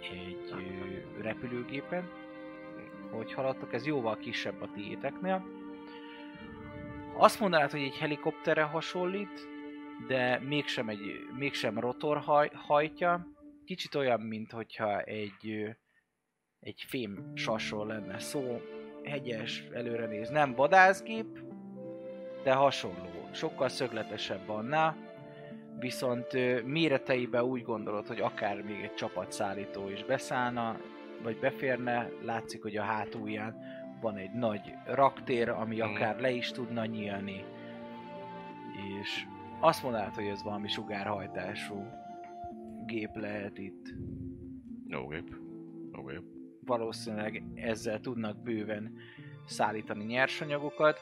egy ö, repülőgépet, hogy haladtok, ez jóval kisebb a tiéteknél. Azt mondanád, hogy egy helikopterre hasonlít, de mégsem, egy, mégsem rotor haj, hajtja. Kicsit olyan, mint hogyha egy, egy fém sasról lenne szó, hegyes, előre néz. Nem vadászgép, de hasonló. Sokkal szögletesebb annál, viszont méreteiben úgy gondolod, hogy akár még egy csapatszállító is beszállna, vagy beférne, látszik, hogy a hátulján van egy nagy raktér, ami Mhm. akár le is tudna nyílni. És azt mondanád, hogy ez valami sugárhajtású gép lehet itt. Jó gép. Jó gép. valószínűleg ezzel tudnak bőven szállítani nyersanyagokat.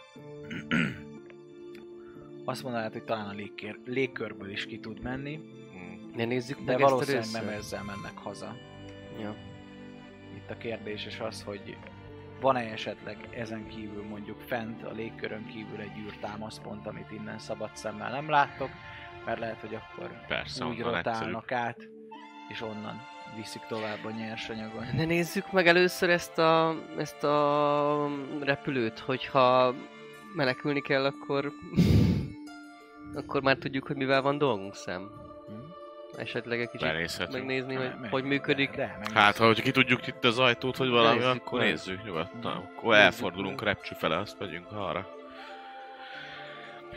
Azt mondanád, hogy talán a légkér, légkörből is ki tud menni, Mm. Ne nézzük de meg ezt a valószínűleg részt? nem ezzel mennek haza. Ja. Itt a kérdés is az, hogy van-e esetleg ezen kívül mondjuk fent a légkörön kívül egy űrtámaszpont, amit innen szabad szemmel nem láttok, mert lehet, hogy akkor Persze, úgy rotálnak át, és onnan viszik tovább a nyersanyagot. Ne nézzük meg először ezt a, ezt a repülőt, hogyha menekülni kell, akkor akkor már tudjuk, hogy mivel van dolgunk szem. Hm? Esetleg egy kicsit Benézhetünk. megnézni, hogy Meg- hogy működik. De, Hát, ha hogy ki tudjuk itt az ajtót, hogy valami, Nézzük akkor meg. nézzük nyugodtan. Akkor Nézzük elfordulunk meg. repcső fele, azt megyünk arra.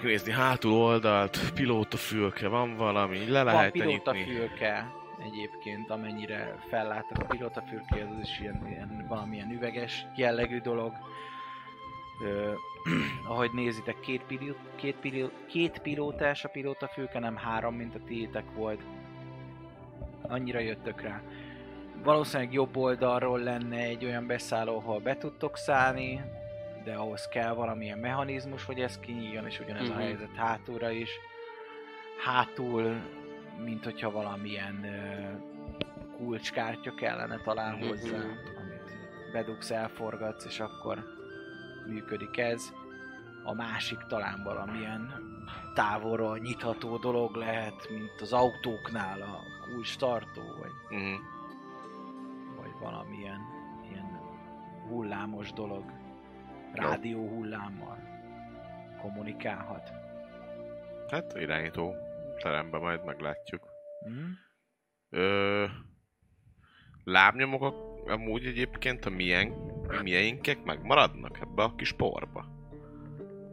Nézni hátul oldalt, pilóta fülke, van valami, le Van lehet nyitni. pilótafülke egyébként, amennyire felláttak a pilótafülke, az is ilyen, ilyen valamilyen üveges jellegű dolog. Ö, ahogy nézitek, két, piló, két, piló, két pilótás a pilótafülke, nem három, mint a tiétek volt. Annyira jöttök rá. Valószínűleg jobb oldalról lenne egy olyan beszálló, ahol be tudtok szállni, de ahhoz kell valamilyen mechanizmus, hogy ez kinyíljon, és ugyanez Mhm. a helyzet hátulra is. Hátul, mint hogyha valamilyen ö, kulcskártya kellene talán Mhm. hozzá, amit bedugsz, elforgatsz, és akkor működik ez. A másik talán valamilyen távolról nyitható dolog lehet, mint az autóknál a kulcs tartó, vagy, Mhm. vagy valamilyen ilyen hullámos dolog. Rádió hullámmal kommunikálhat. Hát irányító teremben majd meglátjuk. Mm? Ö, lábnyomok amúgy egyébként a milyen mieinkek megmaradnak ebbe a kis porba.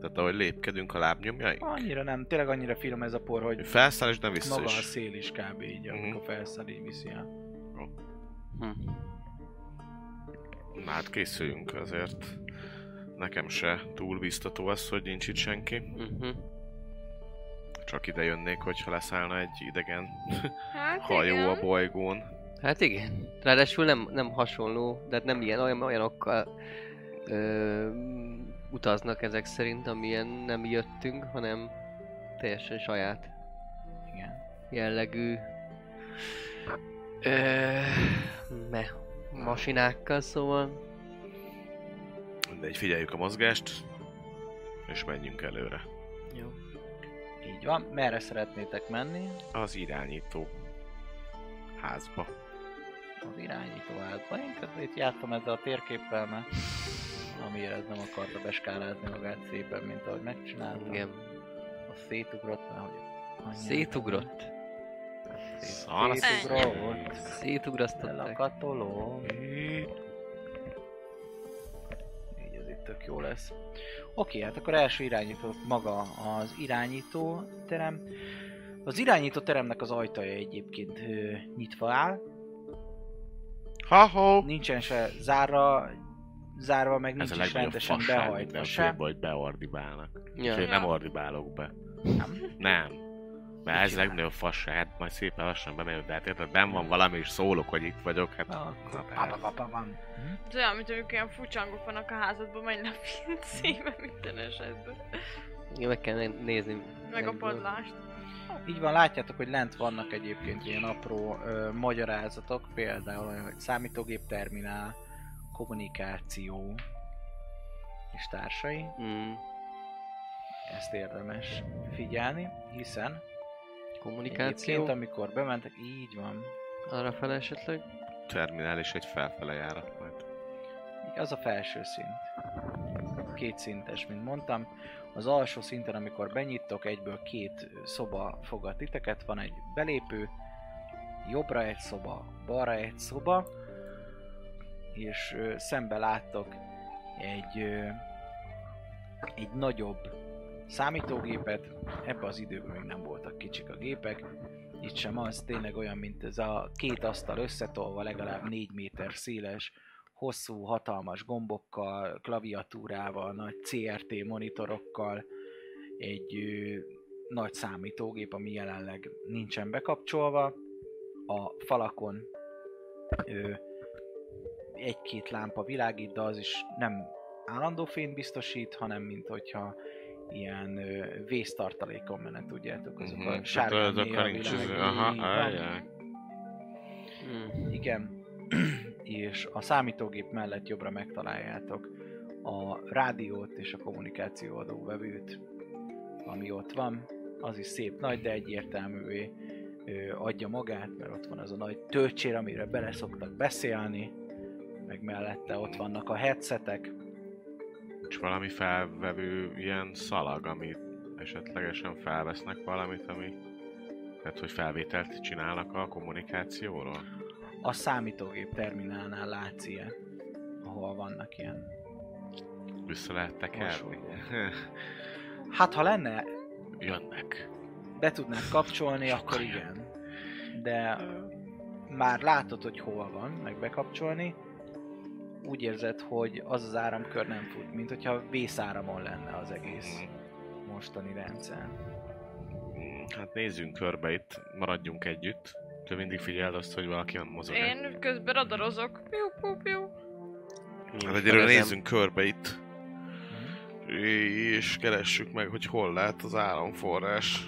Tehát ahogy lépkedünk a lábnyomjaink. Annyira nem, tényleg annyira finom ez a por, hogy Felszáll és nem vissza maga a is. szél is kb. így, Mhm. amikor felszáll, így viszi el. Hm. Na hát készüljünk azért. Nekem se túl biztató az, hogy nincs itt senki. Uh-huh. Csak ide jönnék, hogyha leszállna egy idegen Hát hajó igen. a bolygón. Hát igen. Ráadásul nem, nem hasonló, de nem ilyen olyan, olyanokkal ö, utaznak ezek szerint, amilyen nem jöttünk, hanem teljesen saját Igen. jellegű ö, me, masinákkal, szóval De egy figyeljük a mozgást, és menjünk előre. jó. Így van. Merre szeretnétek menni? Az irányító házba. Az irányító házba. Én közben itt jártam ezzel a térképpel, mert amiért ez nem akarta beskálázni magát szépen, mint ahogy megcsináltam. Igen. A szétugrott, mert hogy... Szétugrott. Szar. Szétugrott. Szétugrasztották. Lelakatoló. Így ez itt tök jó lesz. Oké, hát akkor első irányító maga az irányító terem. Az irányító teremnek az ajtaja egyébként ö, nyitva áll. Ha-ho! Nincsen se zárva, zárva, meg nincs is rendesen behajtva se. hogy beordibálnak. Ja. Úgyhogy nem Ja. ordibálok be. Nem? Nem. Mert ez csinál? legnagyobb fasság, hát majd szépen lassan bemegyek, de hát érted, ben van valami, és szólok, hogy itt vagyok, hát... Akkor Na, pa, persze. pa, pa, van. Ez olyan, mint amikor ilyen fucsangok vannak a házadban, menj le a pincébe minden esetben. Igen, meg kell né- nézni. Meg a padlást. Így van, látjátok, hogy lent vannak egyébként ilyen apró ö, magyarázatok, például olyan, hogy számítógép terminál, kommunikáció és társai. Mm. Ezt érdemes figyelni, hiszen Kommunikáció. egyébként amikor bementek, így van, Arra fel esetleg. Terminál és egy felfele járat majd. így az a felső szint. Két szintes, mint mondtam. Az alsó szinten, amikor benyittok, egyből két szoba fogad titeket, van egy belépő, jobbra egy szoba, balra egy szoba, és ö, szembe láttok egy, ö, egy nagyobb számítógépet, ebbe az időben még nem voltak kicsik a gépek, itt sem az, tényleg olyan, mint ez a két asztal összetolva, legalább 4 méter széles, hosszú, hatalmas gombokkal, klaviatúrával, nagy CRT monitorokkal, egy ö, nagy számítógép, ami jelenleg nincsen bekapcsolva, a falakon ö, egy-két lámpa világít, de az is nem állandó fényt biztosít, hanem mint hogyha ilyen ö, vésztartalékon menne, tudjátok, azok Mhm, a sárga van. ajaj. Mm. Igen, és a számítógép mellett jobbra megtaláljátok a rádiót és a kommunikációadó vevőt, ami ott van. Az is szép nagy, de egyértelművé adja magát, mert ott van az a nagy töltsér, amire bele szoktak beszélni, meg mellette ott vannak a headsetek, És valami felvevő ilyen szalag, amit esetlegesen felvesznek valamit, ami... Tehát, hogy felvételt csinálnak a kommunikációról? A számítógép terminálnál látsz ilyen, ahol vannak ilyen. Vissza lehet tekerni? Hát ha lenne Jönnek. be tudnád kapcsolni, akkor Sokan igen. De már látod, hogy hol van, meg bekapcsolni, úgy érzed, hogy az az áramkör nem fut, mint hogyha vészáramon lenne az egész Mhm. mostani rendszer. Mm, Hát nézzünk körbe itt, maradjunk együtt. Te mindig figyeld azt, hogy valaki nem mozog. Én közben radarozok. Piu, piu, piu. Hát egyről nézzünk körbe itt. És keressük meg, hogy hol lehet az áramforrás.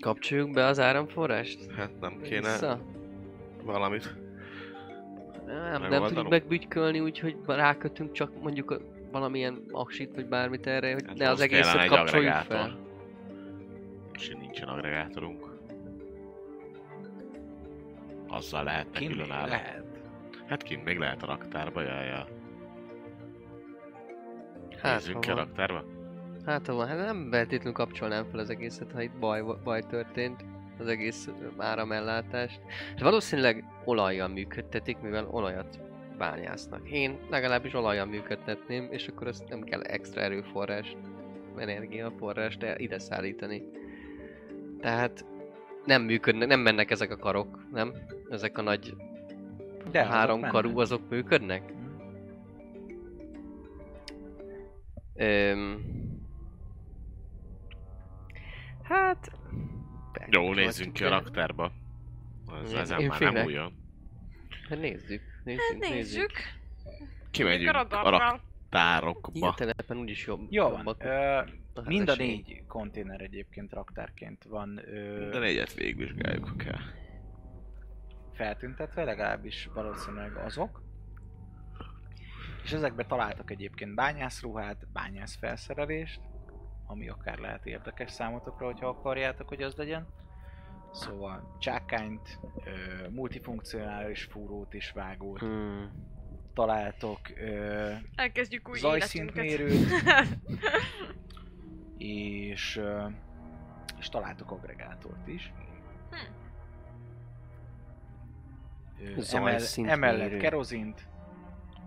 Kapcsoljuk be az áramforrást? Hát nem kéne Vissza? valamit. Nem, nem tudjuk megbügykölni, úgyhogy rákötünk csak mondjuk a- valamilyen aksit vagy bármit erre, hogy Hát ne az egészet kapcsoljuk fel. És nincsen agregátorunk. Azzal lehetne Kint különálló. lehet. Hát kint még lehet a raktárba, jaj, jaj. Hát, Nézzünk ki a raktárba. Hát ha van, hát nem feltétlenül kapcsolnám fel az egészet, ha itt baj, baj történt, az egész áramellátást. És valószínűleg olajjal működtetik, mivel olajat bányásznak. Én legalábbis olajjal működtetném, és akkor ezt nem kell extra erőforrás, energiaforrást ide szállítani. Tehát nem működnek, nem mennek ezek a karok, nem? Ezek a nagy De azok három mennek. karú, azok működnek? Öm... Hát... Jó, nézzünk ki a raktárba. Az, Én- ezen már nem félek. újon. Hát nézzük, nézzük, Hát nézzük. Kimegyünk a a raktárokba. Ilyen telepen úgyis jobb. Jó van. Ö, a mind a négy konténer egyébként raktárként van ö, De négyet végigvizsgáljuk, ha kell. Feltüntetve, legalábbis valószínűleg azok. És ezekbe találtak egyébként bányászruhát, bányászfelszerelést, ami akár lehet érdekes számotokra, hogyha akarjátok, hogy az legyen. Szóval csákányt, ö, multifunkcionális fúrót és vágót Hmm. találtok, ö, Elkezdjük új zajszintmérőt, és, ö, és találtok agregátort is. Zajszintmérő. emellett kerozint,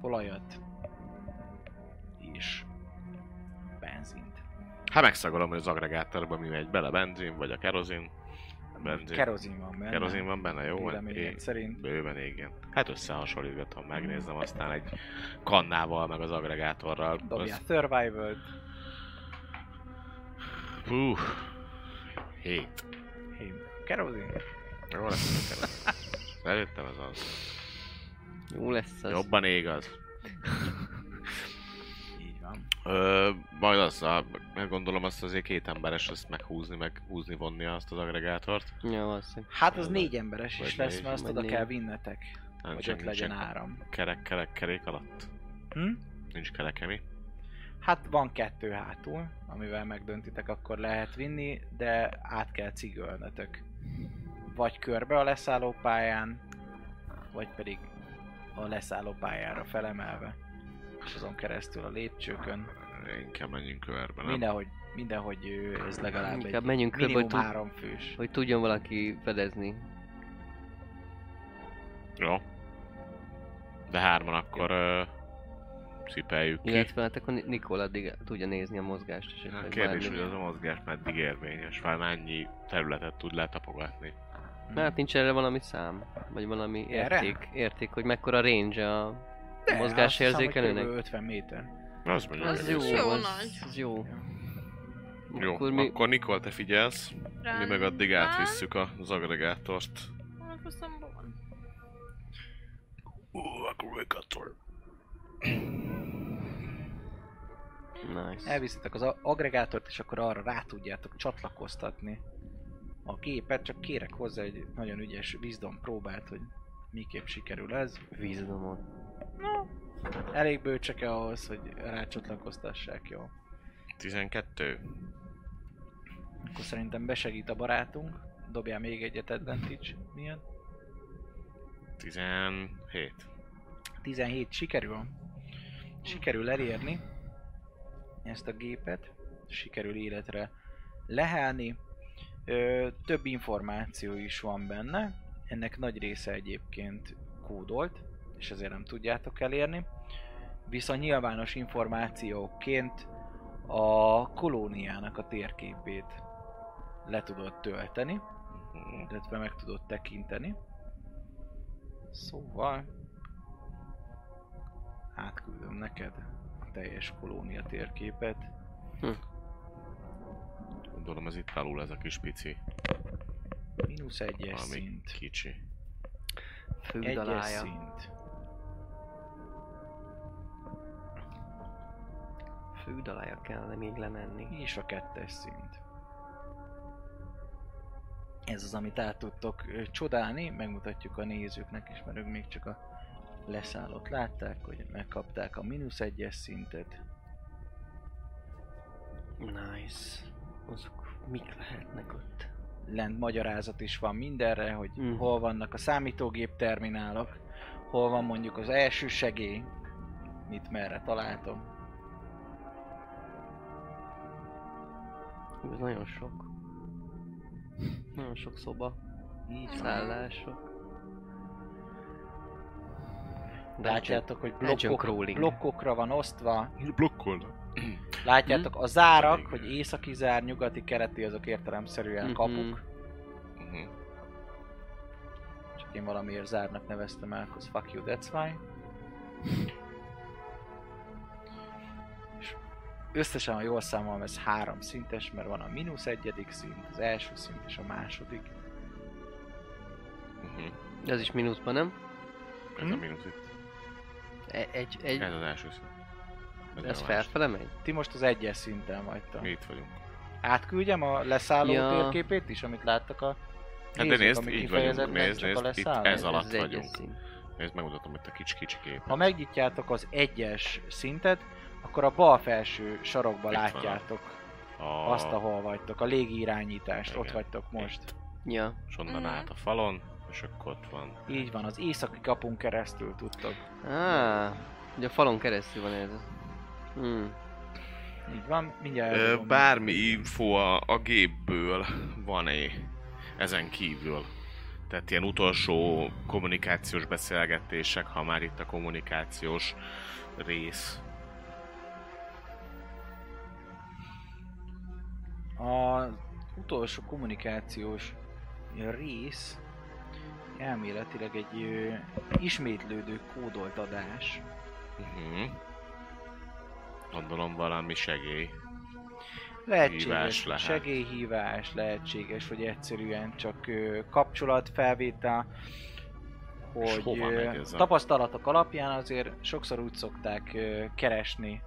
olajat és benzint. Hát megszagolom, hogy az agregátorban mi megy bele, benzin vagy a kerozin. Benzin. Kerozin van benne. Kerozin van benne, jó? Véleményed Én- szerint. Bőven igen. Hát összehasonlítgatom, megnézem aztán egy kannával, meg az agregátorral. Dobjál Az- survival Hú, hét. Hé, kerozin. Jó lesz kerozin. Szerintem ez az. Jó lesz az. Jobban ég az. Így van. Ö, majd azzal, meg gondolom azt azért két emberes ezt meghúzni, meg húzni, vonni azt az agregátort. Ja, valószínűleg. Hát az négy emberes is lesz, négy, mert azt oda négy. kell vinnetek, Nem hogy csak ott legyen áram. kerek, kerek, kerék alatt. Hm? Nincs kereke mi? Hát van kettő hátul, amivel megdöntitek, akkor lehet vinni, de át kell cigölnötök. Vagy körbe a leszállópályán, vagy pedig a leszállópályára felemelve. És azon keresztül a lépcsőkön. Inkább menjünk körbe, nem? Mindenhogy, mindenhogy ez legalább Inkább egy menjünk körbe, hogy, tud, három fős. hogy tudjon valaki fedezni. Jó. De hárman akkor ö, szipeljük ki. Illetve hát akkor Ni- Nikol addig tudja nézni a mozgást. És A kérdés, hogy az a mozgás meddig érvényes, vagy mennyi területet tud letapogatni. Hát nincs erre valami szám, vagy valami Erre? érték, érték, hogy mekkora range a De, mozgás érzékelőnek? körülbelül 50 méter. Az mondjuk Az jó, jó az, nagy. az jó. Jó, Akkor mi... akkor Nikol, te figyelsz, mi meg addig Rendben. átvisszük az agregátort. Hol a faszomban van? Ú, agregátor. Nice. Elviszitek az agregátort, és akkor arra rá tudjátok csatlakoztatni a gépet, csak kérek hozzá egy nagyon ügyes wisdom próbát, hogy miképp sikerül ez. Vízdomot. No, elég bölcsek ahhoz, hogy rácsatlakoztassák, jó. 12. Akkor szerintem besegít a barátunk. Dobjál még egyet advantage. Milyen? 17. 17 sikerül. Sikerül elérni ezt a gépet, sikerül életre lehelni. Ö, több információ is van benne, ennek nagy része egyébként kódolt, és ezért nem tudjátok elérni. Viszont nyilvános információként a kolóniának a térképét le tudod tölteni, illetve meg tudod tekinteni. Szóval átküldöm neked a teljes kolónia térképet. Gondolom ez itt alul ez a kis pici. Mínusz egyes Valami szint. kicsi. Egyes Fődalája. szint. Fődalája kellene még lemenni. És a kettes szint. Ez az, amit át tudtok csodálni, megmutatjuk a nézőknek is, mert ők még csak a leszállót látták, hogy megkapták a mínusz egyes szintet. Nice. Azok mik lehetnek ott? lent magyarázat is van mindenre, hogy Mhm. hol vannak a számítógép terminálok, hol van mondjuk az első segély, mit merre találtam. Ez nagyon sok. Nagyon sok szoba. Így. Szállások. Látjátok, hogy blokkok, blokkokra van osztva. Blokkolna. Látjátok, a zárak, Mhm. hogy északi zár, nyugati, keleti, azok értelemszerűen Mhm. kapuk. Mhm. Csak én valamiért zárnak neveztem el, az fuck you, that's why. És összesen, ha jól számolom, ez három szintes, mert van a mínusz egyedik szint, az első szint és a második. De az is mínuszban, nem? Ez Hm? a mínusz itt. E- Egy, egy, Ez az első szint. Ez, ez felfele megy? Ti most az egyes szinten vagytok. Mi itt vagyunk. Átküldjem a leszálló Ja. térképét is, amit láttak a Hát de nézd, így vagyunk, nézd, nézd, itt leszálló. ez alatt egyes vagyunk. Nézd, megmutatom itt a kicsi-kicsi képet. Ha megnyitjátok az egyes szintet, akkor a bal felső sarokba Itt van. látjátok A... azt, ahol vagytok, a légirányítást, Igen. ott vagytok most. Ja. És onnan Mhm. át a falon, és akkor ott van. Így van, az északi kapun keresztül tudtok. Á, ugye a falon keresztül van ez. Hmm. Így van, mindjárt Ö, bármi info a, a gépből van-e ezen kívül? Tehát ilyen utolsó kommunikációs beszélgetések, ha már itt a kommunikációs rész. Az utolsó kommunikációs rész elméletileg egy ö, ismétlődő kódolt adás. Uh-huh. Gondolom valami segély. Lehetséges Hívás lehet. segélyhívás, lehetséges, hogy egyszerűen csak ö, kapcsolatfelvétel, hogy hova ö, megy ez a- tapasztalatok alapján azért sokszor úgy szokták ö, keresni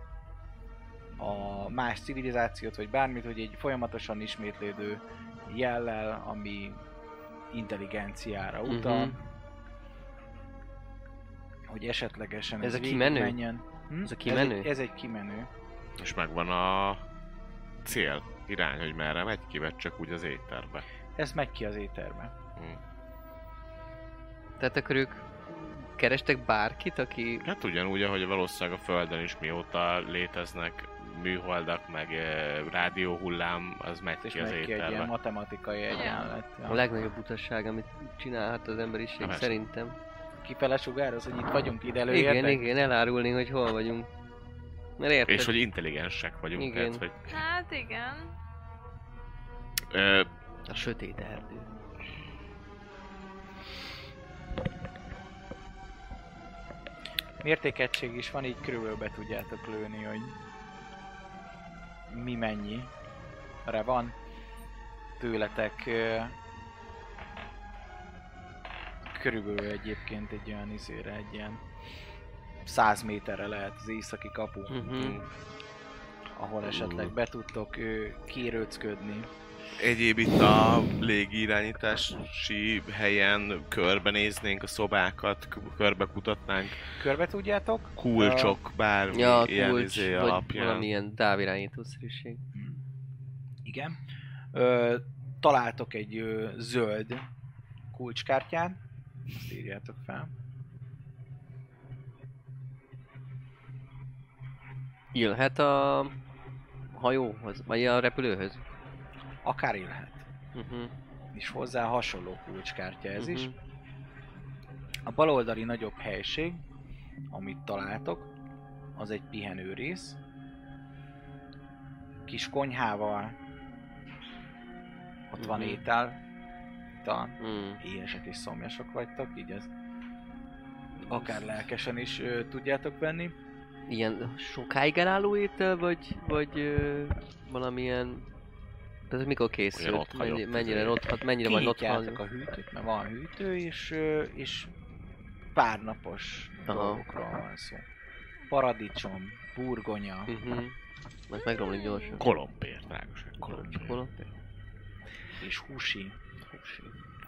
a más civilizációt, vagy bármit, hogy egy folyamatosan ismétlődő jellel, ami intelligenciára utal, Mhm. hogy esetlegesen Ez ez, a kimenő? végigmenjen. Hm? Ez a kimenő? Ez egy, ez egy kimenő. És megvan a cél, irány, hogy merre megy ki, vagy csak úgy az étterbe. Ez megy ki az éterbe. Hm. Tehát akkor ők kerestek bárkit, aki... Hát ugyanúgy, ahogy valószínűleg a Földön is mióta léteznek műholdak, meg eh, rádióhullám, az megy És ki az megy ki egy ilyen matematikai egyenlet. A legnagyobb utasság, amit csinálhat az emberiség, Na, persze. szerintem. Kifele sugároz, hogy itt vagyunk, ide Igen, előértek? igen, elárulni, hogy hol vagyunk. Mert érted? És hogy intelligensek vagyunk, Igen. tehát, hogy Hát igen. ö, A sötét erdő. Mértékegység is van, így körülbelül be tudjátok lőni, hogy mi mennyi. Re van tőletek ö, körülbelül egyébként egy olyan izére, egy ilyen 100 méterre lehet az északi kapu, Uh-huh. ahol esetleg be tudtok kérőcködni. Egyéb itt a légirányítási helyen körbenéznénk a szobákat, k- körbe kutatnánk, Körbe tudjátok? kulcsok, bármi Ja, ilyen kulcs, izé vagy alapján. valamilyen távirányítószerűség. Igen. Ö, találtok egy ö, zöld kulcskártyát, azt írjátok fel. Illhet a hajóhoz, vagy a repülőhöz. Akár élhet. Uh-huh. És hozzá hasonló kulcskártya ez is. Mhm. A baloldali nagyobb helység, amit találtok, az egy pihenő rész. Kis konyhával. Ott van Mhm. étel. Talán Mm. éhesek és szomjasok vagytok, így ez akár lelkesen is ö, tudjátok venni. Ilyen sokáig elálló étel, vagy, vagy ö, valamilyen... Tehát mikor készült? ott Mennyi, mennyire ott, mennyire van ott a hűtőt, mert van hűtő, és, ö, és pár napos Aha. dolgokról van szó. Paradicsom, burgonya, Uh-huh. Ez megromlik gyorsan. Kolompér, drágaság, kolompér. Hol és húsi,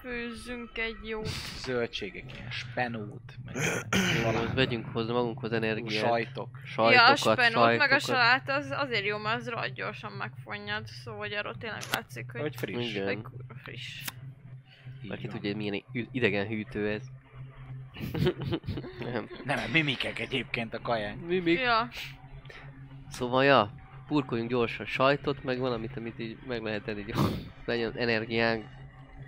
Főzzünk egy jó. zöldségek, ilyen spenót, meg vegyünk hozzá magunkhoz energiát. sajtok. Ja, a Sajtokat, spenót meg a sajtokat. salát az azért jó, mert az rohadt gyorsan megfonnyad, szóval hogy arról tényleg látszik, hogy, Hogy friss. Igen. hogy kurva friss. Aki tudja, milyen idegen hűtő ez. Nem. Nem, mimikek egyébként a kaján. Mi még? Ja, Szóval, ja, purkoljunk gyorsan sajtot, meg valamit, amit így meg lehet enni, így legyen energiánk.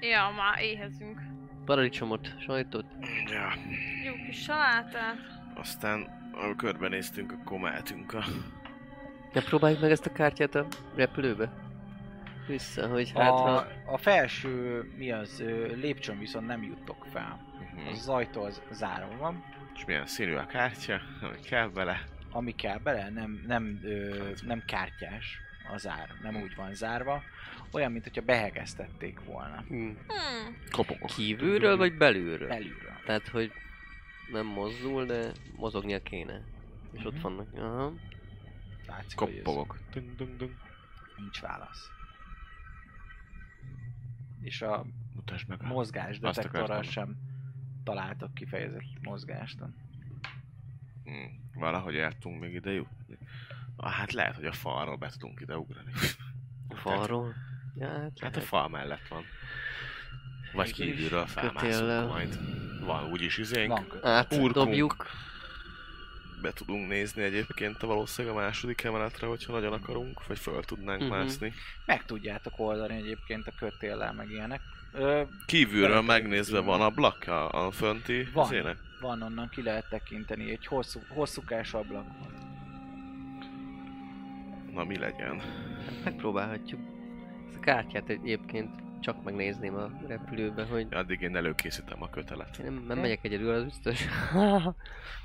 ja, már éhezünk. Paradicsomot, sajtot. Ja. Jó kis salátát. Aztán, ahol körbenéztünk, akkor mehetünk a... Ja, próbáljuk meg ezt a kártyát a repülőbe. Vissza, hogy hát A, ha... a felső, mi az, lépcsőn viszont nem juttok fel. Mhm. Az ajtó az zárva van. És milyen színű a kártya, ami kell bele. Ami kell bele, nem, nem, ö, nem kártyás a zár, nem úgy van zárva. Olyan, mint hogyha behegeztették volna. Hm. Hmm. Kopogok. Kívülről vagy belülről? Belülről. Tehát, hogy nem mozdul, de mozognia kéne. És ott Mhm. vannak. Aha. Látszik, Kopogok. Ding, ding, ding. nincs válasz. És a Mutasd meg a... mozgás detektorral sem találtak kifejezett mozgást. Hmm. Valahogy el tudunk még ide jutni. Ah, hát lehet, hogy a falról be tudunk ide ugrani. A falról. Ja, hát, Hát a lehet. fal mellett van. Vagy kívülről felmászunk kötéllel. majd. Van úgyis izénk. Van kötő. Átdobjuk. Be tudunk nézni egyébként a valószínűleg a második emeletre, hogyha nagyon akarunk, vagy föl tudnánk Mhm. mászni. Meg tudjátok oldani egyébként a kötéllel, meg ilyenek. Ö, Kívülről megnézve van ablak a, a fönti Van. izének? Van onnan ki lehet tekinteni, egy hosszú, hosszúkás ablak. Na mi legyen? Megpróbálhatjuk. Ezt a kártyát egyébként csak megnézném a repülőbe, hogy Addig én előkészítem a kötelet. én nem, nem megyek egyedül, az biztos. A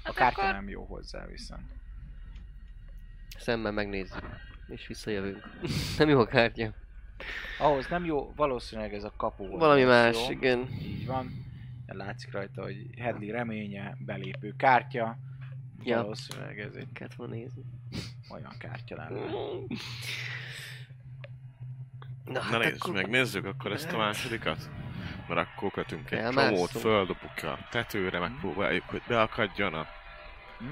Hát kártya akkor- nem jó hozzá viszont. Szemmel megnézzük. És visszajövünk. nem jó a kártya. Ahhoz nem jó, valószínűleg ez a kapu. Valami más, jó. igen. Így van. Látszik rajta, hogy Hedley reménye, belépő kártya. Ja. Valószínűleg ez egy Kellett volna nézni. olyan kártya lenne. Na, Na nézzük meg, nézzük akkor ezt a Hát. másodikat. Mert akkor kötünk egy Elmászunk. csomót, földobjuk a tetőre, megpróbáljuk, hogy beakadjon a, Hm?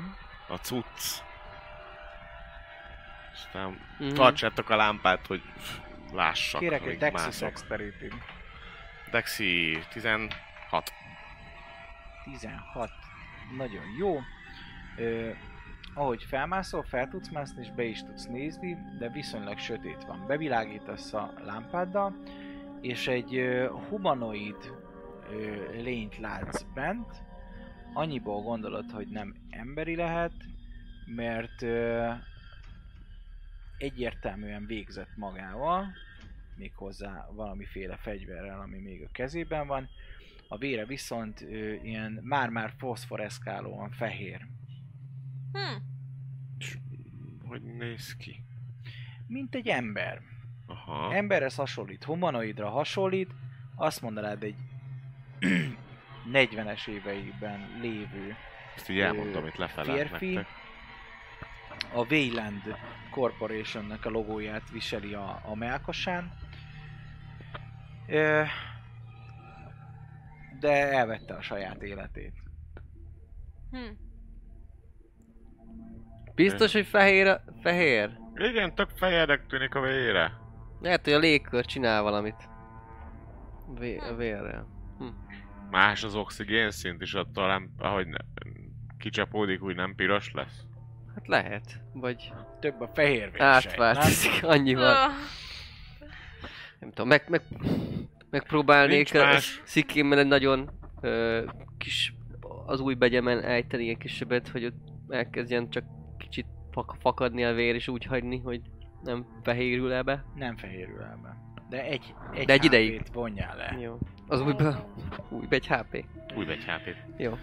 a cucc. Aztán Mhm. tartsátok a lámpát, hogy lássak, Kérek egy. Dexterity. Dexi 16. 16. Nagyon jó. Ö, ahogy felmászol, fel tudsz mászni, és be is tudsz nézni, de viszonylag sötét van. Bevilágítasz a lámpáddal, és egy ö, humanoid ö, lényt látsz bent. Annyiból gondolod, hogy nem emberi lehet, mert ö, egyértelműen végzett magával, méghozzá valamiféle fegyverrel, ami még a kezében van, a vére viszont ö, ilyen már-már foszforeszkálóan fehér. Hm. Hogy néz ki? Mint egy ember. Aha. Emberhez hasonlít, humanoidra hasonlít, azt mondanád egy 40-es éveiben lévő Ezt így elmondom itt lefele férfi. nektek. a Wayland Corporationnek a logóját viseli a, a melkasán. Ö, de elvette a saját életét. Hm. Biztos, hogy fehér, a- fehér? Igen, tök fehérdek tűnik a vére. Lehet, hogy a légkör csinál valamit. Vé- a vérrel. Más az oxigén szint is attól, nem, ahogy ne, kicsapódik, úgy nem piros lesz. Hát lehet. Vagy Több a fehér vérsejt, nem? átváltozik annyival. Öh, Nem tudom, meg, meg, megpróbálnék Nincs a szikémmel egy nagyon ö, kis, az új begyemen ejteni ilyen kisebbet, hogy ott elkezdjen csak kicsit fak, fakadni a vér, és úgy hagyni, hogy nem fehérül el be. Nem fehérül el be. De egy, egy, De egy ideig. Vonjál le. Jó. Az újba, újba egy HP. Úgy egy hp Jó.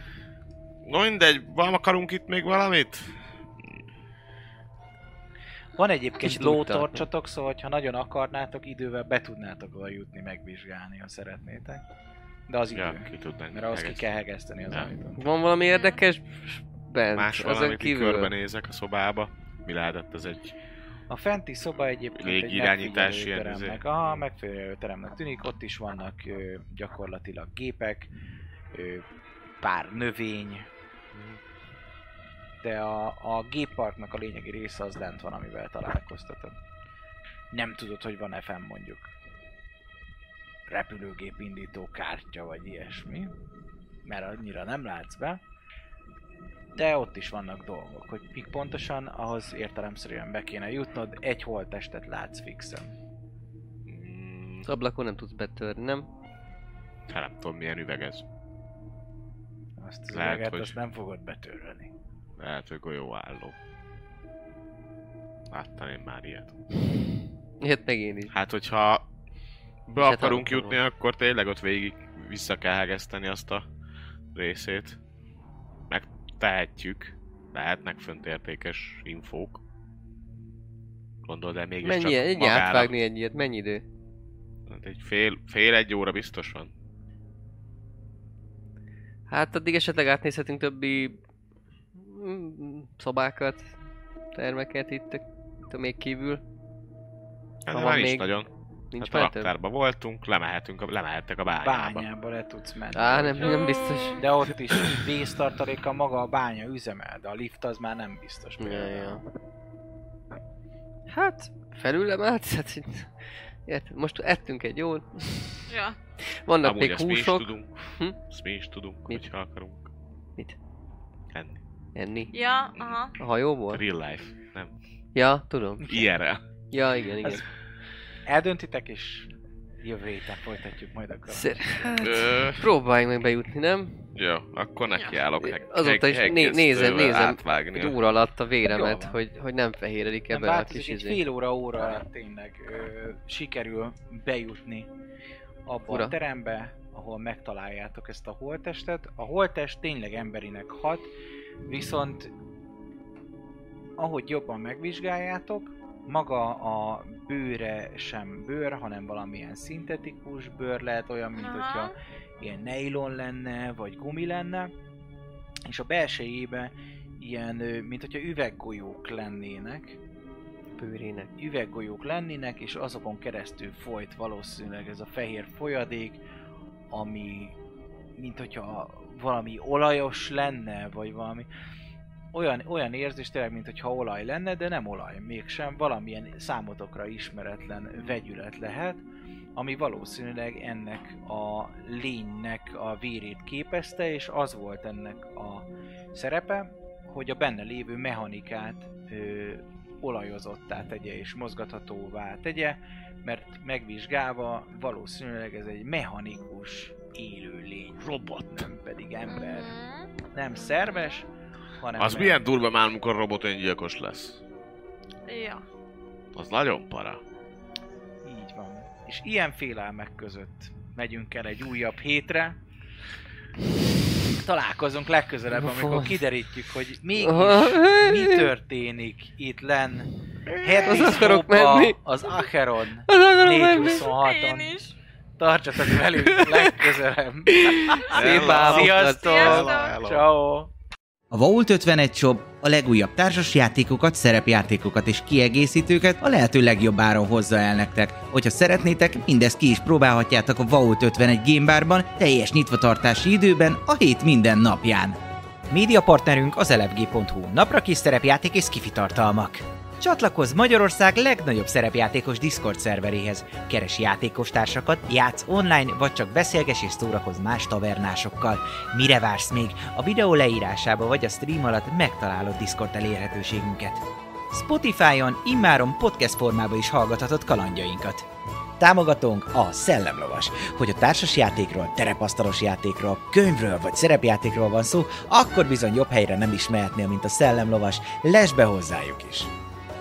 No mindegy, van akarunk itt még valamit? Van egyébként Kicsit úgy lótorcsotok, szóval ha nagyon akarnátok, idővel be tudnátok oda jutni, megvizsgálni, ha szeretnétek. De az idő. Ja, ki tudnánk. Mert ahhoz ki kell hegeszteni az Ja. ajtót. Van valami érdekes bent? Más így kívül? körbenézek a szobába. Mi lehetett ez egy... A fenti szoba egyébként egy Légirányítás ilyen megfigyelőteremnek. izé. Aha, megfigyelőteremnek tűnik, ott is vannak ö, gyakorlatilag gépek, ö, pár növény, de a, a gépparknak a lényegi része az lent van, amivel találkoztatod. Nem tudod, hogy van-e fenn mondjuk repülőgép indító kártya, vagy ilyesmi, mert annyira nem látsz be, de ott is vannak dolgok, hogy mik pontosan, ahhoz értelemszerűen be kéne jutnod, egy holttestet látsz fixen. Mm, Az ablakon nem tudsz betörni, nem? hát nem tudom milyen üveg ez. Azt az Lehet, üveget, hogy- azt nem fogod betörölni. Lehet, hogy golyóálló. Láttam én már ilyet. Ilyet meg én is. Hát, hogyha be És hát akarunk akkor jutni, akkor tényleg ott végig vissza kell hegeszteni azt a részét. Megtehetjük. Lehetnek fönt értékes infók. Gondolod, de mégis Mennyi, csak ennyi átvágni egy ilyet? Mennyi idő? Hát Egy fél, fél egy óra biztos van. Hát addig esetleg átnézhetünk többi szobákat, termeket itt, itt még kívül. Hát van még- nagyon. Nincs hát a raktárban voltunk, lemehetünk, a, lemehettek a bányába. Bányába le tudsz menni. Á, nem, nem biztos. De ott is víztartaléka maga a bánya üzemel, de a lift az már nem biztos. Ja, ja. Hát, felül emelsz, hát itt- Érted? Most ettünk egy jót. Ja. Vannak Amúgy még ezt mi is húsok. tudunk. Hm? Ezt mi is tudunk, Mit? hogyha akarunk. Mit? Enni. Enni. Ja, aha. A hajóból? Real life. Nem. Ja, tudom. Ilyenre. Ja, igen, igen. Ez- Eldöntitek, és jövő héten folytatjuk majd akkor. Szer- hát, Ö, próbáljunk meg bejutni, nem? jó, akkor nekiállok. Ja. Heg- Azóta is heg- né- nézem- nézem. Átvágni. Egy a- óra alatt a véremet, hogy, hogy nem fehéredik ebben a változik, kis egy izé. fél óra óra alatt tényleg ö, sikerül bejutni abba Ura. a terembe, ahol megtaláljátok ezt a holttestet. A holttest tényleg emberinek hat, viszont ahogy jobban megvizsgáljátok, maga a bőre sem bőr, hanem valamilyen szintetikus bőr lehet, olyan, mint Aha. hogyha ilyen nylon lenne, vagy gumi lenne, és a belsejébe ilyen, mint hogyha üveggolyók lennének, Bőrének. üveggolyók lennének, és azokon keresztül folyt valószínűleg ez a fehér folyadék, ami mint hogyha valami olajos lenne, vagy valami olyan, olyan érzés tényleg, mint hogyha olaj lenne, de nem olaj, mégsem, valamilyen számotokra ismeretlen vegyület lehet, ami valószínűleg ennek a lénynek a vérét képezte, és az volt ennek a szerepe, hogy a benne lévő mechanikát ö, olajozottá tegye és mozgathatóvá tegye, mert megvizsgálva valószínűleg ez egy mechanikus élőlény, robot, nem pedig ember. Mhm. Nem szerves, hanem Az meg- milyen durva már, amikor robot öngyilkos lesz. Ja. Az nagyon para. Így van. És ilyen félelmek között megyünk el egy újabb hétre. Találkozunk legközelebb, amikor kiderítjük, hogy mégis mi történik itt lenn Hedwig Az akarok menni. az Acheron Az akarom menni. 426-on. Én is. Tartsatok velünk legközelebb. Szép. Sziasztok! Ciao. A Vault 51 Shop a legújabb társasjátékokat, szerepjátékokat és kiegészítőket a lehető legjobb áron hozza el nektek. Hogyha szeretnétek, mindezt ki is próbálhatjátok a Vault 51 Gamebarban teljes nyitvatartási időben a hét minden napján. Média partnerünk az elefg.hu, napra kis szerepjáték és skifi tartalmak. Csatlakozz Magyarország legnagyobb szerepjátékos Discord szerveréhez. Keres játékostársakat, játsz online, vagy csak beszélges és szórakozz más tavernásokkal. Mire vársz még? A videó leírásába vagy a stream alatt megtalálod Discord elérhetőségünket. Spotify-on immáron podcast formában is hallgathatod kalandjainkat. Támogatónk a Szellemlovas. Hogy a társasjátékról, terepasztalos játékról, könyvről vagy szerepjátékról van szó, akkor bizony jobb helyre nem is mehetnél, mint a Szellemlovas. Lesz be hozzájuk is!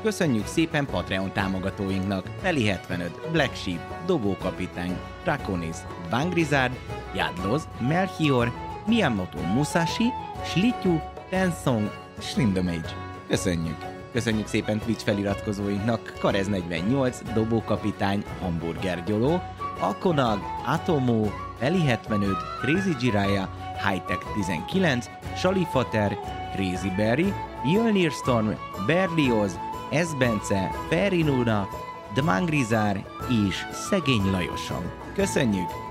Köszönjük szépen Patreon támogatóinknak Feli 75, Black Sheep, Dobókapitány, Draconis, Vangrizard, Jadloz, Melchior, Miyamoto Musashi, Slityu, Tensong, Slindomage. Köszönjük! Köszönjük szépen Twitch feliratkozóinknak Karez 48, Dobókapitány, Hamburger Gyoló, Akonag, Atomo, Feli 75, Crazy Jiraya, Hightech 19, Salifater, Crazy Berry, Jölnir Storm, Berlioz, Esbence, Ferinuna, Dmangrizár és Szegény Lajosom. Köszönjük!